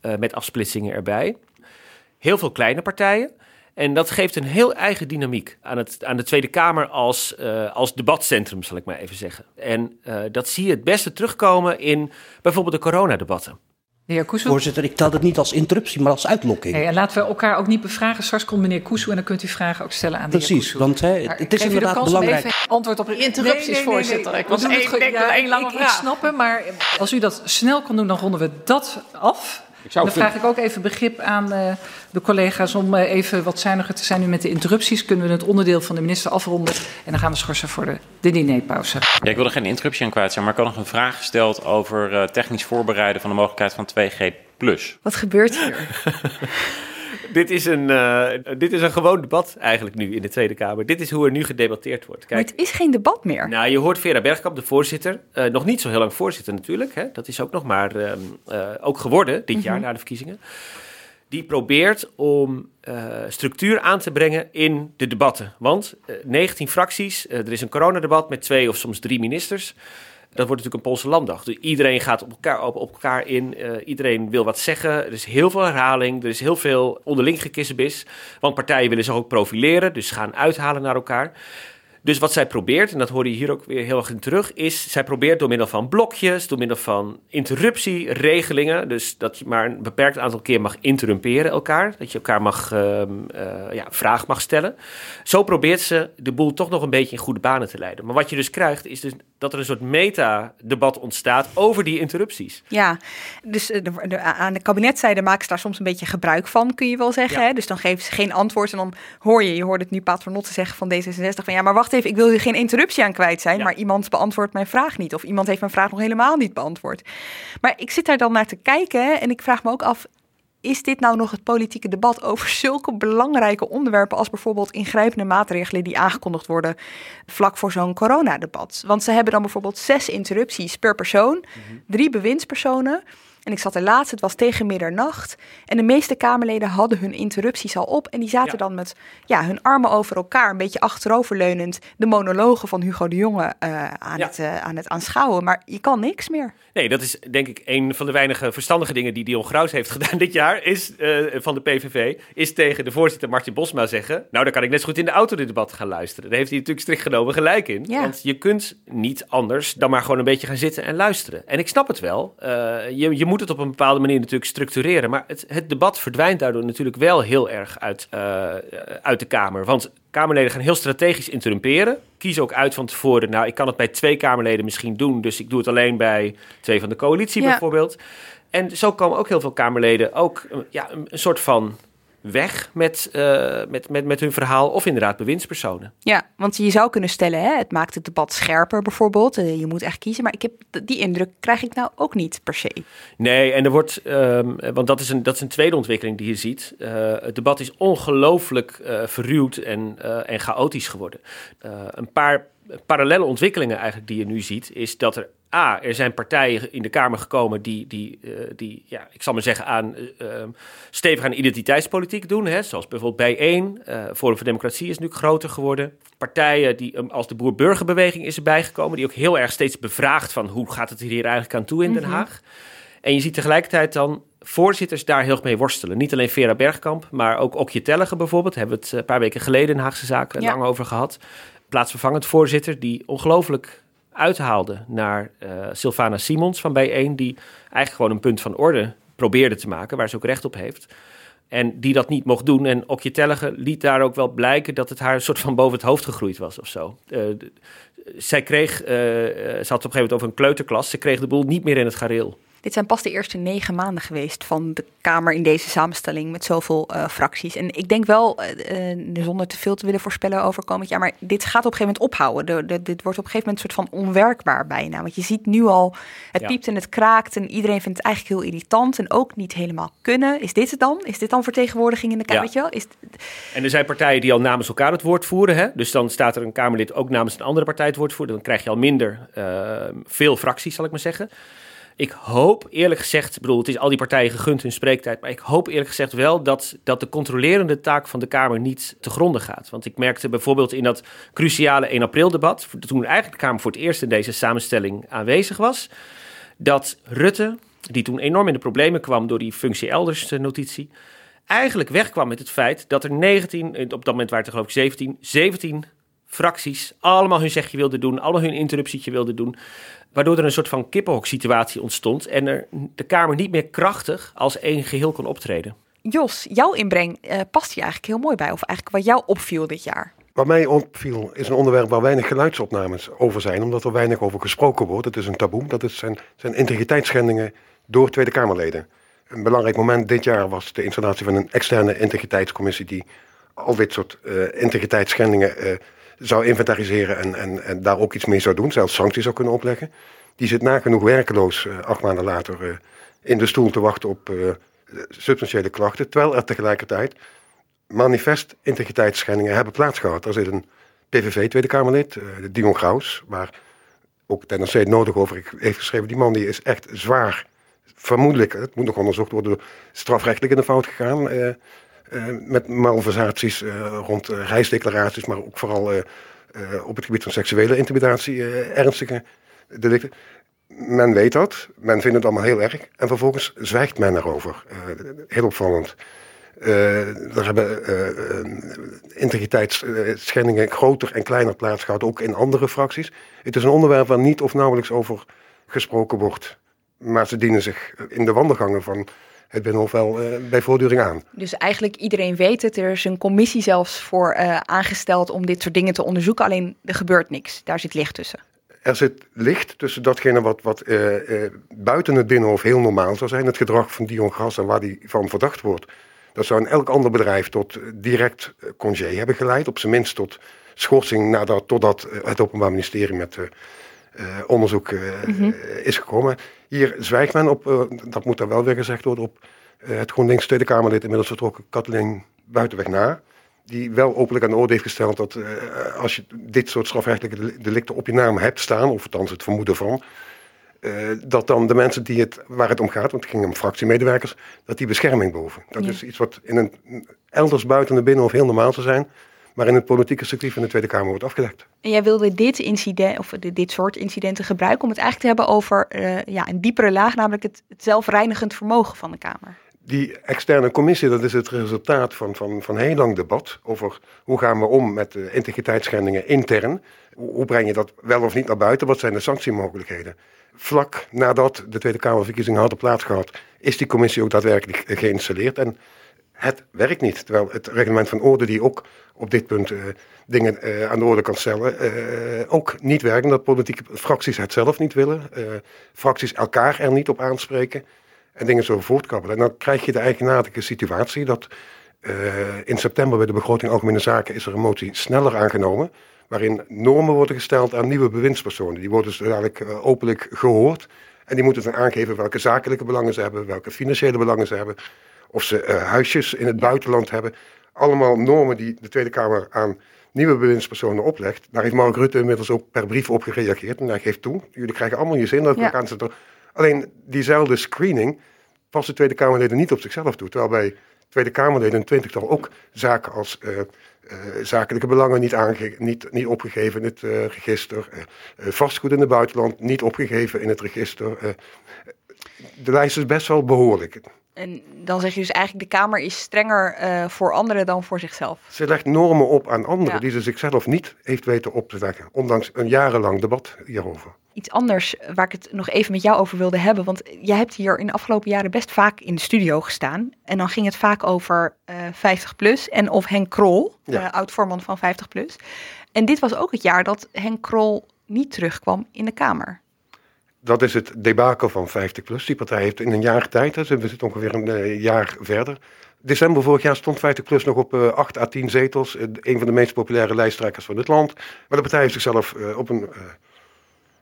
eh, met afsplitsingen erbij. Heel veel kleine partijen. En dat geeft een heel eigen dynamiek aan, het, aan de Tweede Kamer als, eh, als debatcentrum, zal ik maar even zeggen. En eh, dat zie je het beste terugkomen in bijvoorbeeld de coronadebatten. De heer Koesel. Voorzitter, ik tel het niet als interruptie, maar als uitlokking. Hey, en laten we elkaar ook niet bevragen. Straks komt meneer Koesel en dan kunt u vragen ook stellen aan de heer Precies, Koesel. want hè, Maar het ik is inderdaad kans om belangrijk. even antwoord op de interrupties, Nee, nee, nee, voorzitter. Ik was één- ja, lange ik, ik vraag. snap het, maar als u dat snel kan doen, dan ronden we dat af. Zou dan vraag ik ook even begrip aan eh, de collega's om eh, even wat zuiniger te zijn nu met de interrupties. Kunnen we het onderdeel van de minister afronden en dan gaan we schorsen voor de, de dinerpauze. Ja, ik wil er geen interruptie aan kwijt zijn, maar ik had nog een vraag gesteld over eh, technisch voorbereiden van de mogelijkheid van 2G+. Wat gebeurt hier? Dit is, een, eh, dit is een gewoon debat eigenlijk nu in de Tweede Kamer. Dit is hoe er nu gedebatteerd wordt. Maar Kijk, het is geen debat meer. nou, je hoort Vera Bergkamp, de voorzitter, eh, nog niet zo heel lang voorzitter natuurlijk. Hè? Dat is ook nog maar ehm, eh, ook geworden dit jaar Mhm. na de verkiezingen. Die probeert om structuur aan te brengen in de debatten. Want eh, 19 fracties, er is een coronadebat met twee of soms drie ministers. Dat wordt natuurlijk een Poolse landdag. Dus iedereen gaat op elkaar, op, elkaar in. eh, iedereen wil wat zeggen. Er is heel veel herhaling. Er is heel veel onderling gekissenbis. Want partijen willen zich ook profileren. Dus gaan uithalen naar elkaar. Dus wat zij probeert, en dat hoor je hier ook weer heel erg in terug, is zij probeert door middel van blokjes, door middel van interruptieregelingen, dus dat je maar een beperkt aantal keer mag interrumperen elkaar, dat je elkaar mag, ehm eh, ja, vraag mag stellen. Zo probeert ze de boel toch nog een beetje in goede banen te leiden. Maar wat je dus krijgt, is dus dat er een soort meta-debat ontstaat over die interrupties. Ja, dus eh, de, de- aan de kabinetzijde maken ze daar soms een beetje gebruik van, kun je wel zeggen. Ja. Hè? Dus dan geven ze geen antwoord en dan hoor je, je hoort het nu Patronotte zeggen van D66 van ja, maar wacht even, ik wil hier geen interruptie aan kwijt zijn, maar iemand beantwoordt mijn vraag niet of iemand heeft mijn vraag nog helemaal niet beantwoord. Maar ik zit daar dan naar te kijken en ik vraag me ook af, is dit nou nog het politieke debat over zulke belangrijke onderwerpen als bijvoorbeeld ingrijpende maatregelen die aangekondigd worden vlak voor zo'n coronadebat? Want ze hebben dan bijvoorbeeld zes interrupties per persoon, drie bewindspersonen. En ik zat er laatst, het was tegen middernacht. En de meeste Kamerleden hadden hun interrupties al op. En die zaten dan met ja, hun armen over elkaar, een beetje achteroverleunend, de monologen van Hugo de Jonge eh, aan, het, eh, aan het aanschouwen. Maar je kan niks meer. Nee, dat is denk ik een van de weinige verstandige dingen die Dion Graus heeft gedaan dit jaar, is eh, van de PVV, is tegen de voorzitter Martin Bosma zeggen, nou dan kan ik net zo goed in de auto dit debat gaan luisteren. Daar heeft hij natuurlijk strikt genomen gelijk in. Ja. Want je kunt niet anders dan maar gewoon een beetje gaan zitten en luisteren. En ik snap het wel. Je, je moet het op een bepaalde manier natuurlijk structureren, maar het, het debat verdwijnt daardoor natuurlijk wel heel erg uit, eh, uit de Kamer. Want Kamerleden gaan heel strategisch interrumperen. Kiezen ook uit van tevoren. Nou, ik kan het bij twee Kamerleden misschien doen. Dus ik doe het alleen bij twee van de coalitie Ja. bijvoorbeeld. En zo komen ook heel veel Kamerleden ook eh, ja, een, een soort van weg met, eh, met, met, met hun verhaal. Of inderdaad bewindspersonen. Ja, want je zou kunnen stellen, hè, het maakt het debat scherper bijvoorbeeld. Eh, je moet echt kiezen. Maar ik heb die indruk krijg ik nou ook niet per se. Nee, en er wordt, ehm, want dat is, een, dat is een tweede ontwikkeling die je ziet. Eh, het debat is ongelooflijk verruwd en, en chaotisch geworden. Een paar parallele ontwikkelingen eigenlijk die je nu ziet, is dat er A, er zijn partijen in de Kamer gekomen die, die, uh, die ja, ik zal maar zeggen, aan, uh, stevig aan identiteitspolitiek doen. Hè, zoals bijvoorbeeld Bijeen, uh, Forum voor Democratie is nu groter geworden. Partijen die, um, als de Boer-Burgerbeweging is erbij gekomen, die ook heel erg steeds bevraagt van hoe gaat het hier eigenlijk aan toe in Den Haag. En je ziet tegelijkertijd dan voorzitters daar heel erg mee worstelen. Niet alleen Vera Bergkamp, maar ook Okje Tellige bijvoorbeeld. Hebben we het een paar weken geleden in Haagse Zaken ja. lang over gehad. Plaatsvervangend voorzitter die ongelooflijk uithaalde naar uh, Sylvana Simons van Bijeen... die eigenlijk gewoon een punt van orde probeerde te maken... waar ze ook recht op heeft... En die dat niet mocht doen. En Okje Tellige liet daar ook wel blijken dat het haar een soort van boven het hoofd gegroeid was of zo. Uh, zij kreeg, uh, ze had op een gegeven moment over een kleuterklas, ze kreeg de boel niet meer in het gareel. Dit zijn pas de eerste negen maanden geweest van de Kamer in deze samenstelling met zoveel uh, fracties. En ik denk wel, uh, uh, zonder te veel te willen voorspellen over komend jaar, maar dit gaat op een gegeven moment ophouden. De, de, dit wordt op een gegeven moment een soort van onwerkbaar bijna. Want je ziet nu al, het ja. piept en het kraakt en iedereen vindt het eigenlijk heel irritant en ook niet helemaal kunnen. Is dit het dan? Is dit dan vertegenwoordiging in de Kamer? Ja. Is en er zijn partijen die al namens elkaar het woord voeren. Hè? Dus dan staat er een Kamerlid ook namens een andere partij het woord voeren. Dan krijg je al minder veel fracties, zal ik maar zeggen. Ik hoop eerlijk gezegd, ik bedoel, het is al die partijen gegund hun spreektijd, maar ik hoop eerlijk gezegd wel dat, dat de controlerende taak van de Kamer niet te gronden gaat. Want ik merkte bijvoorbeeld in dat cruciale 1 april debat, toen eigenlijk de Kamer voor het eerst in deze samenstelling aanwezig was, dat Rutte, die toen enorm in de problemen kwam door die functie elders notitie, eigenlijk wegkwam met het feit dat er 19, op dat moment waren het geloof ik 17, 17 fracties allemaal hun zegje wilden doen, allemaal hun interruptietje wilden doen. Waardoor er een soort van kippenhok-situatie ontstond en er de Kamer niet meer krachtig als één geheel kon optreden. Jos, jouw inbreng uh, past hier eigenlijk heel mooi bij, of eigenlijk wat jou opviel dit jaar? Wat mij opviel is een onderwerp waar weinig geluidsopnames over zijn, omdat er weinig over gesproken wordt. Het is een taboe, dat is zijn, zijn integriteitsschendingen door Tweede Kamerleden. Een belangrijk moment dit jaar was de installatie van een externe integriteitscommissie die al dit soort uh, integriteitsschendingen uh, zou inventariseren en, en, en daar ook iets mee zou doen, zelfs sancties zou kunnen opleggen. Die zit nagenoeg werkeloos uh, acht maanden later uh, in de stoel te wachten op uh, substantiële klachten, terwijl er tegelijkertijd manifest integriteitsschendingen hebben plaatsgehad. Er zit een PVV Tweede Kamerlid, Dion Graus, waar ook het nodig over heeft geschreven. Die man die is echt zwaar, vermoedelijk, het moet nog onderzocht worden, strafrechtelijk in de fout gegaan. Uh, met malversaties uh, rond uh, reisdeclaraties, maar ook vooral op het gebied van seksuele intimidatie, ernstige delicten. Men weet dat, men vindt het allemaal heel erg en vervolgens zwijgt men erover. heel opvallend. er hebben integriteitsschendingen groter en kleiner plaatsgehad, ook in andere fracties. Het is een onderwerp waar niet of nauwelijks over gesproken wordt. Maar ze dienen zich in de wandelgangen van het Binnenhof wel uh, bij voortduring aan. Dus eigenlijk iedereen weet het. Er is een commissie zelfs voor uh, aangesteld om dit soort dingen te onderzoeken. Alleen er gebeurt niks. Daar zit licht tussen. Er zit licht tussen datgene wat, wat uh, buiten het Binnenhof heel normaal zou zijn. Het gedrag van Dion Gras en waar die van verdacht wordt. Dat zou in elk ander bedrijf tot direct congé hebben geleid. Op zijn minst tot schorsing nadat, totdat het Openbaar Ministerie met onderzoek mm -hmm. is gekomen. Hier zwijgt men op, uh, dat moet dan wel weer gezegd worden, op het GroenLinks Tweede Kamerlid inmiddels vertrokken Kathleen Buitenweg na. Die wel openlijk aan de orde heeft gesteld dat als je dit soort strafrechtelijke delicten op je naam hebt staan, of althans het vermoeden van, dat dan de mensen die het, waar het om gaat, want het ging om fractiemedewerkers, dat die bescherming behoeven. Dat ja. is iets wat in een elders buiten de binnenhof heel normaal zou zijn maar in het politieke circuit van de Tweede Kamer wordt afgedekt. En jij wilde dit incident, of dit soort incidenten gebruiken om het eigenlijk te hebben over uh, ja, een diepere laag, namelijk het, het zelfreinigend vermogen van de Kamer. Die externe commissie, dat is het resultaat van, van, van heel lang debat over hoe gaan we om met de integriteitsschendingen intern. Hoe, hoe breng je dat wel of niet naar buiten? Wat zijn de sanctiemogelijkheden? Vlak nadat de Tweede Kamerverkiezingen hadden plaatsgehad, is die commissie ook daadwerkelijk geïnstalleerd. En het werkt niet. Terwijl het reglement van orde, die ook op dit punt uh, dingen uh, aan de orde kan stellen, uh, ook niet werkt. Omdat politieke fracties het zelf niet willen. fracties elkaar er niet op aanspreken. En dingen zo voortkabbelen. En dan krijg je de eigenaardige situatie dat in september bij de begroting Algemene Zaken is er een motie sneller aangenomen. Waarin normen worden gesteld aan nieuwe bewindspersonen. Die worden dus dadelijk openlijk gehoord. En die moeten dan aangeven welke zakelijke belangen ze hebben, welke financiële belangen ze hebben of ze uh, huisjes in het buitenland hebben. Allemaal normen die de Tweede Kamer aan nieuwe bewindspersonen oplegt. Daar heeft Mark Rutte inmiddels ook per brief op gereageerd. En hij geeft toe, jullie krijgen allemaal je zin. Dat Ja. gaan ze er- Alleen diezelfde screening past de Tweede Kamerleden niet op zichzelf toe. Terwijl bij Tweede Kamerleden een twintigtal ook zaken als eh, eh, zakelijke belangen niet, aange- niet, niet opgegeven in het eh, register. eh, eh, vastgoed in het buitenland niet opgegeven in het register. eh, de lijst is best wel behoorlijk. En dan zeg je dus eigenlijk, de Kamer is strenger eh, voor anderen dan voor zichzelf. Ze legt normen op aan anderen Ja. die ze zichzelf niet heeft weten op te leggen. Ondanks een jarenlang debat hierover. Iets anders eh, waar ik het nog even met jou over wilde hebben. Want jij hebt hier in de afgelopen jaren best vaak in de studio gestaan. En dan ging het vaak over eh 50 plus en of Henk Krol, Ja. eh, oud-voorman van 50 plus. En dit was ook het jaar dat Henk Krol niet terugkwam in de Kamer. Dat is het debakel van 50PLUS. Die partij heeft in een jaar tijd, hè, we zitten ongeveer een eh, jaar verder. December vorig jaar stond 50PLUS nog op eh 8 à 10 zetels. Eh, een van de meest populaire lijsttrekkers van het land. Maar de partij heeft zichzelf eh, op een eh,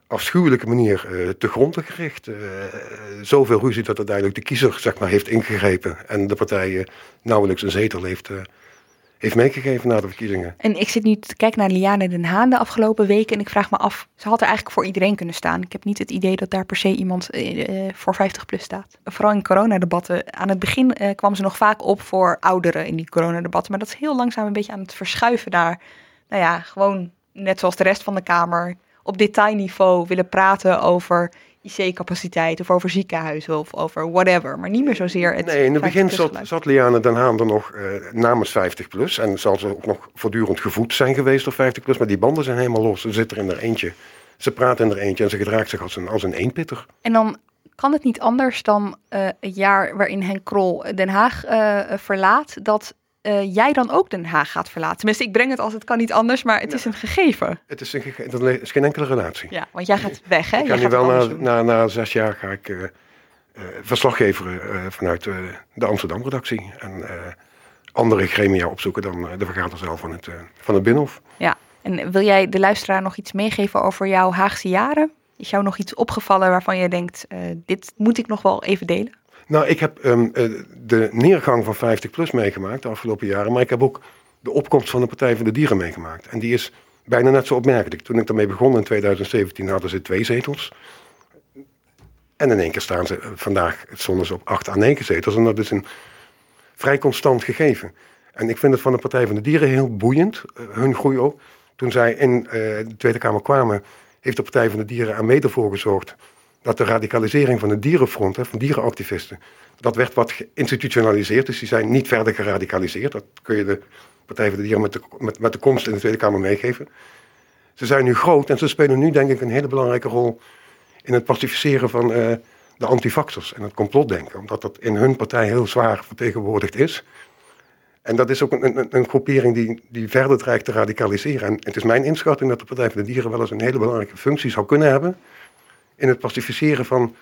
afschuwelijke manier eh, te gronden gericht. Eh, zoveel ruzie dat uiteindelijk de kiezer zeg maar, heeft ingegrepen. En de partij eh, nauwelijks een zetel heeft, eh, heeft meegegeven na de verkiezingen. En ik zit nu te kijken naar Liane Den Haan de afgelopen weken. En ik vraag me af, ze had er eigenlijk voor iedereen kunnen staan. Ik heb niet het idee dat daar per se iemand eh, eh, voor 50 plus staat. Vooral in coronadebatten. Aan het begin eh, kwam ze nog vaak op voor ouderen in die coronadebatten. Maar dat is heel langzaam een beetje aan het verschuiven naar, nou ja, gewoon net zoals de rest van de Kamer. Op detailniveau willen praten over IC-capaciteit of over ziekenhuizen of over whatever. Maar niet meer zozeer het Nee, in het 50 begin zat, zat Liane Den Haan er nog eh, namens 50 plus. En zal ze ook nog voortdurend gevoed zijn geweest door 50 plus. Maar die banden zijn helemaal los. Ze zit er in er eentje. Ze praat in er eentje en ze gedraagt zich als een, als een eenpitter. En dan kan het niet anders dan eh, het jaar waarin Henk Krol Den Haag eh, verlaat, dat eh, jij dan ook Den Haag gaat verlaten. Tenminste, ik breng het als het kan niet anders, maar het is een gegeven. Het is, een, dat is geen enkele relatie. Ja, want jij gaat weg, hè? Ik ga nu wel na, na, na zes jaar ga ik eh eh, verslaggeveren eh, vanuit eh, de Amsterdam-redactie. En andere gremia opzoeken dan de vergader zelf van het, van het Binnenhof. Ja, en wil jij de luisteraar nog iets meegeven over jouw Haagse jaren? Is jou nog iets opgevallen waarvan je denkt, dit moet ik nog wel even delen? Nou, ik heb ehm, eh, de neergang van 50 plus meegemaakt de afgelopen jaren. Maar ik heb ook de opkomst van de Partij voor de Dieren meegemaakt. En die is bijna net zo opmerkelijk. Toen ik daarmee begon in 2017 hadden ze twee zetels. En in één keer staan ze eh, vandaag, stonden ze op acht à negen zetels. En dat is een vrij constant gegeven. En ik vind het van de Partij van de Dieren heel boeiend, eh, hun groei ook. Toen zij in de Tweede Kamer kwamen, heeft de Partij van de Dieren er mede voor gezorgd dat de radicalisering van het dierenfront, hè, van dierenactivisten, dat werd wat geïnstitutionaliseerd. Dus die zijn niet verder geradicaliseerd. Dat kun je de Partij van de Dieren met de, met, de komst in de Tweede Kamer meegeven. Ze zijn nu groot en ze spelen nu denk ik een hele belangrijke rol in het pacificeren van eh, de antivaxers en het complotdenken. Omdat dat in hun partij heel zwaar vertegenwoordigd is. En dat is ook een, een, een groepering die, die verder dreigt te radicaliseren. En het is mijn inschatting dat de Partij van de Dieren wel eens een hele belangrijke functie zou kunnen hebben in het pacificeren van,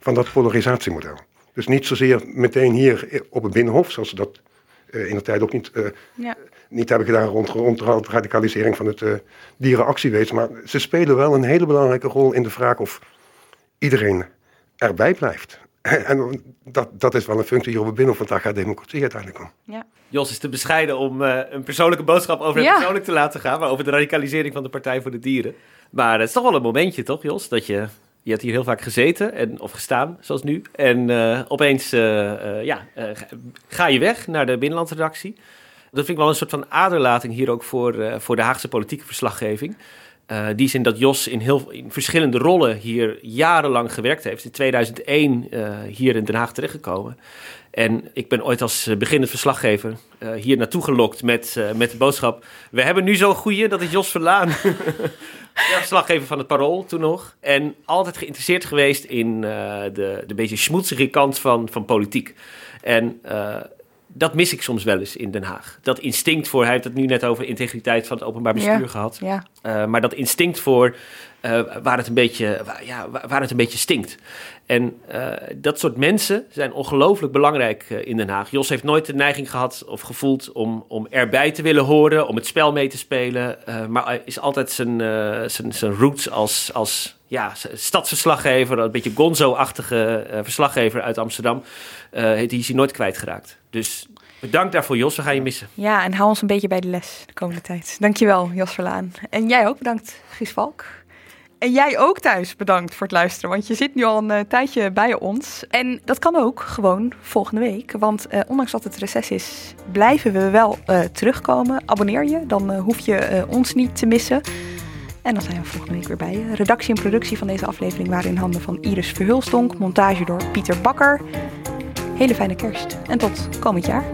van dat polarisatiemodel. Dus niet zozeer meteen hier op het Binnenhof, zoals ze dat eh, in de tijd ook niet, eh, Ja. niet hebben gedaan rond, rond de radicalisering van het eh dierenactiewezen. Maar ze spelen wel een hele belangrijke rol in de vraag of iedereen erbij blijft. En dat, dat is wel een functie hier op het Binnenhof, want daar gaat democratie uiteindelijk om. Ja. Jos is te bescheiden om eh, een persoonlijke boodschap over het Ja. persoonlijk te laten gaan, maar over de radicalisering van de Partij voor de Dieren. Maar het is toch wel een momentje, toch, Jos? Dat je, je hebt hier heel vaak gezeten en, of gestaan, zoals nu. En eh, opeens eh, eh, ja, ga- je weg naar de binnenlandredactie. Dat vind ik wel een soort van aderlating hier ook voor, voor de Haagse politieke verslaggeving. Eh die zin dat Jos in, heel, in verschillende rollen hier jarenlang gewerkt heeft. In 2001 eh, hier in Den Haag terechtgekomen. En ik ben ooit als eh, beginnend verslaggever hier naartoe gelokt met, met de boodschap... we hebben nu zo'n goeie, dat is Jos Verlaan. verslaggever van het Parool toen nog. En altijd geïnteresseerd geweest in de, de beetje schmoedzige kant van, van politiek. En dat mis ik soms wel eens in Den Haag. Dat instinct voor, hij heeft het nu net over integriteit van het openbaar bestuur Ja, gehad. ja. Eh, maar dat instinct voor eh, waar, het een beetje, ja, waar het een beetje stinkt. En uh, dat soort mensen zijn ongelooflijk belangrijk uh, in Den Haag. Jos heeft nooit de neiging gehad of gevoeld om, om erbij te willen horen, om het spel mee te spelen. Maar is altijd zijn, zijn, zijn roots als, als ja, stadsverslaggever, een beetje gonzo-achtige verslaggever uit Amsterdam, die is hij nooit kwijtgeraakt. Dus bedankt daarvoor, Jos. We gaan je missen. Ja, en hou ons een beetje bij de les de komende tijd. Dankjewel, Jos Verlaan. En jij ook bedankt, Gies Valk. En jij ook thuis bedankt voor het luisteren, want je zit nu al een uh, tijdje bij ons. En dat kan ook gewoon volgende week, want uh, ondanks dat het reces is, blijven we wel uh, terugkomen. Abonneer je, dan hoef je ons niet te missen. En dan zijn we volgende week weer bij je. Redactie en productie van deze aflevering waren in handen van Iris Verhulstonk, montage door Pieter Bakker. Hele fijne kerst en tot komend jaar.